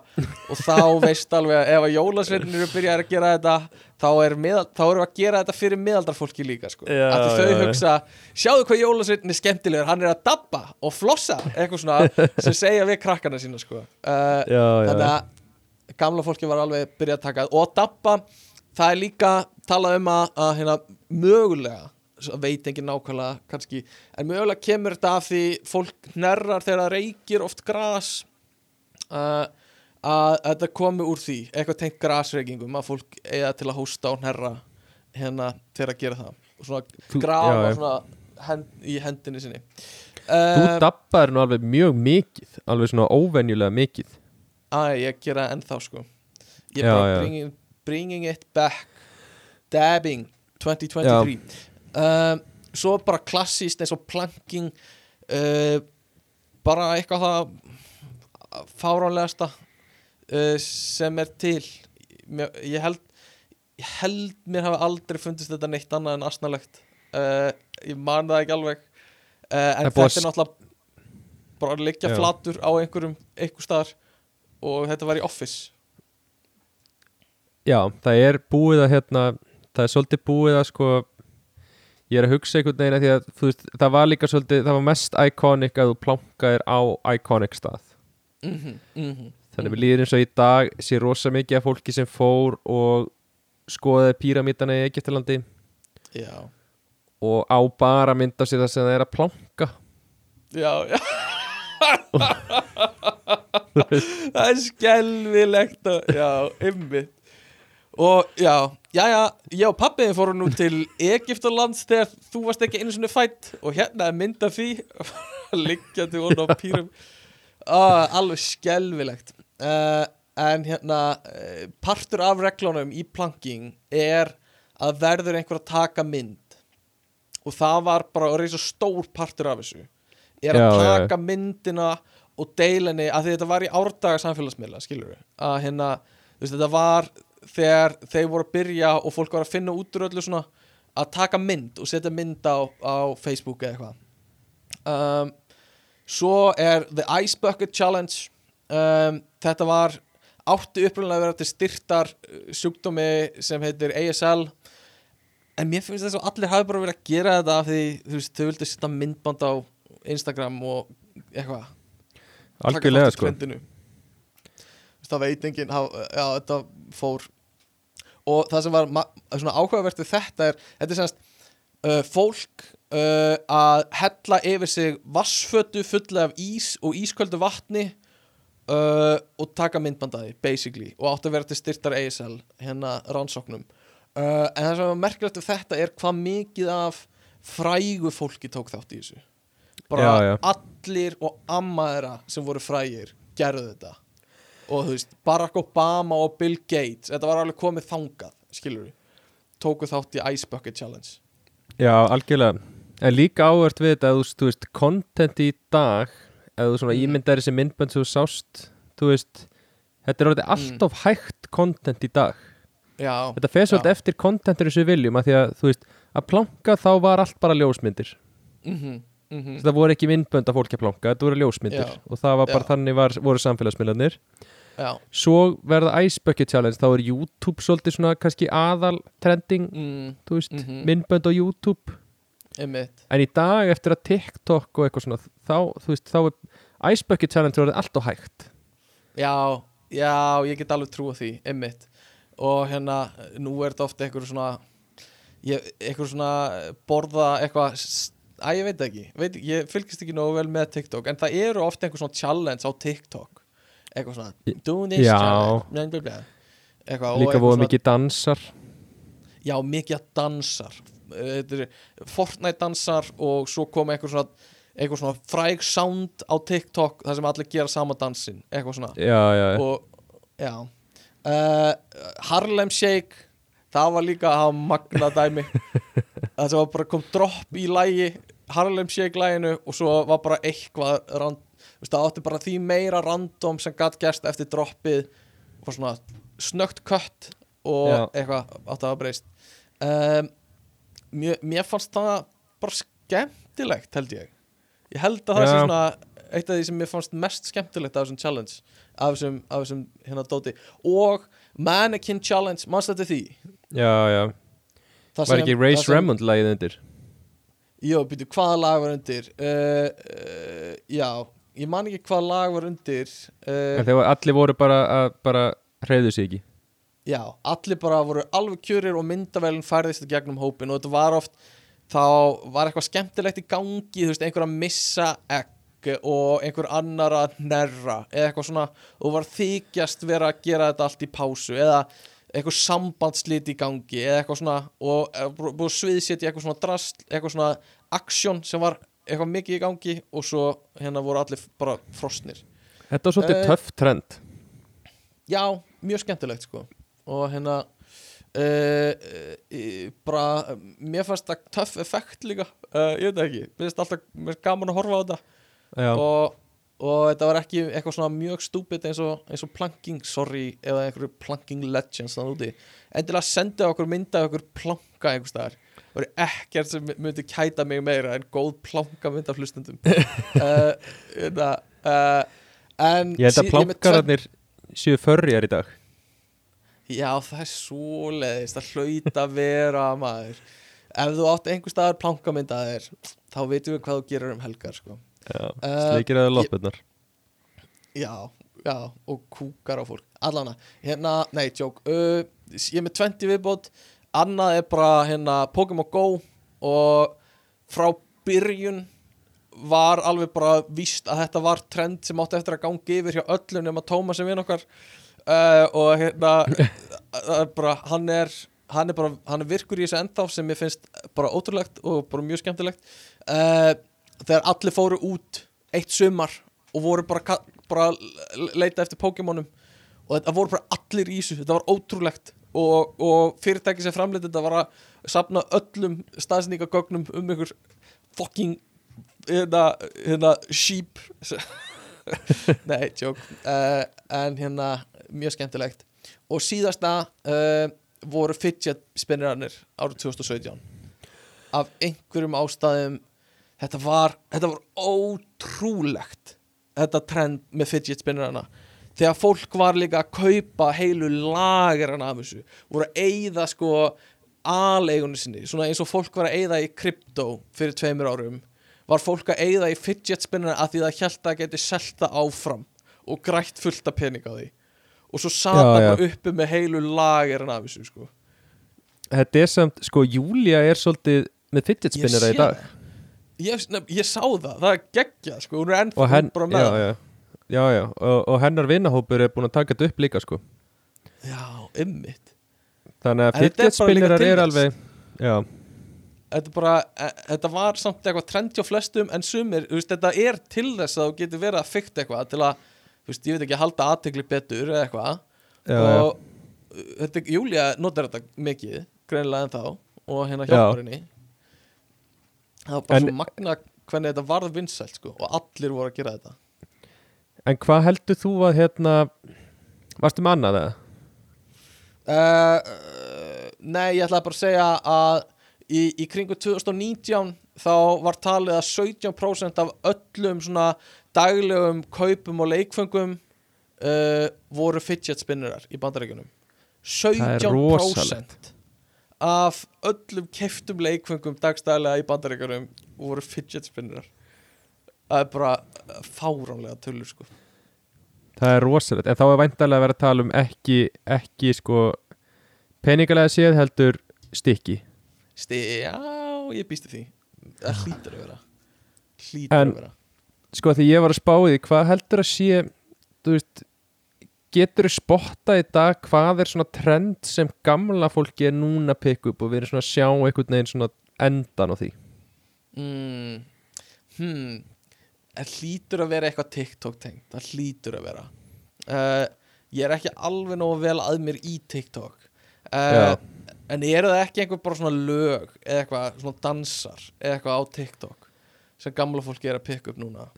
og þá veist alveg að ef að jólasveinir eru byrjað að gera þetta þá, er þá erum við að gera þetta fyrir miðaldarfólki líka sko. Já, að þau já, hugsa sjáðu hvað jólasveinin er skemmtilegur, hann er að dabba og flossa, eitthvað svona sem segja við krakkana sína sko. uh, Já, þannig að gamla fólki var alveg byrjað að taka og dabba, það er líka talað um að, að hérna, mögulega veit ekki nákvæmlega kannski, en mögulega kemur þetta af því fólk hnerrar þegar það reykir oft gras uh, að þetta komi úr því eitthvað tengt grasreykingum að fólk eiga til að hósta og hnerra hérna þegar að gera það. Og svona Þú- grafa já, svona hend, í hendinni sinni. Þú uh, dabbaður nú alveg mjög mikið alveg svona óvenjulega mikið. Að ég gera ennþá sko. Ég er bara bringing, bringing it back. Dabbing 2023 um, svo bara klassíst eins og planking uh, bara eitthvað það fáránlegasta uh, sem er til. Ég held ég held mér hafi aldrei fundist þetta neitt annað en asnalegt. Uh, ég man það ekki alveg. Uh, en þetta er náttúrulega bara að liggja flatur á einhverjum einhver staðar og þetta var í office. Já, það er búið að hérna það er svolítið búið að sko ég er að hugsa einhvern veginn að því að veist, það var líka svolítið, það var mest iconic að þú plankaðir á iconic stað mm -hmm, mm -hmm. þannig við líður eins og í dag sé rosa mikið af fólki sem fór og skoðaði píramítana í Egyptalandi. Já, og á bara mynd af sér það sem það er að planka já, já. Það er skelvilegt og, já, ymmið og já, já, já ég og pappiðin fórum nú til Egyptalands þegar þú varst ekki einu svona fætt og hérna er mynd af því. Liggjandi von á pýrum ah, alveg skelvilegt uh, en hérna uh, partur af reglunum í planking er að verður einhver að taka mynd. Og það var bara að reysa stór partur af þessu. Er að Já, já, já. taka myndina og deila henni að þetta var í árdaga samfélagsmiðla skilur við að hérna þú veist, þetta var þegar þeir voru að byrja og fólk var að finna út úr öllu svona að taka mynd og setja mynd á, á Facebook eða eitthvað. Um, svo er The Ice Bucket Challenge. Um, þetta var átti upprunnilega að vera til styrtar uh, sjúkdómi sem heitir ASL en mér finnst þess að allir hafi bara verið að gera þetta af því þú veist, þau vildu setja myndband á Instagram og eitthvað. Algjörlega sko. það veit enginn já, þetta fór. Og það sem var svona áhugavert við þetta er, þetta er semast uh, fólk uh, að hella yfir sig vassfötu fulla af ís og ísköldu vatni uh, og taka myndbandaði basically, og átti að vera til styrtar ASL hérna rannsóknum. Uh, en það sem var merkilegt við þetta er hvað mikið af frægu fólki tók þátt í þessu. Bara Já, já. allir og amma þeirra sem voru frægir gerðu þetta. Og þú veist, Barack Obama og Bill Gates þetta var alveg komið þangað, skilur við tóku þátt í Ice Bucket Challenge. Já, algjörlega En líka áhört við þetta að þú, veist, content í dag eða þú svona Mm. ímyndar þessi myndbönd sem þú sást þú veist, þetta er orðið Mm. allt of hægt content í dag já, Þetta fer svolítið eftir contentinu sem við viljum að því að, þú veist, að planka þá var allt bara ljósmyndir mhm, mhm Það voru ekki myndbönd af fólki að planka, þetta voru ljósmyndir Já. og það var bara Já. þannig var, voru samfélagsmiðlarnir já, Svo verða Ice Bucket Challenge, þá er YouTube svolítið svona kannski aðal trending, mm, þú veist, Mhm. myndbönd á YouTube einmitt. En í dag eftir að TikTok og eitthvað svona þá, þú veist, þá er Ice Bucket Challenge orðið allt og hægt. Já, já, ég get alveg trúa því einmitt. Og hérna, nú er þetta ofta eitthvað svona ég, eitthvað svona borða eitthvað Æ, ég veit ekki, veit, ég fylgist ekki nógu vel með TikTok en það eru ofta einhver svona challenge á TikTok. Eitthvað svona doing this Já. challenge eitthvað, Líka eitthvað voru mikið dansar. Já, mikið að dansar er Fortnite dansar og svo kom eitthvað svona eitthvað svona fræg sound á TikTok þar sem allir gera sama dansin eitthvað svona Já, já, já. og uh, Harlem Shake það var líka að hafa magna dæmi það var bara kom dropp í lægi Harlem Shake læginu og svo var bara eitthvað rand, veist, það átti bara því meira random sem gatt gerst eftir droppið og svona snögt kött og Já. eitthvað átti að hafa breyst um, mér, mér fannst það bara skemmtilegt held ég ég held að það Já. sé svona eitt af því sem mér fannst mest skemmtilegt af þessum challenge af þessum, af þessum hérna dóti og Mannequin Challenge, mannst þetta því? já, já. Það Var ekki Race það Remond lagið undir Jó, býtu, hvaða lag var undir? Uh, uh, já, ég man ekki hvaða lag var undir uh, En þegar allir voru bara að bara hreyðu sig ekki Já, allir bara voru alveg kjörir og myndavælinn færðist í gegnum hópin og þetta var oft þá var eitthvað skemmtilegt í gangi þú veist, einhver að missa egg og einhver annar að nerra eða eitthvað svona og var þykjast vera að gera þetta allt í pásu eða eitthvað sambandslít í gangi eða eitthvað svona og eh, bú- búið sviðsetja eitthvað svona drast eitthvað svona aksjón sem var eitthvað mikið í gangi og svo hérna voru allir bara frosnir. Þetta var svolítið Eh, töff trend. Já, mjög skemmtilegt sko og hérna uh, uh, bara mér fannst það töff effekt líka. Uh, ég veit ekki, mér finnst alltaf mér gaman að horfa á þetta. Og, og þetta var ekki eitthvað svona mjög stúpid eins og, eins og planking sorry, eða einhverju planking legends þannig úti, endilega sendið okkur mynda okkur planka einhvers staðar. Það voru ekkert sem myndi kæta mig meira en góð planka mynd af hlustendum. Uh, þetta, en ég held að plankararnir séu förriðar í dag Já, það er svoleiðist það hlaut að vera maður. Ef þú átt einhver staðar plankamyndaðir þá veitum við hvað þú gerir um helgar sko. Já, Eh, sleikir eða ég- loppurnar. Já, já, og kúkar á fólk. Allana, hérna, nei, tjók uh, Ég er með 20 viðbót. Annað er bara, hérna, Pokémon Go Og frá byrjun Var alveg bara víst að þetta var trend sem átti eftir að gangi yfir hjá öllum nema Tómas sem vinn okkar uh, og hérna er bara, hann er hann er bara, hann er virkur í þessu ennþá sem ég finnst bara ótrúlegt og bara mjög skemmtilegt. Uh, þegar allir fóru út eitt sumar og voru bara, bara leita eftir Pokémonum og þetta voru bara allir í þessu þetta var ótrúlegt. Og, og fyrirtæki sem framleiti þetta var að safna öllum staðsendingagögnum um ykkur fucking hérna, hérna sheep nei, tjók uh, en hérna, mjög skemmtilegt. Og síðasta uh, voru fidget spinnirarnir árið 2017 af einhverjum ástæðum þetta var, þetta var ótrúlegt þetta trend með fidget spinnirarna þegar fólk var líka að kaupa heilu lageran af þessu voru að eyða sko aleigunni sinni, svona eins og fólk var að eyða í krypto fyrir tveimur árum var fólk að eyða í fidget spinnirna að því það held að geti selta áfram og grætt fullt af pening á því. Og svo já. bara uppi með heilu lageran af þessu sko. Þetta er samt, sko, Júlia er svolítið með fidget spinnera í dag. ég, nef, ég sá það, það er geggja sko, hún er ennþá henn, bara með já, já, já, já. Og, og hennar vinnahópur er búin að taka þetta upp líka sko. já, ymmit þannig að fidget spinnerar er alveg já, þetta, bara, e, þetta var samt eitthvað trend hjá flestum en sumir, veist, þetta er til þess að þú getur verið að fykta eitthvað til að, veist, ég veit ekki halda aðtegli betur eða eitthvað og þetta, Júlia notar þetta mikið, greinilega en þá og hérna Já. hjálpar henni það var bara En- svo magna hvernig þetta varð vinsælt sko og allir voru að gera þetta en hvað heldur þú að hérna varstu með annað eða? uh, uh, Nei, ég ætlaði bara að segja að í, í kringu 2019 þá var talið að 17% af öllum svona daglegum kaupum og leikfengum uh, voru fidget spinnerar í bandaríkunum er 17% rosalegt. af öllum keftum leikfengum dagstæðlega í bandaríkunum voru fidget spinnerar. Það er bara fáránlega tölur sko. Það er rosalegt, en þá er væntalega að vera að tala um ekki, ekki sko peningalega séð heldur stykki Sti, já, ég býstu því. Það hlýtur að vera. Hlýtur En- að vera. sko því ég var að spá því, hvað heldur að sé þú veist getur þú spotta í dag hvað er svona trend sem gamla fólki er núna að pikka upp og við erum svona að sjá einhvern veginn svona endan á því? Mm, hmm, það hlýtur að vera eitthvað TikTok tengt það hlýtur að vera. Uh, ég er ekki alveg nógu vel að mér í TikTok. Uh, Já. En eru það ekki einhver bara svona lög eða eitthvað svona dansar eða eitthvað á TikTok sem gamla fólki er að pikka upp núna?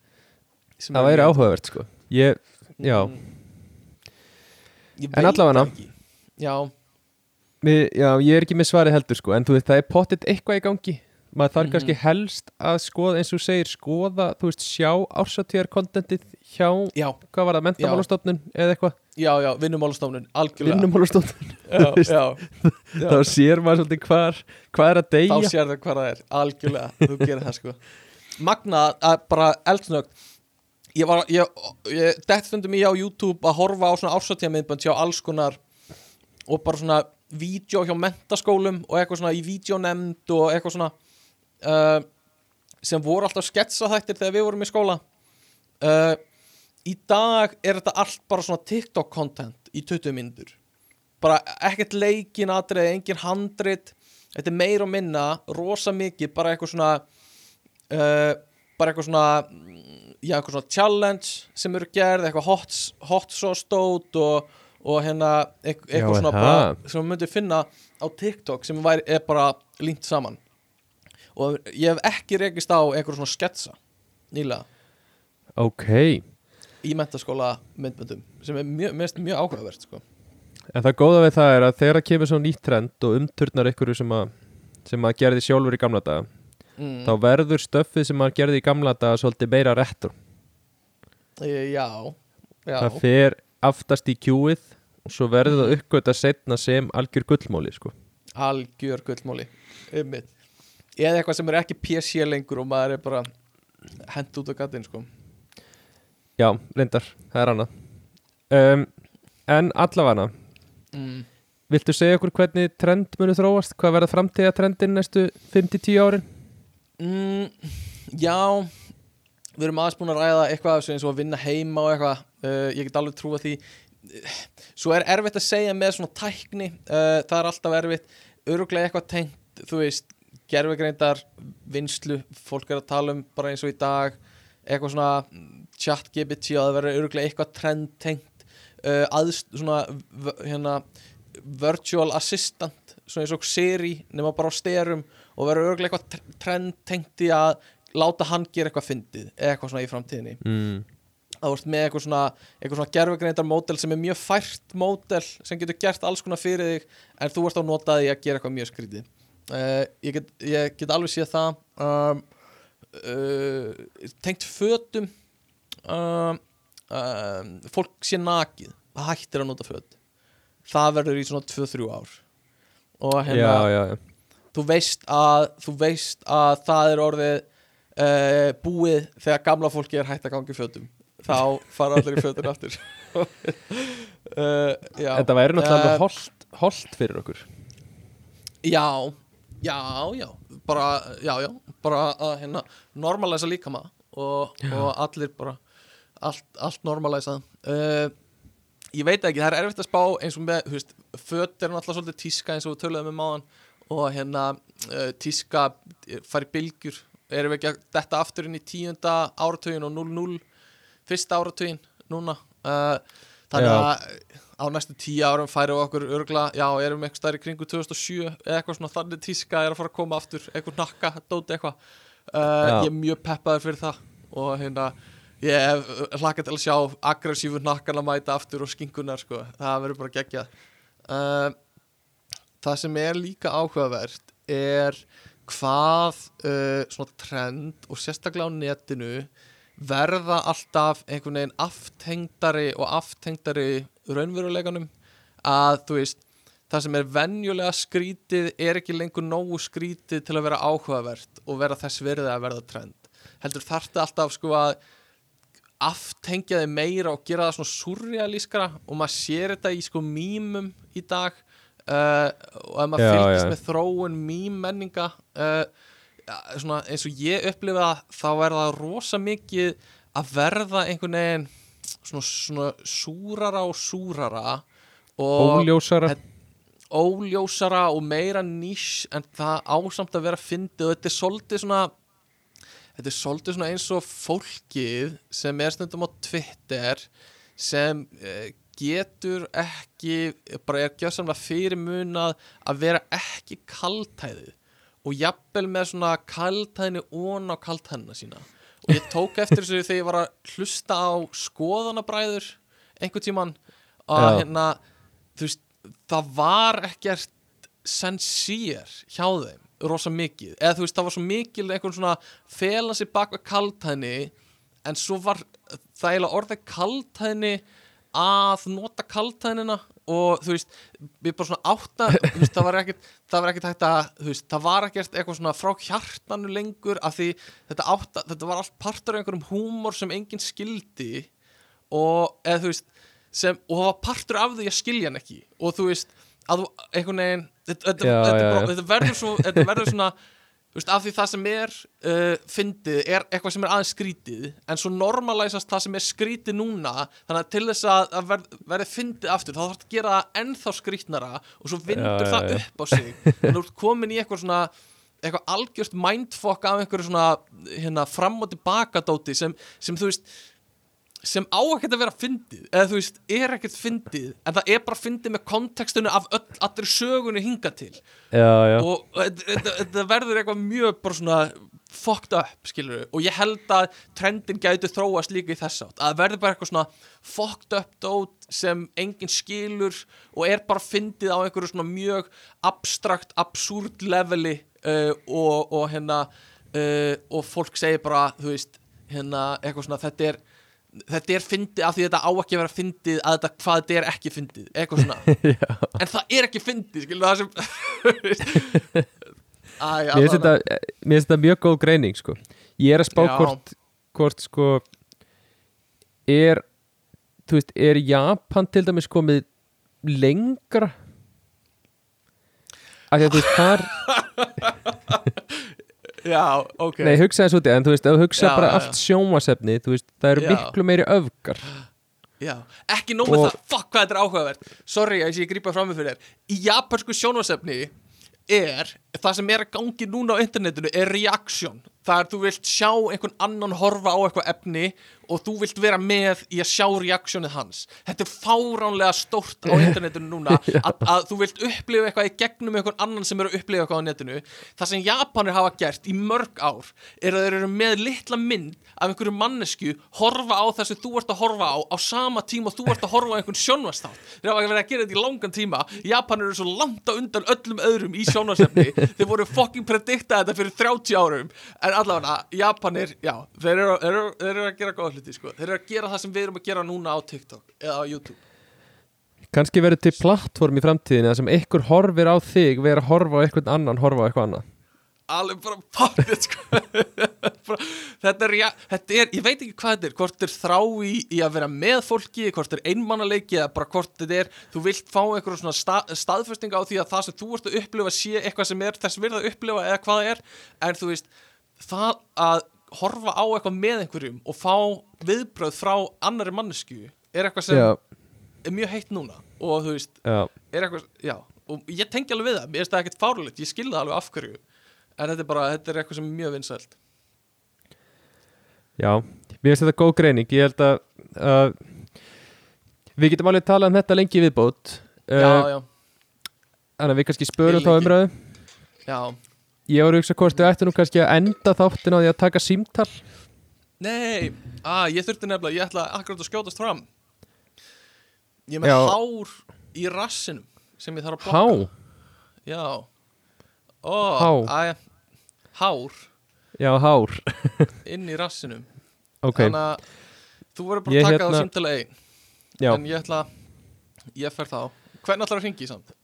Sem það væri áhugavert sko. Ég, já, Mm. Ég En allavega. Já, já, ég er ekki með svari heldur sko. En þú veist, það er pottitt eitthvað í gangi. Maður þarf Mhm. kannski helst að skoða eins og segir, skoða, þú veist, sjá ársatíðar kontentið hjá já, hvað var það, mentamálastofnun eða eitthvað, já, já, vinnumálastofnun algjörlega. Vinnumálastofnun. Þá sér maður svolítið hvar, hvað er að þá deyja sér það hvað það er algjörlega, þú gerir það sko. Magna bara eldsnögt ég var, ég, ég dætt stundum í á YouTube að horfa á svona ársatíðamiðbönd hjá alls konar og bara svona vídeo hjá mentaskólum og eitthvað svona í vídeonemnd og eitthvað svona uh, sem voru alltaf sketsa þættir þegar við vorum í skóla. Uh, í dag er þetta allt bara svona TikTok content í 20 myndur bara ekkert leikin atrið, engin handrit. Þetta er meir og minna rosa mikið, bara eitthvað svona uh, bara eitthvað svona mm, já, eitthvað svona challenge sem eru gerð, eitthvað hot, hot sauce stót og, og hérna eitthvað, Já, eitthvað svona er bara, sem við myndum finna á TikTok sem væri, er bara línt saman. Og ég hef ekki rekist á eitthvað svona sketsa nýlega. Ok, í mentaskóla myndböndum sem er mjög, mest mjög áhugavert sko. en það góða við það er að þegar það kemur svo nýtt trend og umturnar einhverju sem að sem að gerði sjálfur í gamla daga mm. þá verður stöffið sem að gerði í gamla daga svolítið meira E, já, já það fer aftast í kjúið og svo verður það uppgöta setna sem algjör gullmóli sko. algjör gullmóli einmitt. eða eitthvað sem er ekki PC lengur og maður er bara hent út á gatinn sko. Já, reyndar, það er annað. Um, en allavega mm. viltu segja okkur hvernig trend munu þróast? Hvað verða framtíða trendin næstu 5-10 árin? Mm, já við erum aðeins búin að ræða eitthvað eins og að vinna heima og eitthvað. Uh, ég get alveg trúa því. Svo er erfitt að segja með svona tækni. Uh, það er alltaf erfitt. Öruglega eitthvað tengt, þú veist gerfegreindar, vinslu fólk er að tala um bara eins og í dag. Eitthvað svona chat GPT og það verður öruglega eitthvað trend tengt uh, aðst, svona hérna virtual assistant svona eins og Siri nema bara á styrum og verður örgulega eitthvað tr- trend tengt í að láta hann gera eitthvað fyndið eitthvað svona í framtíðinni mm. að þú ert með eitthvað svona, svona gerfugreindar módel sem er mjög fært módel sem getur gert alls konar fyrir þig en þú ert á notaði að gera eitthvað mjög skrítið uh, ég, get, ég get alveg séð það um, uh, tengt fötum um, um, fólk sé nakið hættir að nota föt. Það verður í svona 2-3 ár. Og hérna já, já, já. þú veist að þú veist að það er orðið uh, búið þegar gamla fólki er hægt að gangi fötum. Þá fara allir í fötun aftur. Uh, já, Þetta væri náttúrulega Eh, uh, holt, holt fyrir okkur. Já, já, já. Bara, já, já, bara að hérna normalæsa líkama og, og allir bara allt, allt normalæsa uh, ég veit ekki, það er erfitt að spá eins og með, þú veist, föt er náttúrulega svolítið tíska eins og við töluðum um áðan. Og hérna uh, tíska fari bylgjur, erum við ekki að detta aftur inn í tíunda áratugin og 0-0 fyrsta áratugin núna? Uh, þannig Já. að á næstu tíu árum færi okkur örgla, já, erum við eitthvað stærri kringu 2007 eða eitthvað svona þannig tíska er að fara að koma aftur, eitthvað nakka, dóti eitthvað. Ég er mjög peppaður fyrir það. Og hérna ég hef hlakað til að sjá aggressífu nakkan að mæta aftur og skinkunar sko, það verður bara geggjað. Uh, það sem er líka áhugavert er hvað uh, svona trend og sérstaklega á netinu verða alltaf einhvern veginn aftengdari og aftengdari raunveruleikanum. Að þú veist það sem er venjulega skrítið er ekki lengur nógu skrítið til að vera áhugavert og vera þess verið að verða trend. Heldur þarfti alltaf sko að aftengja þið meira og gera það svona surrealískara og maður sér þetta í sko mýmum í dag uh, og ef maður fylgist já. með þróun mýmmenninga uh, svona eins og ég upplifa þá er það rosa mikið að verða einhvern veginn svona, svona súrara og súrara og Óljósara óljósara og meira nýs en það ásamt að vera fyndið og þetta er svolítið svona þetta er svolítið svona eins og fólkið sem er stundum á Twitter sem uh, getur ekki bara er gjörsamlega fyrirmunað að vera ekki kaltæðið og jafnvel með svona kaltæðinu ón á kaltæðina sína og ég tók eftir þessu þegar ég var að hlusta á skoðanabræður einhvern tíman að Já. hérna þú veist, það var ekkert sensír hjá þeim rosa mikið, eða þú veist, það var svo mikil einhvern svona fela sig bak við kaltæðni en svo var það eiginlega orðið kaltæðni að nota kaltæðnina og þú veist, við bara svona átta veist, það var ekkert, það var ekkert hægt að veist, það var ekkert eitthvað svona frá hjartanu lengur af því þetta átta þetta var allt partur af einhverjum húmor sem enginn skildi og eða þú veist sem, og það var partur af því að skilja hann ekki. Og þú veist, að þú einhvern veginn þetta, Já, já, já. verður svo þetta verður svona veist, af því það sem er uh, fyndið er eitthvað sem er aðeins skrítið en svo normalæsast það sem er skrítið núna þannig að til þess að, að verð, verði fyndið aftur þá þarf það að gera það ennþá skrítnara og svo vindur Já, já, það já. upp á sig að þú ert komin í eitthvað svona eitthvað algjört mindfuck af einhverju svona hérna, fram og tilbaka dóti sem, sem þú veist sem á ekkert að vera fyndið eða þú veist, er ekkert fyndið en það er bara fyndið með kontekstinu af öll, allir sögunni hinga til. Já, já. Og þetta- verður eitthvað mjög bara svona fucked up, skilur og ég held að trendin gæti þróast líka í þess átt, að það verður bara eitthvað svona fucked up dót sem enginn skilur og er bara fyndið á einhverju svona mjög abstrakt, absúrt leveli uh, og, og hérna uh, og fólk segir bara, þú veist hérna, eitthvað svona, þetta er þetta er fyndið af því þetta á ekki að vera fyndið að þetta, hvað þetta er ekki fyndið eitthvað svona, en það er ekki fyndið skilur það sem Æ, Mér finnst þetta, þetta mjög góð greining sko. Ég er að spá Já. hvort, hvort sko er þú veist, er Japan til dæmis komið lengra af því að þú veist þar já, ok. Nei, hugsa þess út í, en þú veist, ef þú hugsa Já, bara já, allt sjómasefni, þú veist, það eru Já. miklu meiri öfgar. Já. ekki nóg með Og- það, fuck hvað þetta er áhugavert. Sorry að ég grípa fram með fyrir þér. Í japansku sjónvarsefni er það sem er að gangi núna á internetinu er reaction það er þú vilt sjá einhvern annan horfa á eitthvað efni og þú vilt vera með í að sjá reaksjónið hans. Þetta er fáránlega stórt á internetinu núna að, að þú vilt upplifa eitthvað í gegnum einhvern annan sem er að upplifa eitthvað á netinu. Það sem Japanir hafa gert í mörg ár er að þeir eru með litla mynd af einhverju mannesku horfa á þessu þú ert að horfa á á sama tíma og þú ert að horfa á einhvern sjónvastátt þeir hafa verið að gera þetta í langan tíma. Japanir eru svo langt á undan öllum öðrum í sjónvasefni þeir voru fucking predikta þetta fyrir 30 árum. En allavega Japanir, já, þeir eru, þeir eru, þeir eru að gera góða hluti sko. þeir eru að gera það sem við erum að gera núna á TikTok eða á YouTube Kannski verður til plattform í framtíðinu þar sem einhver horfir á þig verður að horfa á einhvern annan horfa á eitthvað annað alveg bara poppið sko. Þetta, er, ja, þetta er, ég veit ekki hvað þetta er hvort er þrá í, í að vera með fólki hvort þetta er einmannaleiki eða bara hvort þetta er þú vilt fá einhverjum svona sta, staðfestinga á því að það sem þú ert að upplifa sé eitthvað sem er þess virða að upplifa eða hvað það er en þú veist, það að horfa á eitthvað með einhverjum og fá viðbröð frá annari mannesku er eitthvað sem Já, er mjög heitt núna. Og þú veist, já, er eitthvað, já og ég tengi alveg við það, mér finnst það ekkert fárlegt ég skilði það alveg af hverju. En þetta er bara, þetta er eitthvað sem er mjög vinsælt. Já. Mér finnst þetta góð greining. Ég held að, að Við getum alveg talað um þetta lengi viðbót. Já, uh, já, Þannig að við kannski spörum þá ekki. umræðu. Já Ég voru að hugsa hvort við ættum nú kannski að enda þáttin á því að taka símtal. Nei, að ég þurfti nefnilega, ég ætla akkurat að skjótast fram. Ég með Já. hár í rassinum sem ég þarf að Há, blokka Já. Ó, Há. Að, hár. Já hár. Inn í rassinum. Ok, Þannig að þú verður bara Ég að taka hérna- það símtala ein já. En ég ætla, ég fer þá. Hvernig ætlar að ringi samt?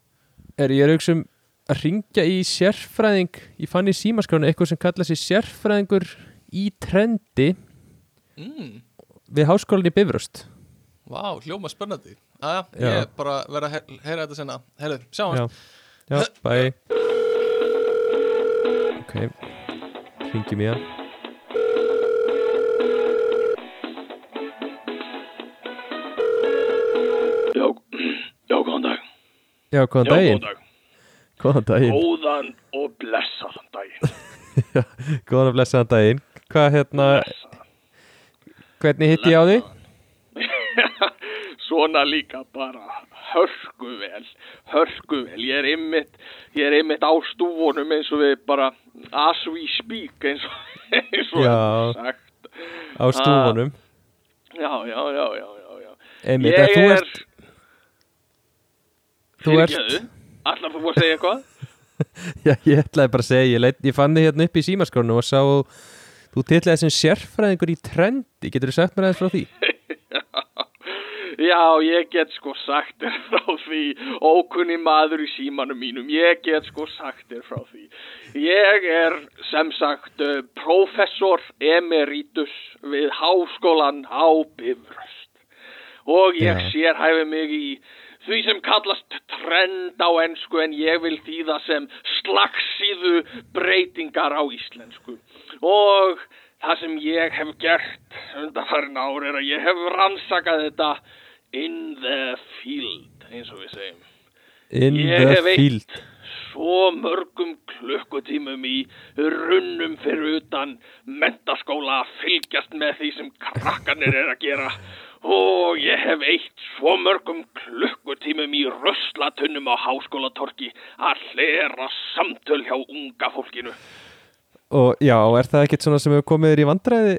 er, Ég er að hugsa um að ringja í sérfræðing Ég fann í símaskránu eitthvað sem kalla sig sérfræðingur í trendi Mm, við háskólinni Bifröst. Vá, hljóma spennandi. Aja, Já. ég bara verð að he- heyra þetta senna Herðu, sjáumst. Já, já, bæ. Ok, ringjum í hann. Já, já, góðan dag. Já, góðan Já, daginn. góðan dag. Góðan daginn Góðan og blessaðan daginn. Góðan og blessaðan daginn Hvað hérna, hvernig hitti ég á því? Svona líka bara hörku vel, hörku vel. Ég er ymmit, ég er ymmit á stúfunum eins og við bara as we speak eins og, eins og Já. sagt. Á stúfunum Já, já, já, já, já, já. Að þú er- ert Þú ert Ætlar þú að segja eitthvað? Já, ég ætlaði bara að segja Ég, leit, ég fann þið hérna upp í símaskránu og sá Þú titlaði sem sérfræðingur í trendi Getur þú sagt mér aðeins frá því? Já, ég get sko sagt þér frá því, ókunni maður í símanum mínum, ég get sko sagt þér frá því. Ég er sem sagt uh, professor emeritus við háskólan á Bifröst og ég Já. sérhæfi mig í því sem kallast trend á ensku en ég vil þýða sem slagsíðu breytingar á íslensku. Og það sem ég hef gert undanfarin ár er að ég hef rannsakað þetta in the field eins og við segjum. In Ég the field. svo mörgum klukkutímum í runnum fyrir utan mentaskóla að fylgjast með því sem krakkanir er að gera og ég hef eitt svo mörgum klukkutímum í ruslatunnum á háskólatorki að hlera samtöl hjá unga fólkinu. Og já, er það ekkert svona sem hefur komið þér í vandræði?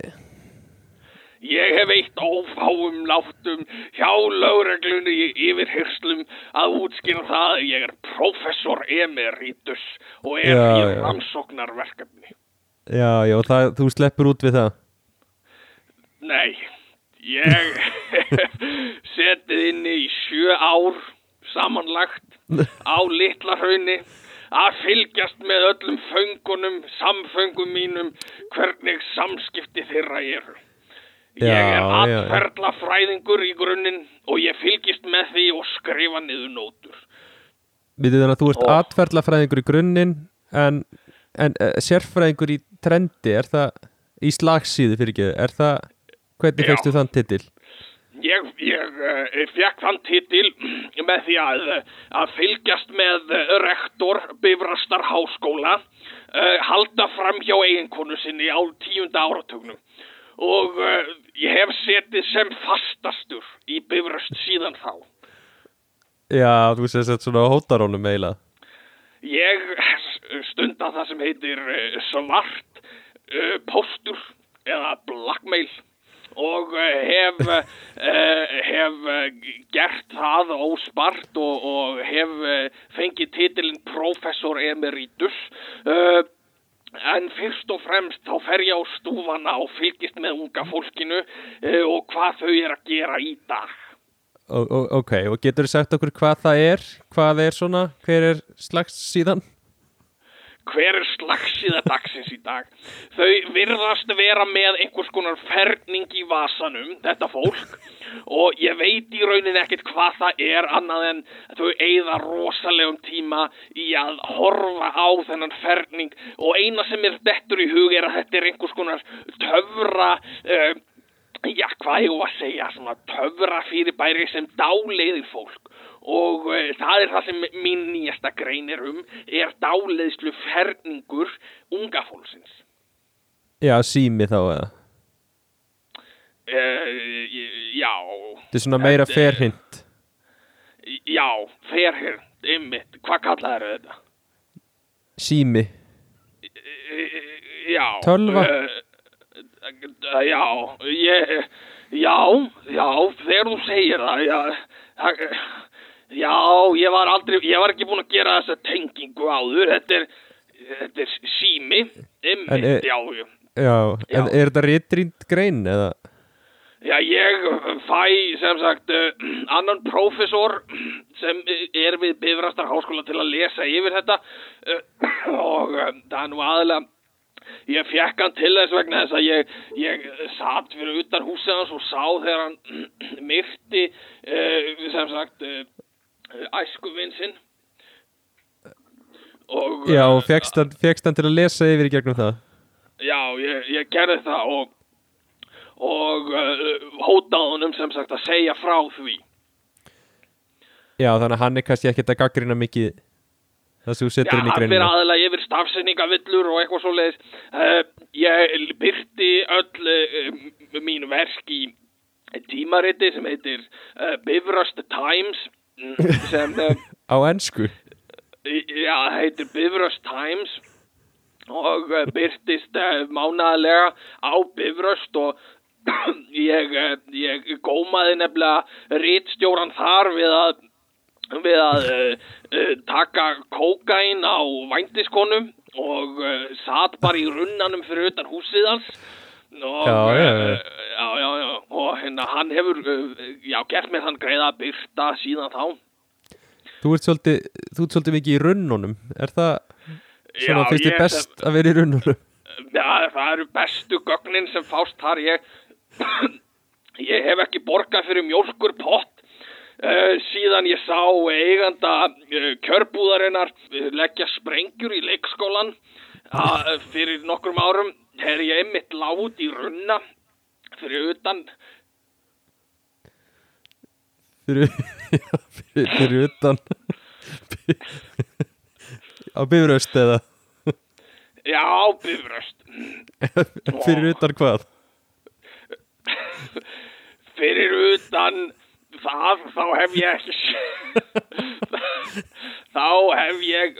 Ég hef eitt ófáum láttum hjá lögreglunni í yfirhyrslum að útskýra það að ég er professor emeritus og er Já, í rannsóknarverkefni. Já, já, það, þú sleppur út við það Nei, ég setið inni í sjö ár samanlagt á litla hraunni að fylgjast með öllum föngunum, samföngum mínum, hvernig samskipti þeirra eru. Ég er atferðla fræðingur í grunninn og ég fylgist með því og skrifa niður nótur. Við þannig að þú ert Ó. atferðlafræðingur í grunninn en, en uh, sérfræðingur í trendi er það í slagsíðu fyrir ekki er það, hvernig fegstu þann titil? ég, ég uh, fekk þann titil með því að, að fylgjast með rektor Bifrastar háskóla uh, halda fram hjá eiginkonu sinni á tíunda áratugnum og uh, ég hef setið sem fastastur í Bifröst síðan þá. Já, þú sér sett svona hótarónum eiginlega Ég stunda það sem heitir svart uh, póstur eða blackmail og uh, hef, uh, hef uh, gert það óspart og, og hef fengið titilinn professor emeritus en fyrst og fremst þá fer ég á stúfana og fylgist með unga fólkinu og hvað þau er að gera í dag. Ok, og getur þú sagt okkur hvað það er? Hvað er svona? Hver er slags síðan? Hver er slagsíða dagsins í dag? Þau virðast vera með einhvers konar ferning í vasanum þetta fólk og ég veit í raunin ekkert hvað það er annað en þau eigða rosalegum tíma í að horfa á þennan ferning. Og eina sem er dettur í hug er að þetta er einhvers konar töfra uh, já hvað ég var að segja? Svona töfra fyrirbæri sem dáleiðir fólk og uh, það er það sem mín nýjasta grein er um er dáleiðslu ferningur unga fólksins. Já, sími þá eða? Uh, já. Þetta er svona meira Þetta er- ferhint já, ferhir ymmit, hvað kallaður þetta? Sími. Eh, já. Tölva? uh, já, ég já, já, þegar þú segir það já, það, já, ég var aldrei ég var ekki búin að gera þessa tengingu áður. Þetta er, þetta er sími. Er- já, já. Já, en er þetta réttrýnd grein eða? Já, ég fæ sem sagt uh, annan prófessor sem er við Bifrastar háskóla til að lesa yfir þetta. Uh, og uh, það er nú aðalega ég fekk hann til þess vegna þess að ég, ég satt fyrir utan húsið hans og sá þegar hann myrti uh, sem sagt uh, æskuvinn sinn og Já, og hann, fékkst hann til að lesa yfir í gegnum það Já, ég, ég gerði það og, og uh, hótaði honum sem sagt að segja frá því. Já, þannig að hann er kannski ekkert að gaggrina mikið það sem þú Já, setur inn í hann fyrir greinina aðalega yfir stafsendingavillur og eitthvað svo leiðis. Uh, ég byrti öll uh, mín verk í tímariti sem heitir Bifröst Times sem, uh, Á ensku? Já, heitir Bifröst Times og uh, byrtist uh, mánaðarlega á Bifröst og ég, ég gómaði nefnilega rítstjóran þar við að við að taka kókain á vændiskonum og satt bara í runnanum fyrir utan húsið hans og, Já, já, já. já, já, og hérna hann hefur uh, já, gert mér þann greiða að byrta síðan þá. Þú ert svolítið, þú ert svolítið mikið í runnunum. Er það svona þér ég best að vera í runnunum? Já, það eru bestu gögnin sem fást þar. Ég, ég hef ekki borgað fyrir mjólkur pott. Uh, síðan ég sá eiganda uh, kjörbúðarinnar leggja sprengjur í leikskólan uh, fyrir nokkrum árum þegar ég einmitt lát í runna fyrir utan. Fyrir, já, fyrir, fyrir utan. Á bifröst eða? Já, bifröst. Fyrir utan hvað? fyrir utan það, þá hef ég þá hef ég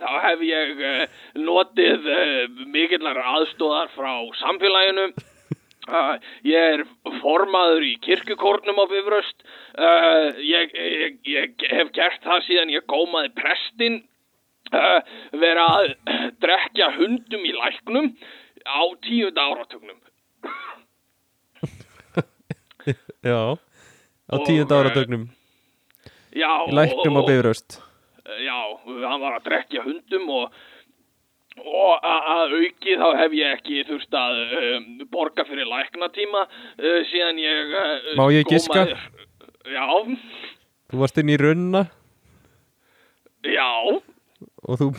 þá hef ég uh, notið uh, mikillar aðstóðar frá samfélaginu. Uh, ég er formaður í kirkukórnum á Bifröst. Ég, ég, ég hef gert það síðan ég gómaði prestin vera að drekja hundum í læknum á tíunda áratugnum. Já Á tíunda áratögnum Já, Í læknum á bifröst Já, hann var að drekja hundum og, og að auki þá hef ég ekki þurft að um, borga fyrir læknatíma uh, síðan ég uh, Má ég giska? Já, Þú varst inn í runna? Já, og þú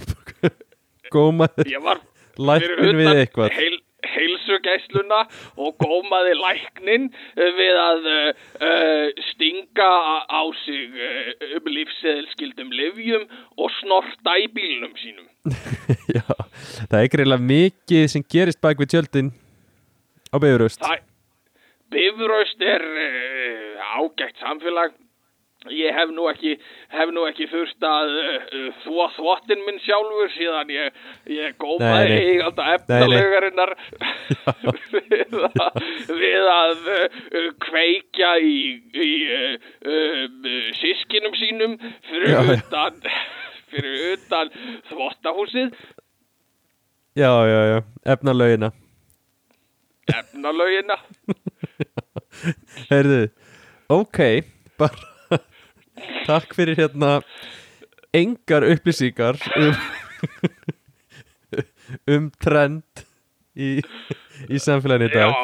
fyrir læknin við eitthvað? heil, heilsugæsluna og gómaði læknin uh, við að uh, uh, stinga á- sig um lífseðilskildum livjum og snorta í bílnum sínum. Já, það er greiðlega mikið sem gerist bak við tjöldin á Bifuröst Það, Bifröst er ágætt samfélag. Ég hef nú ekki, hef nú ekki þurft að uh, þvó þvottin minn sjálfur síðan ég, ég gómaði nei. eiganda efnalegarinnar við að, við að uh, kveikja í, í uh, uh, sískinum sínum fyrir Já, utan, fyrir utan þvottahúsið, Já, já, já, efnalögina efnalögina. Heyrðu, ok bara takk fyrir hérna engar upplýsingar um, um trend í, í samfélaginu í dag.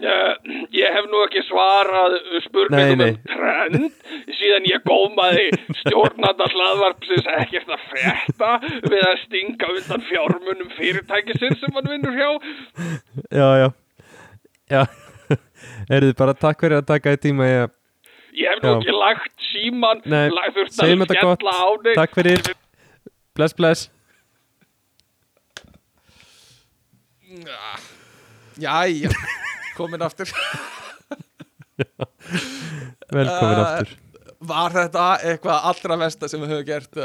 Já, uh, ég hef nú ekki svarað spurningum um trend síðan ég gómaði stjórnanda hlaðvarpsins ekkert að frétta við að stinga undan fjármunum fyrirtækisins sem hann vinnur hjá. Já, já. Já, heyrðu bara takk fyrir að taka í tíma að Ég hef nú ekki lagt síman, Nei, lag- þurft segjum að þetta gott skella á þig. Takk fyrir Bless, bless Jæja, komin aftur Velkomin Uh, aftur Var þetta eitthvað allra versta sem við höfum gert?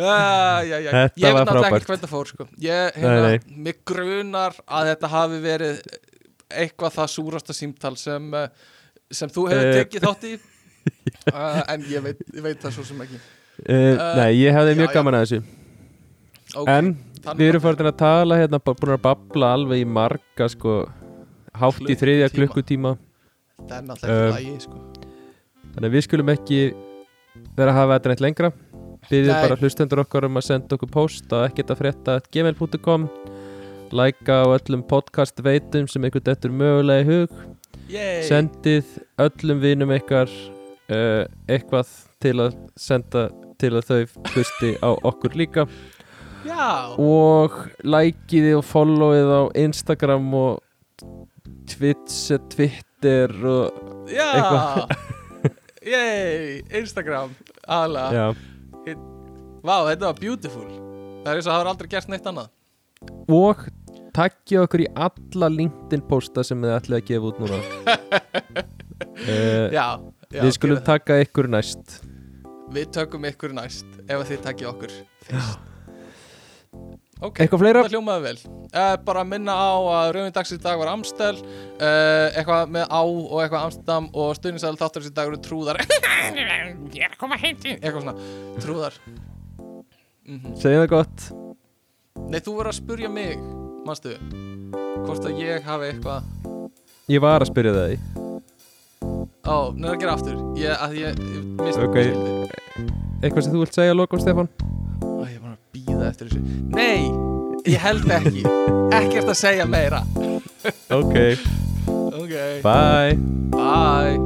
Uh, já, já. Þetta Ég var veit náttúrulega frábært. ekki hvernig það fór sko. Ég, hérna, Nei, mig grunar að þetta hafi verið eitthvað það súrasta símtal sem, uh, sem þú hefur Eh. tekið þátt í uh, en ég veit, ég veit það svo sem ekki Nei, ég hefði já, mjög já. gaman að þessu okay. En við erum farin að tala hérna, búin að babla alveg í marga sko, hátt í þriðja Klukkutíma. Það er náttúrulega lægi sko. Þannig að við skulum ekki vera að hafa þetta neitt lengra Byðum Nei. bara hlustendur okkar um að senda okkur post á ekkert að frétta gmail.com Læka á öllum podcast veitum sem einhvern dettur mögulega í hug. Yay. Sendið öllum vinum ykkar uh, eitthvað til að senda til að þau hlusti á okkur líka. Já, og likeið og followið á Instagram og Twitch, Twitter og já! eitthvað. Yay, Instagram já. Vá, þetta var beautiful. Það er eins og það var aldrei gert neitt annað. Og takkja okkur í alla LinkedIn posta sem þið ætlið að gefa út núna. Uh, Já, já Við skulum taka ykkur næst. Við tökum ykkur næst Ef að þið takkið okkur fyrst. Ok, Eitthvað fleira? það hljómaði vel. Uh, Bara að minna á að rauðin dagsins í dag var Amstel. Uh, Eitthvað með á og eitthvað Amsterdam Og stuðningsæðal þáttur í dag eru trúðar. Ég er að koma heim til Eitthvað svona, trúðar. Mm Segja það gott. Nei, þú verður að spurja mig Manstu Hvort að ég hafi eitthvað Ég var að spyrja það í Ó, neður að gera aftur. Ég, að ég, ég misti Ok. Eitthvað sem þú vilt segja að lokum Stefán? Æ, ég var að býða eftir þessu. Nei, ég held ekki. Ekkert að segja meira. Ok, Ok, bye. Bye